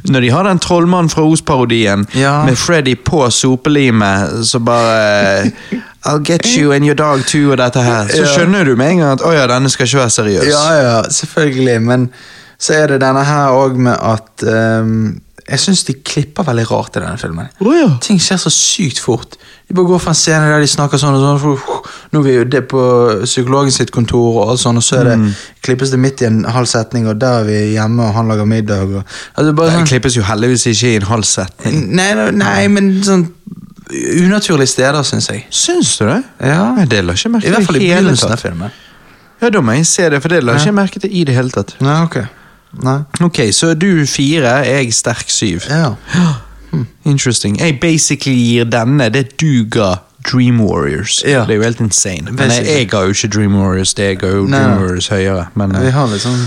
når de har den trollmannen fra Os-parodien Ja. med Freddy på sopelimet, så bare [LAUGHS] I'll get you and your dog too og dette her. Så skjønner du med en gang at å ja, denne skal ikke være seriøs. Ja, ja, selvfølgelig. Men så er det denne her òg med at ehm, Jeg syns de klipper veldig rart i denne filmen. Oh, ja. Ting skjer så sykt fort. De bare går fra en scene der de snakker sånn og sånn. Nå er vi jo det på psykologen sitt kontor, og alt sånn, og så er det, klippes det midt i en halv setning, og der er vi hjemme, og han lager middag. Og, altså bare Det sånn, klippes jo heldigvis ikke i en halv setning. nei, nei, men sånn unaturlige steder, syns jeg. Syns du det? Ja. Det la ikke jeg merke I hvert fall i begynnelsen av filmen. Ja, da må jeg se det, for det la Ja. ikke merke til i det hele tatt. Nei, ok. Nei. Ok, så du fire, jeg sterk syv. Ja. Interesting. Jeg basically gir denne det du ga Dream Warriors. Ja. Det er jo helt insane. Men jeg, jeg ga jo ikke Dream Warriors, det jeg ga jo Nei, Dream. Warriors høyere. Men, Vi har litt sånn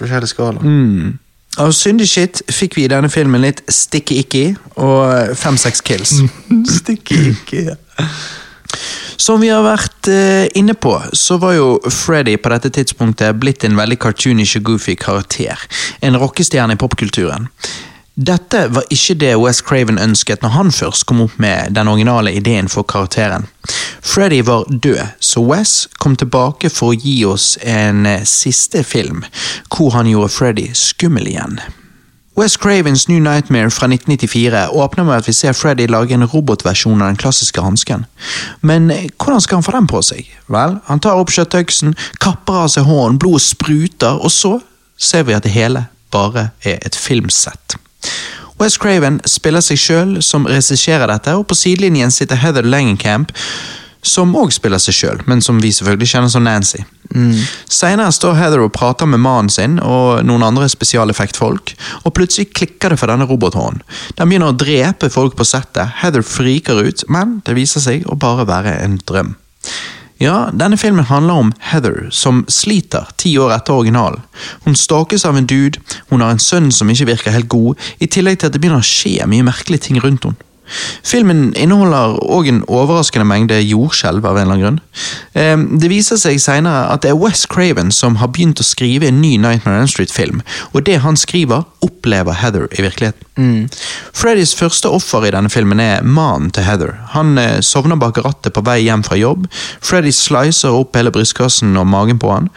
forskjellig skala. mm. Av syndig shit fikk vi i denne filmen litt sticky icky og fem-seks kills. [LAUGHS] stikke-ikke, Ja. Som vi har vært eh, inne på, så var jo Freddy på dette tidspunktet blitt en veldig cartoonish og goofy karakter. En rockestjerne i popkulturen. Dette var ikke det West Craven ønsket når han først kom opp med den originale ideen for karakteren. Freddy var død, så Wes kom tilbake for å gi oss en eh, siste film, hvor han gjorde Freddy skummel igjen. Wes Cravens New Nightmare fra 1994 åpner med at vi ser Freddy lage en robotversjon av den klassiske hansken. Men eh, hvordan skal han få den på seg? Vel, han tar opp kjøttøksen, kapper av seg hånden, blodet spruter, og så ser vi at det hele bare er et filmsett. Wes Craven spiller seg sjøl som regisserer dette, og på sidelinjen sitter Heather Langenkamp, som òg spiller seg sjøl, men som vi selvfølgelig kjenner som Nancy. Senere står Heather og prater med mannen sin og noen andre spesialeffektfolk, og plutselig klikker det for denne robothånden. Den begynner å drepe folk på settet, Heather friker ut, men det viser seg å bare være en drøm. Ja, denne filmen handler om Heather, som sliter ti år etter originalen. Hun stalkes av en dude, hun har en sønn som ikke virker helt god, i tillegg til at det begynner å skje mye merkelige ting rundt henne. Filmen inneholder òg en overraskende mengde jordskjelv av en eller annen grunn. Eh, Det viser seg senere at det er Wes Craven som har begynt å skrive en ny Nightmare on Street-film, og det han skriver, opplever Heather i virkeligheten. Freddys første offer i denne filmen er mannen til Heather. Han eh, sovner bak rattet på vei hjem fra jobb. Freddy slicer opp hele brystkassen og magen på han,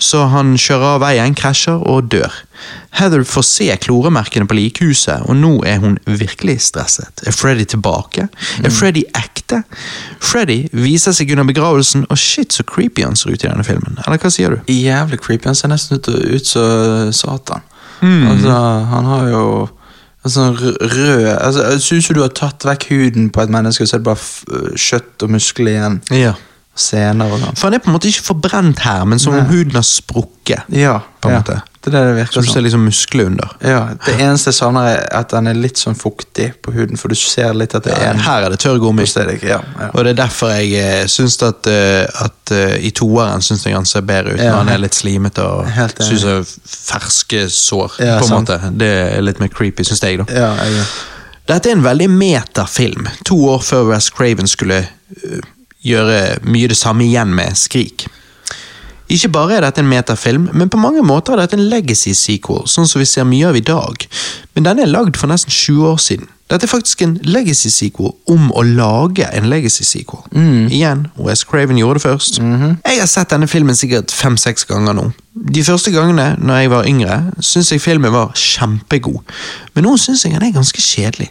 så han kjører av veien, krasjer og dør. Heather får se kloremerkene på likhuset, og nå er hun virkelig stresset. Er Freddy tilbake? Er Freddy ekte? Freddy viser seg under begravelsen, og shit så creepy han ser ut i denne filmen. Eller hva sier du? Jævlig creepy. Han ser nesten ut, ut som Satan. Altså, han har jo en sånn rød altså, Det ser ut som du har tatt vekk huden på et menneske, så er det bare kjøtt og muskler igjen. Ja. senere. og. For han er på en måte ikke forbrent her, men som om huden har sprukket. Ja, På en ja. måte. Det er det det Så virker du ser som. liksom muskler under. Ja, det eneste jeg savner, er at den er litt sånn fuktig på huden, for du ser litt at det er en Her er det tørr gummi. Så Ja, ja. Og det er derfor jeg eh, syns at, eh, at eh, i toeren syns jeg han ser bedre ut. Ja. Når han er litt slimete og jeg ferske sår. På en sant. måte. Det er litt mer creepy, syns jeg. da. ja, jeg, Dette er en veldig metafilm, to år før West Craven skulle gjøre mye det samme igjen med Skrik. Ikke bare er dette en metafilm, men på mange måter er dette en legacy sequel, sånn som vi ser mye av i dag. Men denne er lagd for nesten 20 år siden. Dette er faktisk en legacy sequel om å lage en legacy sequel. Igjen, West Craven gjorde det først. Jeg har sett denne filmen sikkert fem-seks ganger nå. De første gangene, når jeg var yngre, syntes jeg filmen var kjempegod, men nå syns jeg den er ganske kjedelig.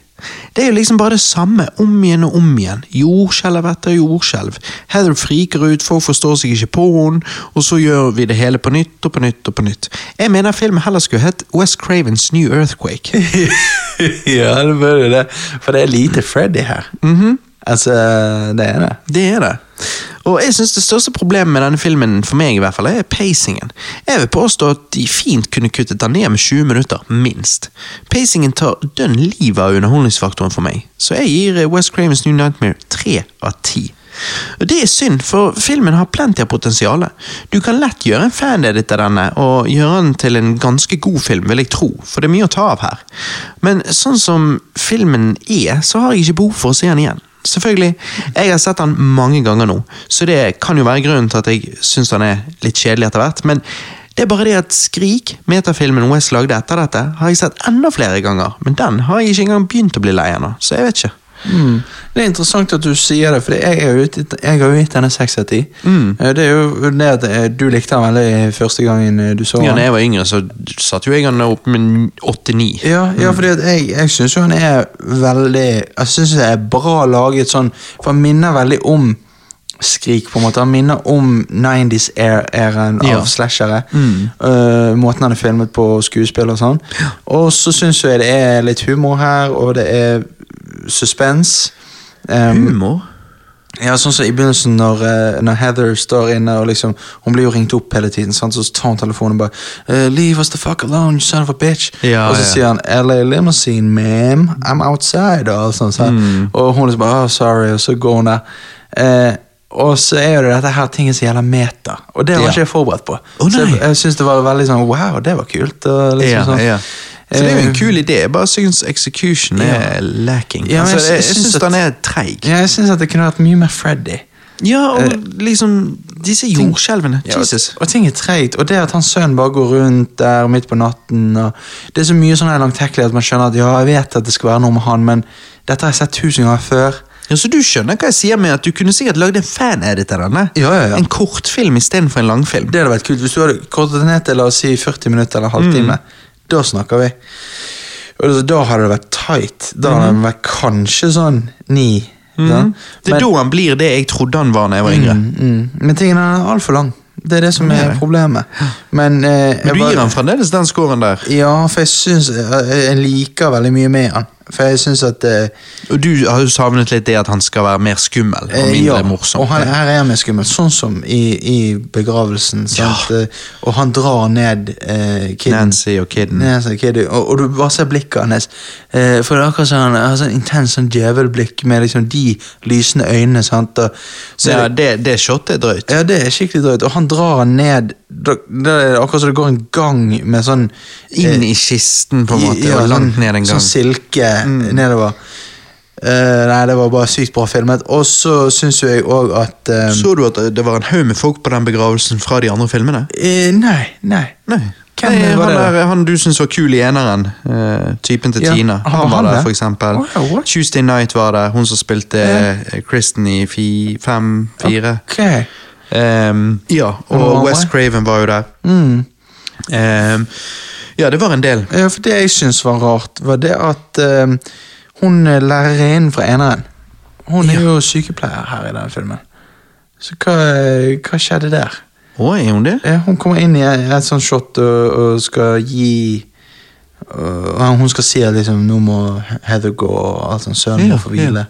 Det er jo liksom bare det samme, om igjen og om igjen. Jordskjelv etter jordskjelv. Heather friker ut, folk forstår seg ikke på henne, og så gjør vi det hele på nytt og på nytt og på nytt. Jeg mener filmen heller skulle hett West Cravens New Earthquake. [LAUGHS] ja, det bør jo det. For det er lite Freddy her. Altså, det er det. Det er det. Og jeg synes det største problemet med denne filmen, for meg i hvert fall, er pacingen. Jeg vil påstå at de fint kunne kuttet den ned med 20 minutter, minst. Pacingen tar dønn livet av underholdningsfaktoren for meg, så jeg gir eh, West Cravens New Nightmare 3 av 10. Og Det er synd, for filmen har plenty av potensial. Du kan lett gjøre en fanedit av denne, og gjøre den til en ganske god film, vil jeg tro, for det er mye å ta av her. Men sånn som filmen er, så har jeg ikke behov for å se den igjen. Selvfølgelig, jeg har sett den mange ganger nå, så det kan jo være grunnen til at jeg syns den er litt kjedelig etter hvert, men det er bare det at Skrik, metafilmen West lagde etter dette, har jeg sett enda flere ganger, men den har jeg ikke engang begynt å bli lei nå, så jeg vet ikke. Mm. Det er interessant at du sier det, for jeg, har jo gitt denne seks av ti. Eh, Det er jo det at eh, du likte den veldig første gangen eh, du så den. Ja, da jeg var yngre, så satte jo jeg den opp med 8-9. Ja, ja fordi at jeg, jeg syns jo han er veldig Jeg syns det er bra laget sånn, for han minner veldig om Skrik, på en måte. Han minner om 90s-æraen Ja. av Mm. Uh, måten han er filmet på, skuespill og sånn. Og så syns jeg det er litt humor her, og det er suspens. Um, Humor? ja, sånn som i begynnelsen når, eh, når Heather står inne og liksom Hun blir jo ringt opp hele tiden, sant? så tar hun telefonen og bare eh, 'Leave us the fuck alone, son of a bitch'. Ja, og så ja. sier han 'LA limousine, ma'am. I'm outside'. Og sånn sånn? Mm. Og hun liksom bare 'oh, sorry', og så går hun der. Eh, og så er jo det dette her tinget som gjelder meta, og det var Ja. ikke jeg forberedt på. Oh, så jeg, jeg syns det var veldig sånn 'wow, det var kult'. Og liksom sånn. Så det er jo en Eh, kul idé, jeg bare syns execution er Ja. lacking. Ja, altså, jeg jeg jeg syns den er treig. Ja, jeg syns at det kunne vært mye mer Freddy. Ja, og liksom disse jordskjelvene. Ja, Jesus. Og, ting er treigt. Og det at hans sønn bare går rundt der midt på natten og Det er så mye sånn langtekkelig at man skjønner at ja, jeg vet at det skal være noe med han, men dette har jeg sett tusen ganger før. Ja, Så du skjønner hva jeg sier med at du kunne sikkert lagd en fanedit av denne? Ja, ja, ja. En kortfilm istedenfor en langfilm. Det hadde vært kult hvis du hadde kortet ned til la oss si 40 minutter eller halvtime. Da snakker vi. Og Da hadde det vært tight. Da hadde han vært kanskje sånn ni. Sånn. Det er da han blir det jeg trodde han var da jeg var yngre. mm, men tingen er altfor lang. Det er det som er problemet. Men, eh, Men du du bare- gir han fremdeles den scoren der. Ja, for jeg syns jeg, jeg liker veldig mye med han. For jeg syns at uh, Og du har jo savnet litt det at han skal være mer skummel og eh, mindre ja, morsom. Og han, her er han mer skummel, sånn som i, i begravelsen. Sant? Ja. Og han drar ned uh, kiden. Nancy og kiden. Nancy Kiddy, og, og du bare ser blikket hans. Uh, for det er akkurat sånn, han har sånn intens sånn djevelblikk med liksom de lysende øynene. Sant? Og, så Ja, det, det, det shotet er drøyt. ja, det er skikkelig drøyt. Og han drar han ned Det er akkurat som det går en gang med sånn Inn i kisten, på en måte, ja, og langt sånn, ned en gang. Sånn silke Mm. nedover. Uh, nei, det var bare sykt bra filmet. Og så syns jeg òg at uh, Så du at det var en haug med folk på den begravelsen fra de andre filmene? Uh, Nei, nei. Nei. Hvem Nei, var han, det? han du syns var kul i eneren, typen til Ja, Tina, han han, var han der, det? for eksempel. Tuesday Night var der, hun som spilte eh, Kristen i fi, fem, fire. Ok. Ehm, ja, og han West? Craven var jo der. Mm. Ehm, ja, det var en del. Ja, for det jeg syns var rart, var det at eh, hun eh, lærerinnen fra eneren Hun er jo sykepleier her i denne filmen. Så hva, hva skjedde der? Å, er hun det? Ja, hun kommer inn i et, et sånt shot og, og skal gi og Hun skal si at liksom, nå må Heather gå, og alt sånt. Sønnen må få hvile.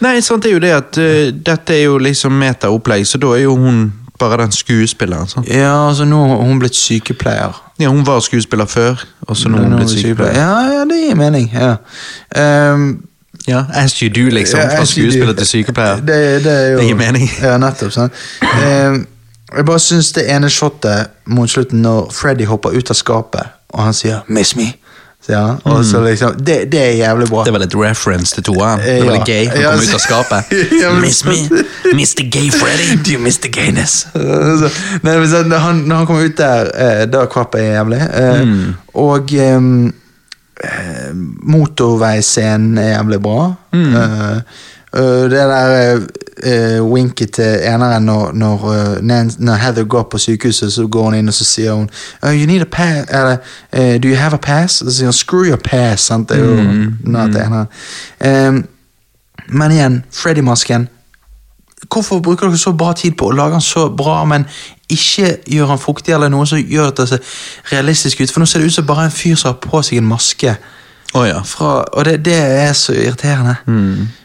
Nei, sant det er jo det at eh, dette er jo liksom meta-opplegg, så da er jo hun bare den skuespilleren. sant? Ja, altså nå har hun blitt sykepleier. Ja, Hun var skuespiller før, og så nå er hun blitt sykepleier. Ja, ja, det gir mening. ja. Um, Ja, As you do, liksom. Ja, Fra skuespiller til sykepleier. Det, det, er jo, Det gir mening. [LAUGHS] Ja, nettopp. sant? Um, jeg bare syns det ene shotet mot slutten når Freddy hopper ut av skapet, og han sier 'miss me', han. Og så liksom, det, det er jævlig bra. Det var litt reference til toeren. Det Ja. var litt gay. Han Ja, kom ut av skapet. [LAUGHS] Miss me, Mr. Gay Freddy. [LAUGHS] Do you miss the gayness? [LAUGHS] Nei, når, han, når han kom ut der, eh, da kvapp jeg jævlig. Eh, Mm. Og eh, motorveiscenen er jævlig bra. Mm. Uh, det der uh, winket til eneren når, når, uh, når Heather går på sykehuset, så går hun inn og så sier hun oh, you need a pass, eller uh, Do you have a pass? Og så sier hun screw your pass. Sant? Det er jo Mm. Ehm, men igjen, Freddy-masken Hvorfor bruker dere så bra tid på å lage den så bra, men ikke gjør den fuktig eller noe som gjør at det ser realistisk ut? For nå ser det ut som bare en fyr som har på seg en maske. Oh, ja. Fra, og det, det er så irriterende.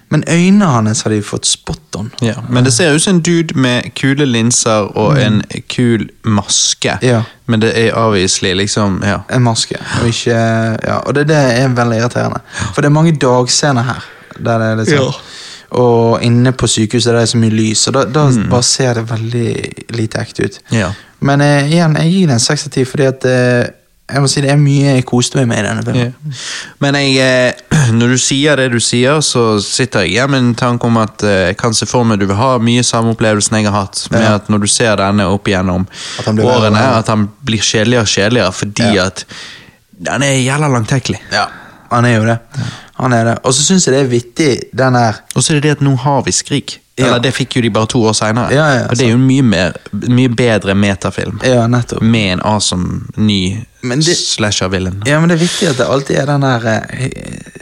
Men øynene hans har de fått spot on. ja. Men det ser ut som en dude med kule linser og en kul maske. Ja. Men det er avviselig, liksom Ja. En maske. Og, ikke, ja, og det, det er veldig irriterende. For det er mange dagscener her. Er liksom. Og inne på sykehuset det er det så mye lys, og da, da bare ser det veldig lite ekte ut. ja. Men eh, igjen, jeg gir det en seks av ti, fordi at eh, jeg må si det er mye jeg koste meg med i denne filmen. Yeah. Men jeg, eh, [CLEARS THROAT] når du sier det du sier, så sitter jeg igjen med en tanke om at eh, jeg kan se for meg du vil ha mye samme opplevelsen jeg har hatt. Med Ja. at når du ser denne opp igjennom At årene, at han blir kjedeligere og kjedeligere fordi Ja. at den er jævla langtekkelig. Ja, han er jo det. Han er det. Og så syns jeg det er vittig, den her Og så er det det at nå har vi Skrik. Ja. Eller det fikk jo de bare to år seinere. Ja, ja, og det er jo en mye, mer, mye bedre metafilm. Ja, nettopp. Med en awesome ny slasher-villain. Ja, men det er viktig at det alltid er den der eh,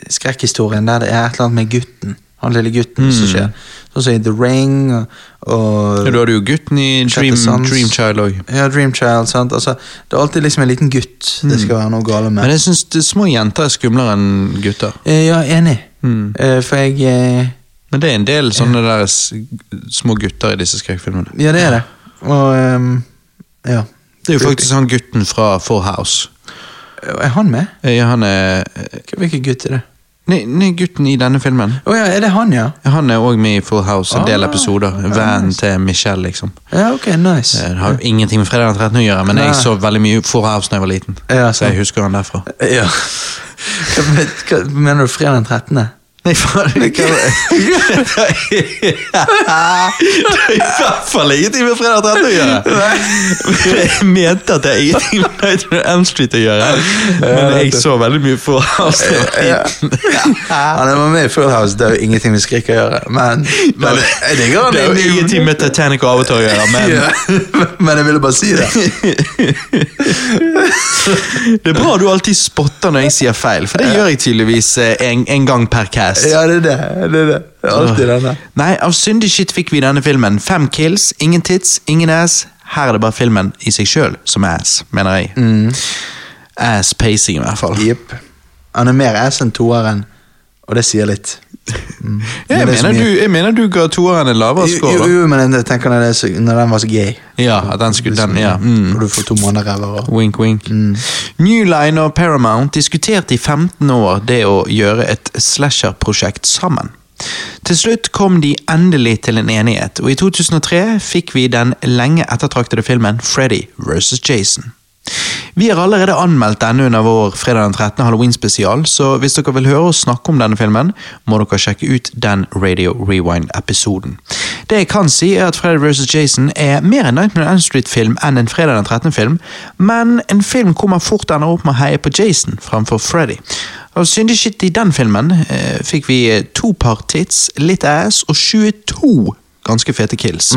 skrekkhistorien der det er et eller annet med gutten. Han lille gutten som skjer. Sånn som i The Ring og, og Ja, du jo gutten i Dream, Dream Child òg. Ja, Dream Child. sant? Altså, det er alltid liksom en liten gutt det skal være noe gale med. Men jeg syns små jenter er skumlere enn gutter. Eh, Ja, enig. Mm. Eh, For jeg eh, Men det er en del sånne der små gutter i disse skrekkfilmene. Ja, det er det. Og um, ja. Det er jo faktisk han gutten fra Four House. Er han med? Ja, han er Hvilken gutt er det? Nei, nei, gutten i denne filmen. Oh, ja, er det han, ja? Han er òg med i Full House, en del Ah, episoder. Vennen til Michelle, liksom. Ja, ok, nice. Det har jo ingenting med fredag den 13. å gjøre, men jeg så veldig mye Full House da jeg var liten. Ja, så jeg husker han derfra. Ja. [LAUGHS] Hva mener du fredag den 13.? Nei, faen Det er i hvert fall ingenting med fredag den 13. å gjøre. Jeg mente at det er ingenting med on Elm Street å gjøre, men jeg så veldig mye Full House var Ja. Han er med i Full House, det er jo ingenting med skrik å gjøre, men, men jeg digger han Det er jo ingenting med Titanic og Avatar å gjøre, men Men jeg ville bare si det. det er bra du alltid spotter når jeg sier feil, for det gjør jeg tydeligvis eh, en, en gang per cast. Ja, det er det. det, er det. Alltid denne. Nei, av syndig shit fikk vi denne filmen. Fem kills, ingen tits, ingen ass. Her er det bare filmen i seg sjøl som ass, mener jeg. Mm. Ass pacing, i hvert fall. Jepp. Han er mer ass enn toeren, og det sier litt. Mm. Jeg, er mener du, jeg mener du ga toeren en lavere Jo, score. jo, da. men jeg tenker når, det når den var så gay. Ja, at den skulle den, ja. Mm. Når du får to måneder eller Wink, wink. New Line og Paramount diskuterte i 15 år det å gjøre et slasher-prosjekt sammen. Til slutt kom de endelig til en enighet, og i 2003 fikk vi den lenge ettertraktede filmen Freddy vs. Jason. Vi har allerede anmeldt denne under vår fredag den 13. Halloween-spesial, så hvis dere vil høre oss snakke om denne filmen, må dere sjekke ut den Radio Rewind-episoden. Det jeg kan si, er at Freddy vs. Jason er mer en Nightmare on Street-film enn en Fredag den 13. film, men en film hvor man fort ender opp med å heie på Jason framfor Freddy. Og syndig shit i den filmen eh, fikk vi to par tits, litt ass og 22 ganske fete kills.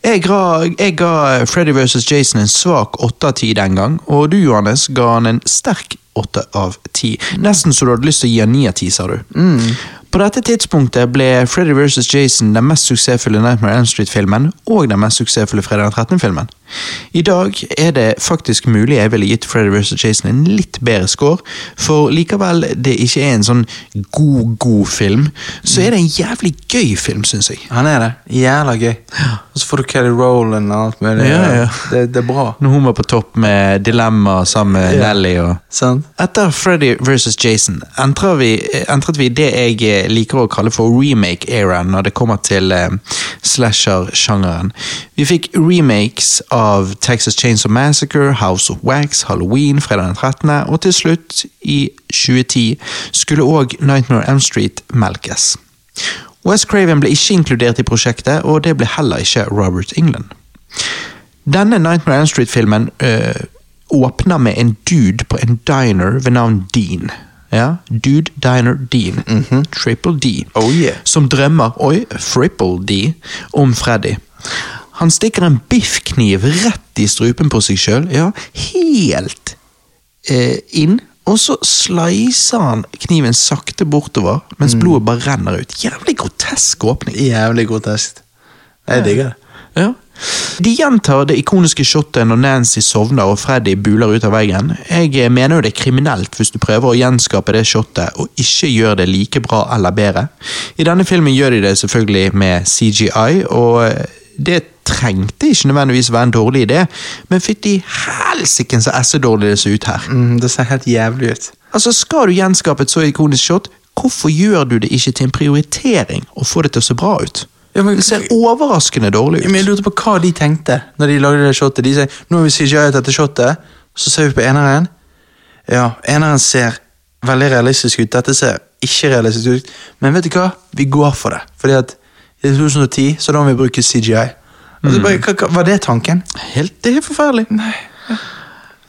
Jeg ga, jeg ga Freddy vs. Jason en svak 8 av 10 den gang, og du Johannes ga han en sterk 8 av 10. Nesten så du hadde lyst til å gi han 9 av 10, sa du. På dette tidspunktet ble Freddy vs. Jason den mest suksessfulle Nightmare Elm Street-filmen og den mest suksessfulle Fredag den 13.-filmen. I dag er det faktisk mulig jeg ville gitt Freddy vs. Jason en litt bedre score, for likevel det ikke er en sånn god, god film, så er det en jævlig gøy film, syns jeg. Han er det. Jævla gøy. Og så får du Kelly Rowland og alt mulig. Ja, ja. Det, det er bra. Når hun var på topp med Dilemma sammen med Ja. Nelly og Sant? Etter Freddy vs. Jason entret vi, entret vi det jeg eh, liker å kalle for remake-eraen når det kommer til eh, slasher-sjangeren. Vi fikk remakes av Texas Chainsaw Massacre, House of Wax, Halloween, Fredag den 13., og til slutt, i 2010, skulle òg Nightmare on Elm Street melkes. West Craven ble ikke inkludert i prosjektet, og det ble heller ikke Robert England. Denne Nightmare on Elm Street-filmen øh, åpner med en dude på en diner ved navn Dean. Ja, Dude Diner Dean. Triple D. Oh yeah. Som drømmer, oi, Friple D, om Freddy. Han stikker en biffkniv rett i strupen på seg sjøl, ja, helt eh, inn. Og så slicer han kniven sakte bortover, mens blodet bare renner ut. Jævlig grotesk åpning. Jævlig grotesk. Jeg digger det. Ja. De gjentar det ikoniske shotet når Nancy sovner og Freddy buler ut av veggen. Jeg mener jo det er kriminelt hvis du prøver å gjenskape det shotet og ikke gjør det like bra eller bedre. I denne filmen gjør de det selvfølgelig med CGI, og det trengte ikke nødvendigvis være en dårlig idé, men fytti helsike så essedårlig det ser ut her. Mm, det ser helt jævlig ut. Altså, Skal du gjenskape et så ikonisk shot, hvorfor gjør du det ikke til en prioritering å få det til å se bra ut? Ja, men- det ser overraskende dårlig ut. Men jeg lurte på hva de tenkte når de lagde det shotet. De sier nå har vi CGI dette shotet, så ser vi på eneren. Ja, eneren ser veldig realistisk ut. Dette ser ikke realistisk ut. Men vet du hva? Vi går for det. Fordi at i 2010 så da må vi bruke CGI. Altså, bare, hva, hva, var det tanken? Helt, det er helt forferdelig.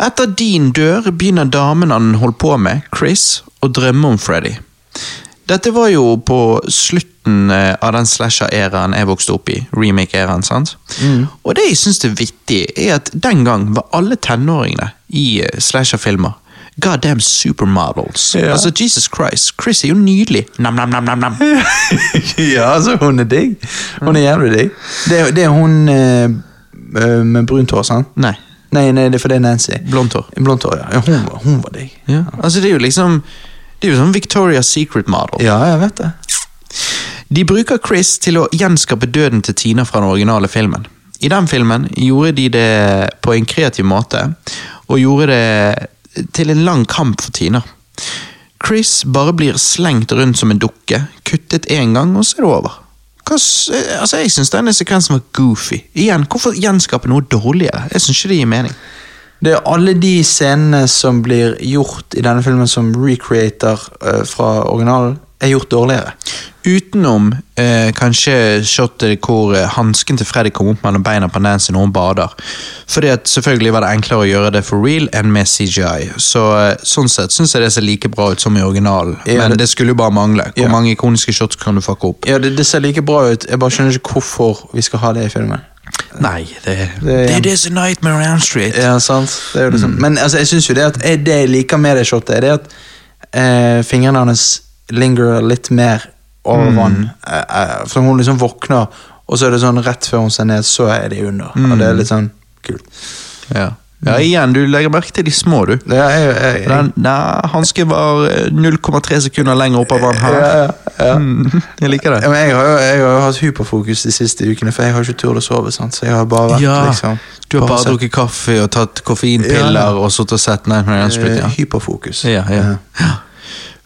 Etter din dør, begynner damen han holdt på med, Chris, å drømme om Freddy. Dette var jo på slutten eh, av den slasher-æraen jeg vokste opp i. Remake-æraen, sant? Og det jeg syns er vittig, er at den gang var alle tenåringene i eh, slasher-filmer goddamn supermodels. Ja. Altså, Jesus Christ, Chris er jo nydelig. Nam, nam, nam, nam, nam. [LAUGHS] ja, altså, hun er digg. Hun er jævlig digg. Det, er- det er hun eh, med brunt hår, sant? Nei, Nei, nei, det er for det er Nancy. blondt hår. Blondt hår, ja. hun, var- hun var digg. Ja. Altså, det er jo liksom Det er jo sånn Victoria's Secret model. Ja, jeg vet det. De bruker Chris til å gjenskape døden til Tina fra den originale filmen. I den filmen gjorde de det på en kreativ måte, og gjorde det til en lang kamp for Tina. Chris bare blir slengt rundt som en dukke, kuttet én gang, og så er det over. Hva altså, Jeg syns denne sekvensen var goofy. Igjen, Hvorfor gjenskape noe dårligere? Jeg syns ikke det gir mening. Det er alle de scenene som blir gjort i denne filmen som recreater uh, fra originalen, er gjort dårligere. Utenom eh, kanskje shotet hvor eh, hansken til Freddy kom opp mellom beina på Nancy når hun bader. Fordi at selvfølgelig var det enklere å gjøre det for real enn med CGI. Så eh, Sånn sett syns jeg det ser like bra ut som i originalen. Ja, Men det- det skulle jo bare mangle. Hvor Ja. mange ikoniske shots kan du fucke opp? Ja, det, det ser like bra ut, jeg bare skjønner ikke hvorfor vi skal ha det i filmen. Nei, det, det, Det- er det er Nightmare on Street. Ja, sant? Det er jo liksom. Men altså, jeg synes jo det at det jeg liker med det shotet, er det at eh, fingrene hans lingerer litt mer over vann. Eh, eh, for hun liksom våkner, og så er det sånn rett før hun ser ned, så er de under. Og det er litt sånn kult. Ja. ja, igjen, du legger merke til de små, du. Er, jeg, jeg, Den, nei, Hansken var eh, 0,3 sekunder lenger opp av vann her. ja, ja, ja. Mm, jeg liker det. Ja, men jeg har jo jeg har hatt hyperfokus de siste ukene, for jeg har ikke turt å sove. sant? Så jeg har bare vært Ja, liksom Du har bare bare drukket kaffe og tatt koffeinpiller Ja, ja. og sittet og sett Nightmare eh, Ja. hyperfokus. Ja, ja. ja.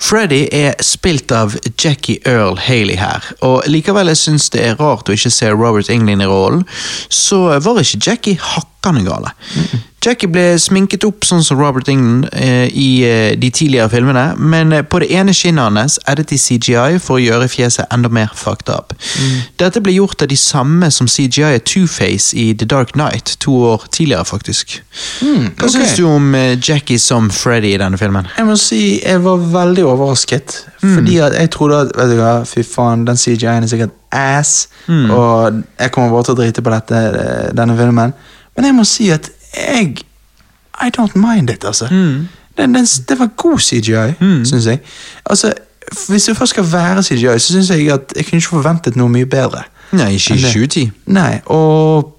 Freddy er spilt av Jackie Earl Haley her, og likevel jeg syns det er rart å ikke se Robert Englund i rollen, så var ikke Jackie hakket hakkande gale. Jackie ble sminket opp sånn som Robert England eh, i eh, de tidligere filmene, men eh, på det ene skinnet hans eddet de CGI for å gjøre fjeset enda mer fucked up. Dette ble gjort av de samme som CGI Two-Face i The Dark Knight, to år tidligere, faktisk. Hva ok. syns du om eh, Jackie som Freddy i denne filmen? Jeg må si jeg var veldig overrasket. Fordi at jeg trodde at vet du hva, fy faen, den CGI-en er sikkert ass, og jeg kommer bare til å drite på dette, denne filmen. Men jeg må si at jeg I don't mind it, altså. Den, den, det var god CGI, syns jeg. Altså, Hvis det først skal være CGI, så syns jeg at jeg kunne ikke forventet noe mye bedre. Nei, ikke i Enn det. 2010. Nei, og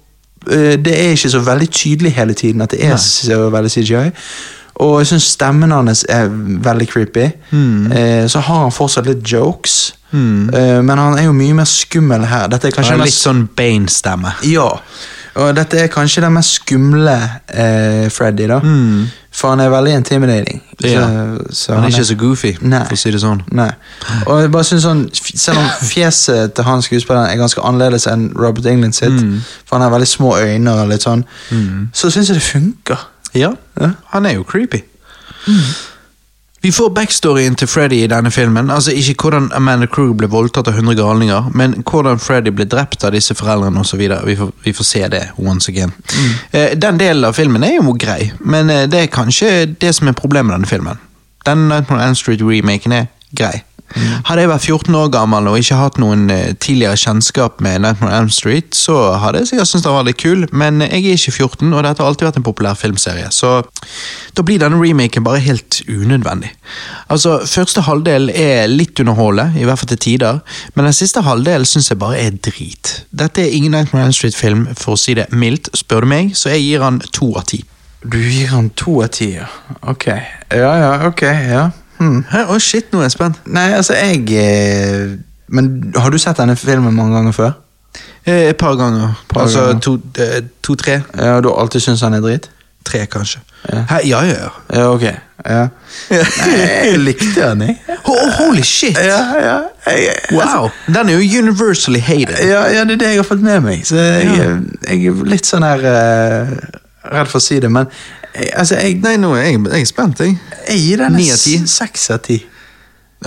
eh, det er ikke så veldig tydelig hele tiden at det er Nei. så veldig CGI. Og jeg syns stemmen hans er veldig creepy. Mm. Eh, så har han fortsatt litt jokes, eh, men han er jo mye mer skummel her. Dette er kanskje Han den litt mest, sånn Bane-stemme. ja, og dette er kanskje den mest skumle eh, Freddy, da. For han er veldig intimidating. Ja. Så, så Han er ikke så goofy, Nei. for å si det sånn. Nei. Og jeg bare synes sånn, Selv om fjeset til han skuespilleren er ganske annerledes enn Robert England sitt, Mm. for han har veldig små øyne, og litt sånn, så syns jeg det funker. Ja, Ja. han er jo creepy. Vi får backstoryen til Freddy i denne filmen. Altså Ikke hvordan Amanda Crew ble voldtatt av 100 galninger, men hvordan Freddy ble drept av disse foreldrene osv. Vi, får- vi får se det once again. Eh, den delen av filmen er jo grei, men eh, det er kanskje det som er problemet med denne filmen. Den Nightmare on Street-remaken er grei. Hadde jeg vært 14 år gammel og ikke hatt noen eh, tidligere kjennskap med Nightmare on Elm Street, så hadde jeg sikkert syntes den var litt kul, men jeg er ikke 14, og dette har alltid vært en populær filmserie, så da blir denne remaken bare helt unødvendig. Altså, Første halvdel er litt underholdende, i hvert fall til tider, men den siste halvdelen syns jeg bare er drit. Dette er ingen Nightmare on Elm Street-film, for å si det mildt, spør du meg, så jeg gir han to av ti. Du gir han to av ti, ja. Ok. Ja, ja, ok, ja. Hæ? Å shit, nå er jeg spent. Nei, altså, jeg eh, Men har du sett denne filmen mange ganger før? Eh, Et par ganger. Par altså to-tre. To. Ja, og Du har alltid syntes han er drit? Tre, kanskje. Ja. Hæ? Ja, ja, ja. Ja, ok. Ja. [LAUGHS] Nei, jeg likte han, jeg. Oh, holy shit! Ja, ja. Jeg, Wow! Den er jo universally hated. Ja, ja, det er det jeg har fått med meg. Så jeg, Ja. jeg er litt sånn her uh, Redd for å si det, men jeg, altså, jeg, Nei, nå er jeg, jeg er spent, jeg. jeg gir den Ni av ti? seks av ti. [LAUGHS]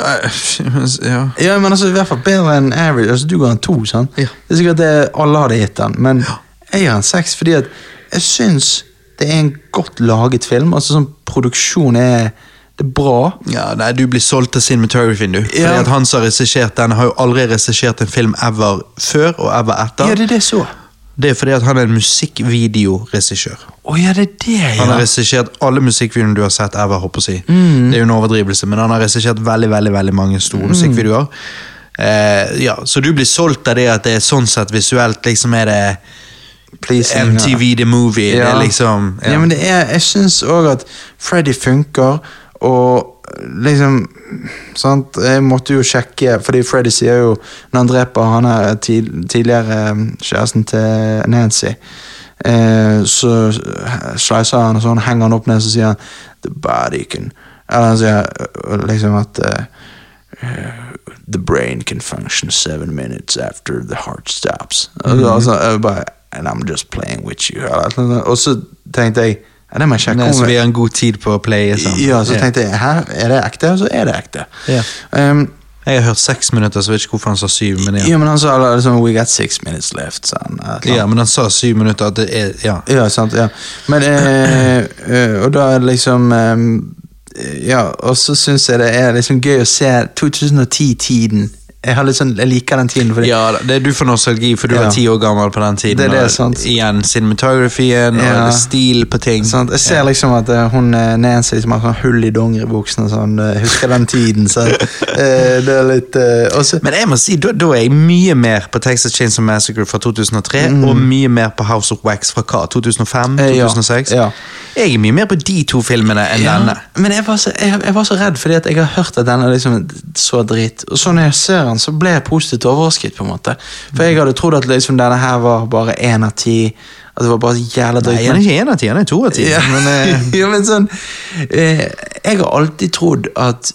Ja. Ja, men altså, i hvert fall bedre enn average. Altså, du ga en to, sant? Ja. Det er sikkert det alle hadde gitt den, men jeg gir en seks fordi at jeg syns det er en godt laget film. Altså, sånn produksjon er Det er bra. ja, nei, Du blir solgt til cinematography, du. Fordi Ja. at Han som har regissert den, har jo aldri regissert en film ever før og ever etter. Ja, det er det så. Det er fordi at han er en musikkvideoregissør. Oh, ja, det er det, Han har regissert alle musikkvideoene du har sett ever, håper å si. Mm. Det er jo en overdrivelse, men han har regissert veldig, veldig, veldig mange store musikkvideoer. Eh, ja, Så du blir solgt av det at det er sånn sett visuelt liksom er det Pleasing, MTV The Movie. Det er liksom ja. men det er, jeg syns òg at Freddy funker, og liksom sant? Jeg måtte jo sjekke, fordi Freddy sier jo Når han dreper han er tid, tidligere um, kjæresten til Nancy, eh, så slicer han og sånn, henger han opp ned, så sier han The body can Eller han sier uh, liksom at uh, The brain can function seven minutes after the heart stops. Mhm. Altså, bare, And I'm just playing with you. Og så tenkte jeg ja, det må jeg sjekke så vi har en god tid på å playe sammen. Ja, så tenkte jeg her er det ekte, og så er det ekte. Ja. Um, Jeg har hørt seks minutter, så jeg vet ikke hvorfor han sa syv. Men ja, ja, men han sa liksom We got six minutes left, eller ja men han sa syv minutter. At det er, ja. Ja, sant, ja. Men eh, [CLEARS THROAT] eh, Og da det liksom eh, Ja, og så syns jeg det er liksom gøy å se 2010-tiden. Jeg sånn, jeg liker den tiden. Fordi, ja, det er du får nostalgi, for du Ja. var ti år gammel på den tiden. Det er det, og sant. Igjen cinematografien Ja. og stil på ting. Sant? Jeg ser liksom at uh, hun eh, Nancy liksom har sånn hull i dongeribuksene. Sånn, Uh, husker den tiden. Så, uh, [LAUGHS] det er litt også, Men jeg må si, da, da er jeg mye mer på Texas Chains of Massacre fra 2003, og mye mer på House of Wax fra hva? 2005? Mm. Eh, ja. 2006? Ja. Jeg er mye mer på de to filmene enn denne. Men jeg var, så, jeg, jeg var så redd, fordi at jeg har hørt at den er liksom så dritt. Og så når jeg ser den, så ble jeg positivt overrasket. på en måte For jeg hadde trodd at liksom denne her var bare én av ti. At det var bare jævla drøyt. Nei, han er ikke én av ti, han er to av ti. Ja. Men, eh, [LAUGHS] ja, men sånn eh, Jeg har alltid trodd at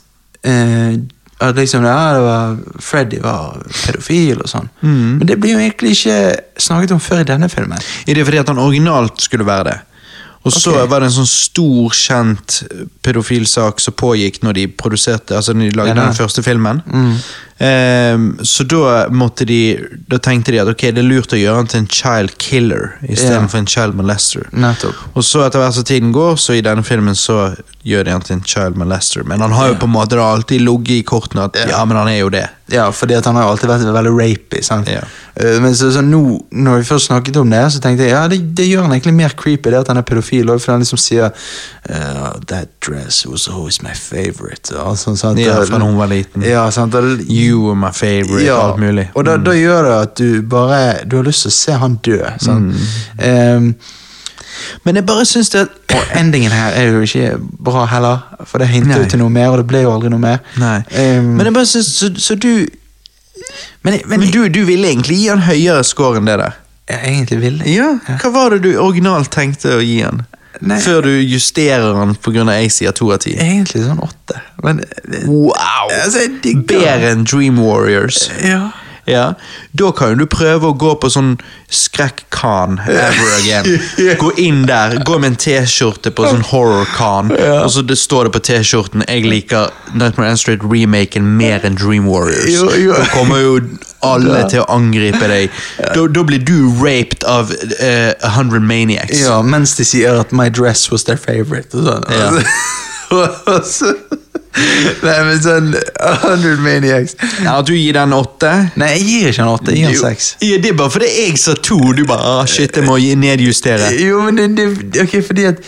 eh, At liksom, ja, var, Freddy var pedofil og sånn. Mm. Men det blir jo egentlig ikke snakket om før i denne filmen. Er det fordi at han originalt skulle være det. Og så okay. var det en sånn stor, kjent pedofilsak som pågikk når de produserte, altså når de lagde Ja, den første filmen. Mm. Ehm, så da måtte de Da tenkte de at ok, det er lurt å gjøre han til en child killer istedenfor yeah. en child molester. Nettopp. Og så etter hvert som tiden går, så i denne filmen så gjør de han til en child molester. Men han har jo yeah. på en måte da alltid ligget i kortene at Ja. ja, men han er jo det. Ja, fordi han har alltid vært veldig rapy. Eh, Men så, så nå, når vi først snakket om det, så tenkte jeg ja, det, det gjør han egentlig mer creepy, det at han er pedofil. For han liksom sier uh, That dress was always my favorite. Og sånn, sant? Ja, fra da hun var liten. Ja, sant? Og, You were my favorite, ja, alt mulig. Og da, da gjør det at du bare Du har lyst til å se han dø. Sånn. Mm. Um, Men jeg bare syns det og endingen her er jo ikke bra heller, for det hinter jo til noe mer, og det ble jo aldri noe mer. Ehm, Men jeg bare synes, så, så du men, men, Men du, du ville egentlig gi han høyere score enn det der? jeg egentlig ville. Ja, Hva var det du originalt tenkte å gi han? Nei. Før du justerer den pga. jeg sier to av ti? Egentlig sånn åtte. Men Wow! Altså, Bedre enn Dream Warriors. Ja. Ja, Da kan du prøve å gå på sånn skrekk-kan ever again. [LAUGHS] Gå inn der, gå med en T-skjorte på sånn horror-kan, Ja. og så det står det på T-skjorten 'Jeg liker Nightmare on Street remaken mer enn Dream Warriors'. Jo, jo. Da kommer jo alle til å angripe deg. Da, da blir du raped av uh, a hundred maniacs. ja, mens de sier at 'my dress was their favorite' og sånn. Ja. [LAUGHS] Nei, men sånn 100 Maniacs. Ja, du gir den åtte? Nei, jeg gir ikke den åtte, jeg gir den seks. Ja, det er bare fordi jeg sa to, du bare ah, 'shit, jeg må nedjustere'. Jo, men det, det Ok, fordi at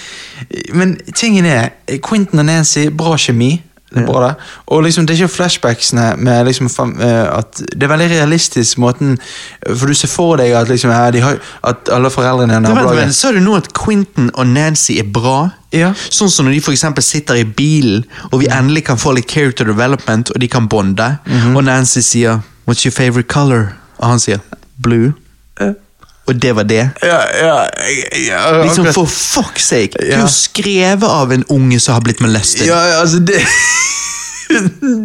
Men tingen er Quentin og Nancy, bra kjemi. Det er bra det. Og liksom, det er ikke flashbacksene med liksom eh, at Det er veldig realistisk måten For du ser for deg at liksom ja, de har, At alle foreldrene vent, vent, nabolaget Sa du nå at Quentin og Nancy er bra? Ja. Sånn som når de for sitter i bilen, og vi endelig kan få litt character development, og de kan bonde, og Nancy sier 'What's your favorite color?' Og han sier 'Blue'. Ja. Og det var det. Ja, ja, ja Liksom. For fuck's sake! Du er jo skrevet av en unge som har blitt molestet. Ja, altså det [LAUGHS]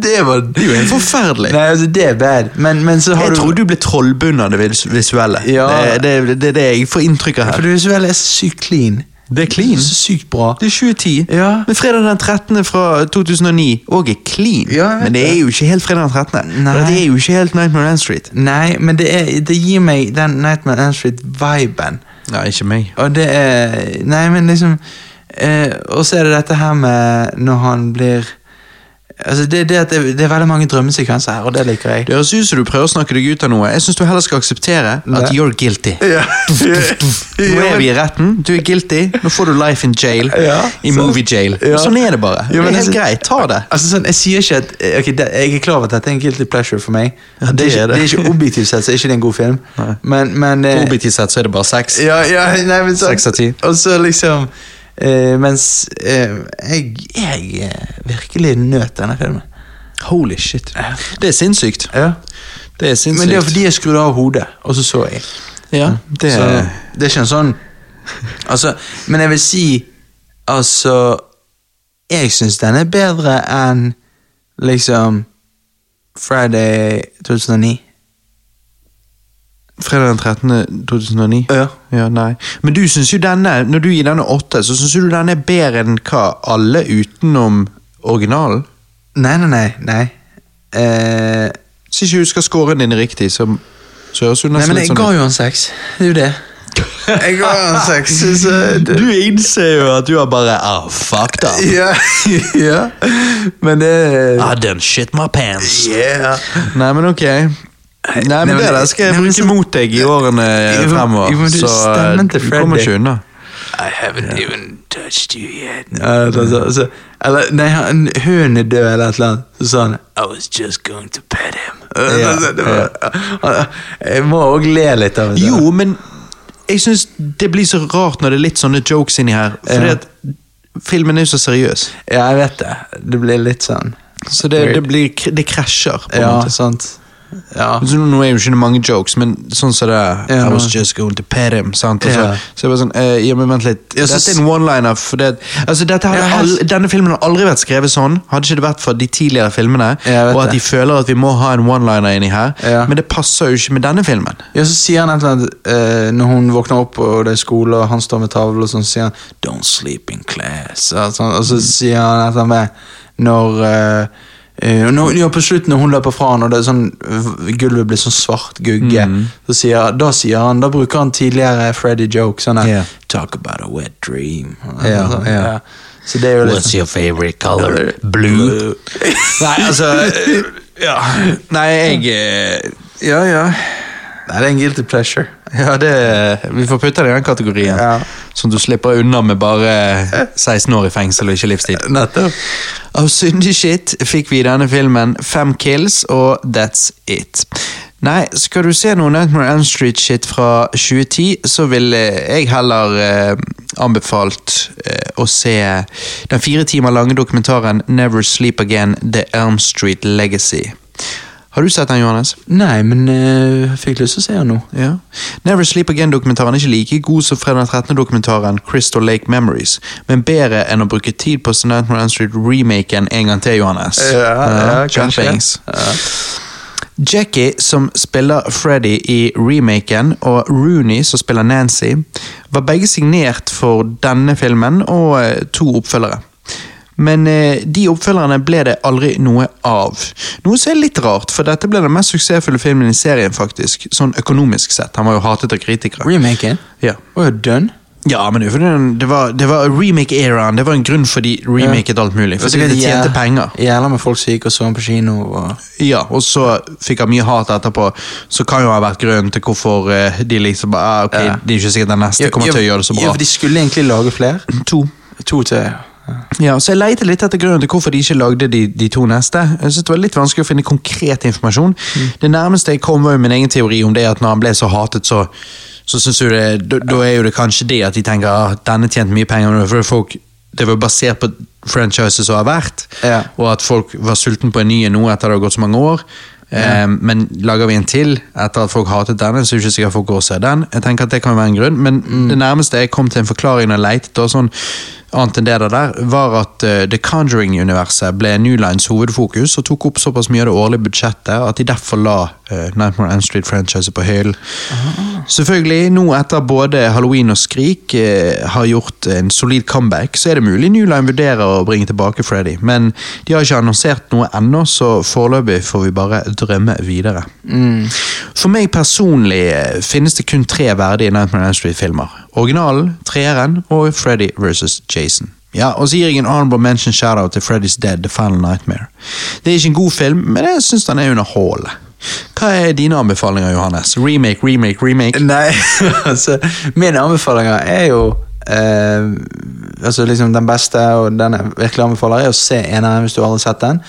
Det var Det er jo helt forferdelig. Nei, altså det er bad. Men, men så har Jeg du tror du ble trollbundet av det visuelle. Ja. Det, det, det er det jeg får inntrykk av her. For det visuelle er sykt clean. Det er clean. Så sykt bra. Det er 2010. Ja. Men fredag den 13. fra 2009 òg er clean. Ja, men det er jo ikke helt fredag den 13. Nei. Det er jo ikke helt Nightmare on Street. Nei, men det, er, det gir meg den Nightmare on Street-viben. Nei, ikke meg. Og det er Nei, men liksom eh, Og så er det dette her med når han blir Altså det, det, det, det er veldig mange drømmesekvenser her, og det liker jeg. Det høres ut som du prøver å snakke deg ut av noe. Jeg syns du heller skal akseptere at at you're guilty. Ja. Nå er vi i retten. Du er guilty. Nå får du life in jail. Ja, I så- movie jail. Ja. Sånn er det bare. Det er helt altså- greit. Ta det. Altså sånn, Jeg sier ikke at okay, ok, det, Jeg er klar over at dette er en guilty pleasure for meg. Er ikke, det. det er ikke objektivt sett så er ikke det en god film. Men, men eh, Objektivt sett så er det bare sex. Ja, ja, nei, men så Seks av ti. Og så liksom eh, Mens uh, jeg, jeg eh, virkelig nøt denne filmen. Holy shit. Det er sinnssykt. Ja. Det er sinnssykt. Men det er fordi jeg skrudde av hodet, og så så jeg. Ja, det Så, det er ikke en sånn Altså, men jeg vil si Altså Jeg syns den er bedre enn liksom Friday 2009. Fredag den 13. 2009? Ja. Ja, nei. Men du syns jo denne, når du gir denne åtte, så syns du denne er bedre enn hva alle utenom originalen? Nei, nei, nei. nei. Eh, Hvis ikke du skal score din riktig, så, så høres det jo nei, men jeg sånn ga jo en seks. Det er jo det. Jeg ga en seks. Så det, Du innser jo at du har bare ah, fucked up. ja, ja. Men det I done shit my pants. Yeah. Nei, men ok. Nei, men Det der skal jeg bruke mot deg i årene fremover. jo, Så eh, du kommer ikke unna. I haven't even touched you yet. Altså, altså, eller, nei, han, hunden er død eller et eller annet. Så sa han I was just going to pet him. [LAUGHS] Ja, Altså, det var, jeg må òg le litt av det. Jo, men jeg syns det blir så rart når det er litt sånne jokes inni her. Fordi at filmen er jo så seriøs. Ja, jeg vet det. Det blir litt sånn Så det, det, blir, det krasjer, på en Ja, måte. sant. Ja. Så nå er jo ikke det mange jokes, men sånn som det Ja, I was just going to pet him. Sant? Yeah. så, så jeg bare sånn eh, Ja, men vent litt. Ja, så dette er en one-liner. det, altså, Ja, her- denne filmen har aldri vært skrevet sånn. Hadde ikke det vært for de tidligere filmene, og at de føler at vi må ha en one-liner inni her. Ja. Men det passer jo ikke med denne filmen. Ja, så sier han et eller annet eh, Når hun våkner opp og det er skole, og han står med tavle, og sånn, så sier han 'Don't sleep in class'. Og, sånn, og så sier han et eller annet med når eh, når, ja, På slutten når hun løper fra han, og det er sånn, gulvet blir sånn svart gugge, så sier, da sier han Da bruker han tidligere Freddy joke. Sånn yeah. 'Talk about a wet dream'. Ja, Sånn, ja. Så det er jo What's your favorite color? Blue. Nei, altså eh, Ja. Nei, jeg eh, Ja, ja. Nei, det er en guilty pleasure. [LAUGHS] Ja, det, Vi får putte det i den kategorien. Ja. Sånn at du slipper unna med bare 16 år i fengsel og ikke livstid. Nettopp. Av syndig shit fikk vi i denne filmen fem kills, og that's it. Nei, skal du se noe Nightmare Elm Street-shit fra 2010, så ville jeg heller eh, anbefalt eh, å se den fire timer lange dokumentaren Never Sleep Again – The Elm Street Legacy. Har du sett den, Johannes? Nei, men jeg fikk lyst til å se den nå. Ja. Never Sleep Again-dokumentaren er ikke like god som fredag 13.-dokumentaren Crystal Lake Memories, men bedre enn å bruke tid på Nightmare Moran Street-remaken en gang til, Johannes. Ja, kanskje. Jackie, som spiller Freddy i remaken, og Rooney, som spiller Nancy, var begge signert for denne filmen og eh, to oppfølgere. Men eh, de oppfølgerne ble det aldri noe av. Noe som er litt rart, for dette ble den mest suksessfulle filmen i serien, faktisk. Sånn økonomisk sett. Han var jo hatet av kritikere. Remaken? Ja. Å, ja, done? Ja, men det, var det var, remake-eraen. Det var en grunn for de remaket alt mulig. For de tjente penger. Jævla med folk som gikk og så på kino. Og... Ja, og så fikk han mye hat etterpå, så kan jo ha vært grunnen til hvorfor eh, de liksom ah, ok, Ja. Det er ikke sikkert den neste kommer til å gjøre det så bra. Ja, for de skulle egentlig lage flere. To. To til. Ja. Ja, så Jeg leter litt etter grunnen til hvorfor de ikke lagde de, de to neste. Jeg synes Det var litt vanskelig å finne konkret informasjon. Det nærmeste jeg kom, var jo min egen teori om det at når han ble så hatet, så, så synes du det, da, da er jo det kanskje det at de tenker at ah, denne tjente mye penger. For folk, det var basert på franchises som har vært, Ja. og at folk var sulten på en ny en nå etter det har gått så mange år. Eh, men lager vi en til etter at folk hatet denne, så er det ikke sikkert folk går og ser den. Jeg tenker at det kan være en grunn, Men det nærmeste jeg kom til en forklaring når jeg letet, og sånn, annet enn det der, var at uh, The Conjuring-universet ble New Lines hovedfokus og tok opp såpass mye av det årlige budsjettet at de derfor la uh, Nightmare on Elm Street-franchiset på hyllen. Selvfølgelig, nå etter både Halloween og Skrik uh, har gjort en solid comeback, så er det mulig New Line vurderer å bringe tilbake Freddy, men de har ikke annonsert noe ennå, så foreløpig får vi bare drømme videre. For meg personlig finnes det kun tre verdige Nightmare on Elm Street-filmer. Originalen, treeren og Freddy vs. Jason. Ja, og så gir jeg en honorable mention shout-out til Freddy's Dead, The Final Nightmare. Det er ikke en god film, men jeg syns den er underholdende. Hva er dine anbefalinger, Johannes? Remake, remake, remake? Nei, [LAUGHS] altså Mine anbefalinger er jo eh, Altså liksom Den beste og den jeg virkelig anbefaler, er å se eneren hvis du aldri har sett den.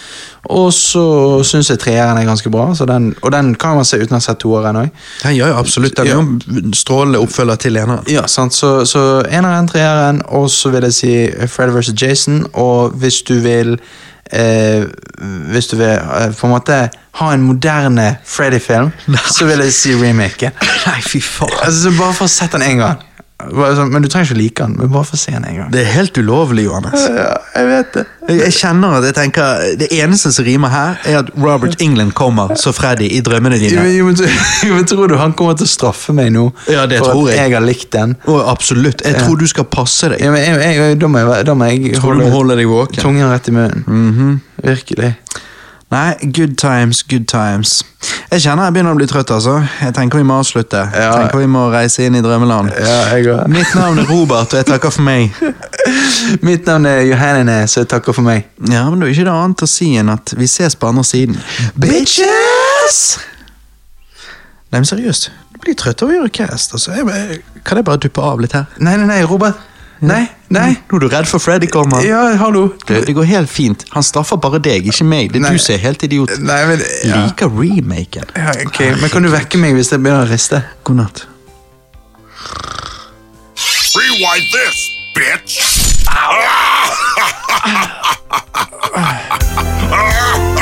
Og så syns jeg treeren er ganske bra, så den, og den kan man se uten å ha sett toeren òg. gjør jo absolutt. Den er jo strålende oppfølger til eneren. Ja, sant, så, så eneren, treeren, og så vil jeg si Fred vs. Jason, og hvis du vil eh, Hvis du vil eh, på en måte ha en moderne Freddy-film, [LAUGHS] så vil jeg si remaken. Nei, fy faen. Altså, bare for å sette den én gang. Men du trenger ikke like den, men bare få se den en gang. Det er helt ulovlig, Johannes. Ja, jeg vet det. Jeg, kjenner at jeg tenker Det eneste som rimer her, er at Robert England kommer så Freddy i drømmene dine. jo, men [LAUGHS] jo, men tror du han kommer til å straffe meg nå Ja, det for tror at jeg. jeg har likt den? Oh, absolutt. Jeg tror du skal passe deg. Ja, men jeg, jeg, da må jeg, da må jeg Tror du må holde deg våken. tungen rett i munnen. Virkelig. Nei, good times, good times. Jeg kjenner jeg begynner å bli trøtt, altså. Jeg tenker vi må avslutte. Jeg Ja. tenker vi må reise inn i drømmeland. Ja. [LAUGHS] Mitt navn er Robert, og jeg takker for meg. [LAUGHS] Mitt navn er Johanne, så jeg takker for meg. Ja, men det er ikke det annet å si enn at vi ses på andre siden. Bitches! Nei, men seriøst. Du blir trøtt av å gjøre cast. Altså. Jeg, kan jeg bare duppe av litt her? Nei, nei, nei, Robert. Nei, nei. Nå er du redd for Freddy kommer. Ja, hallo. Det, det går helt fint. Han straffer bare deg, ikke meg. Det er Nei. du som er helt idiot. Nei, men ja. Liker remaken. Ja, ok, Men kan du vekke meg hvis jeg begynner å riste? God natt. Rewind this, bitch! [LAUGHS]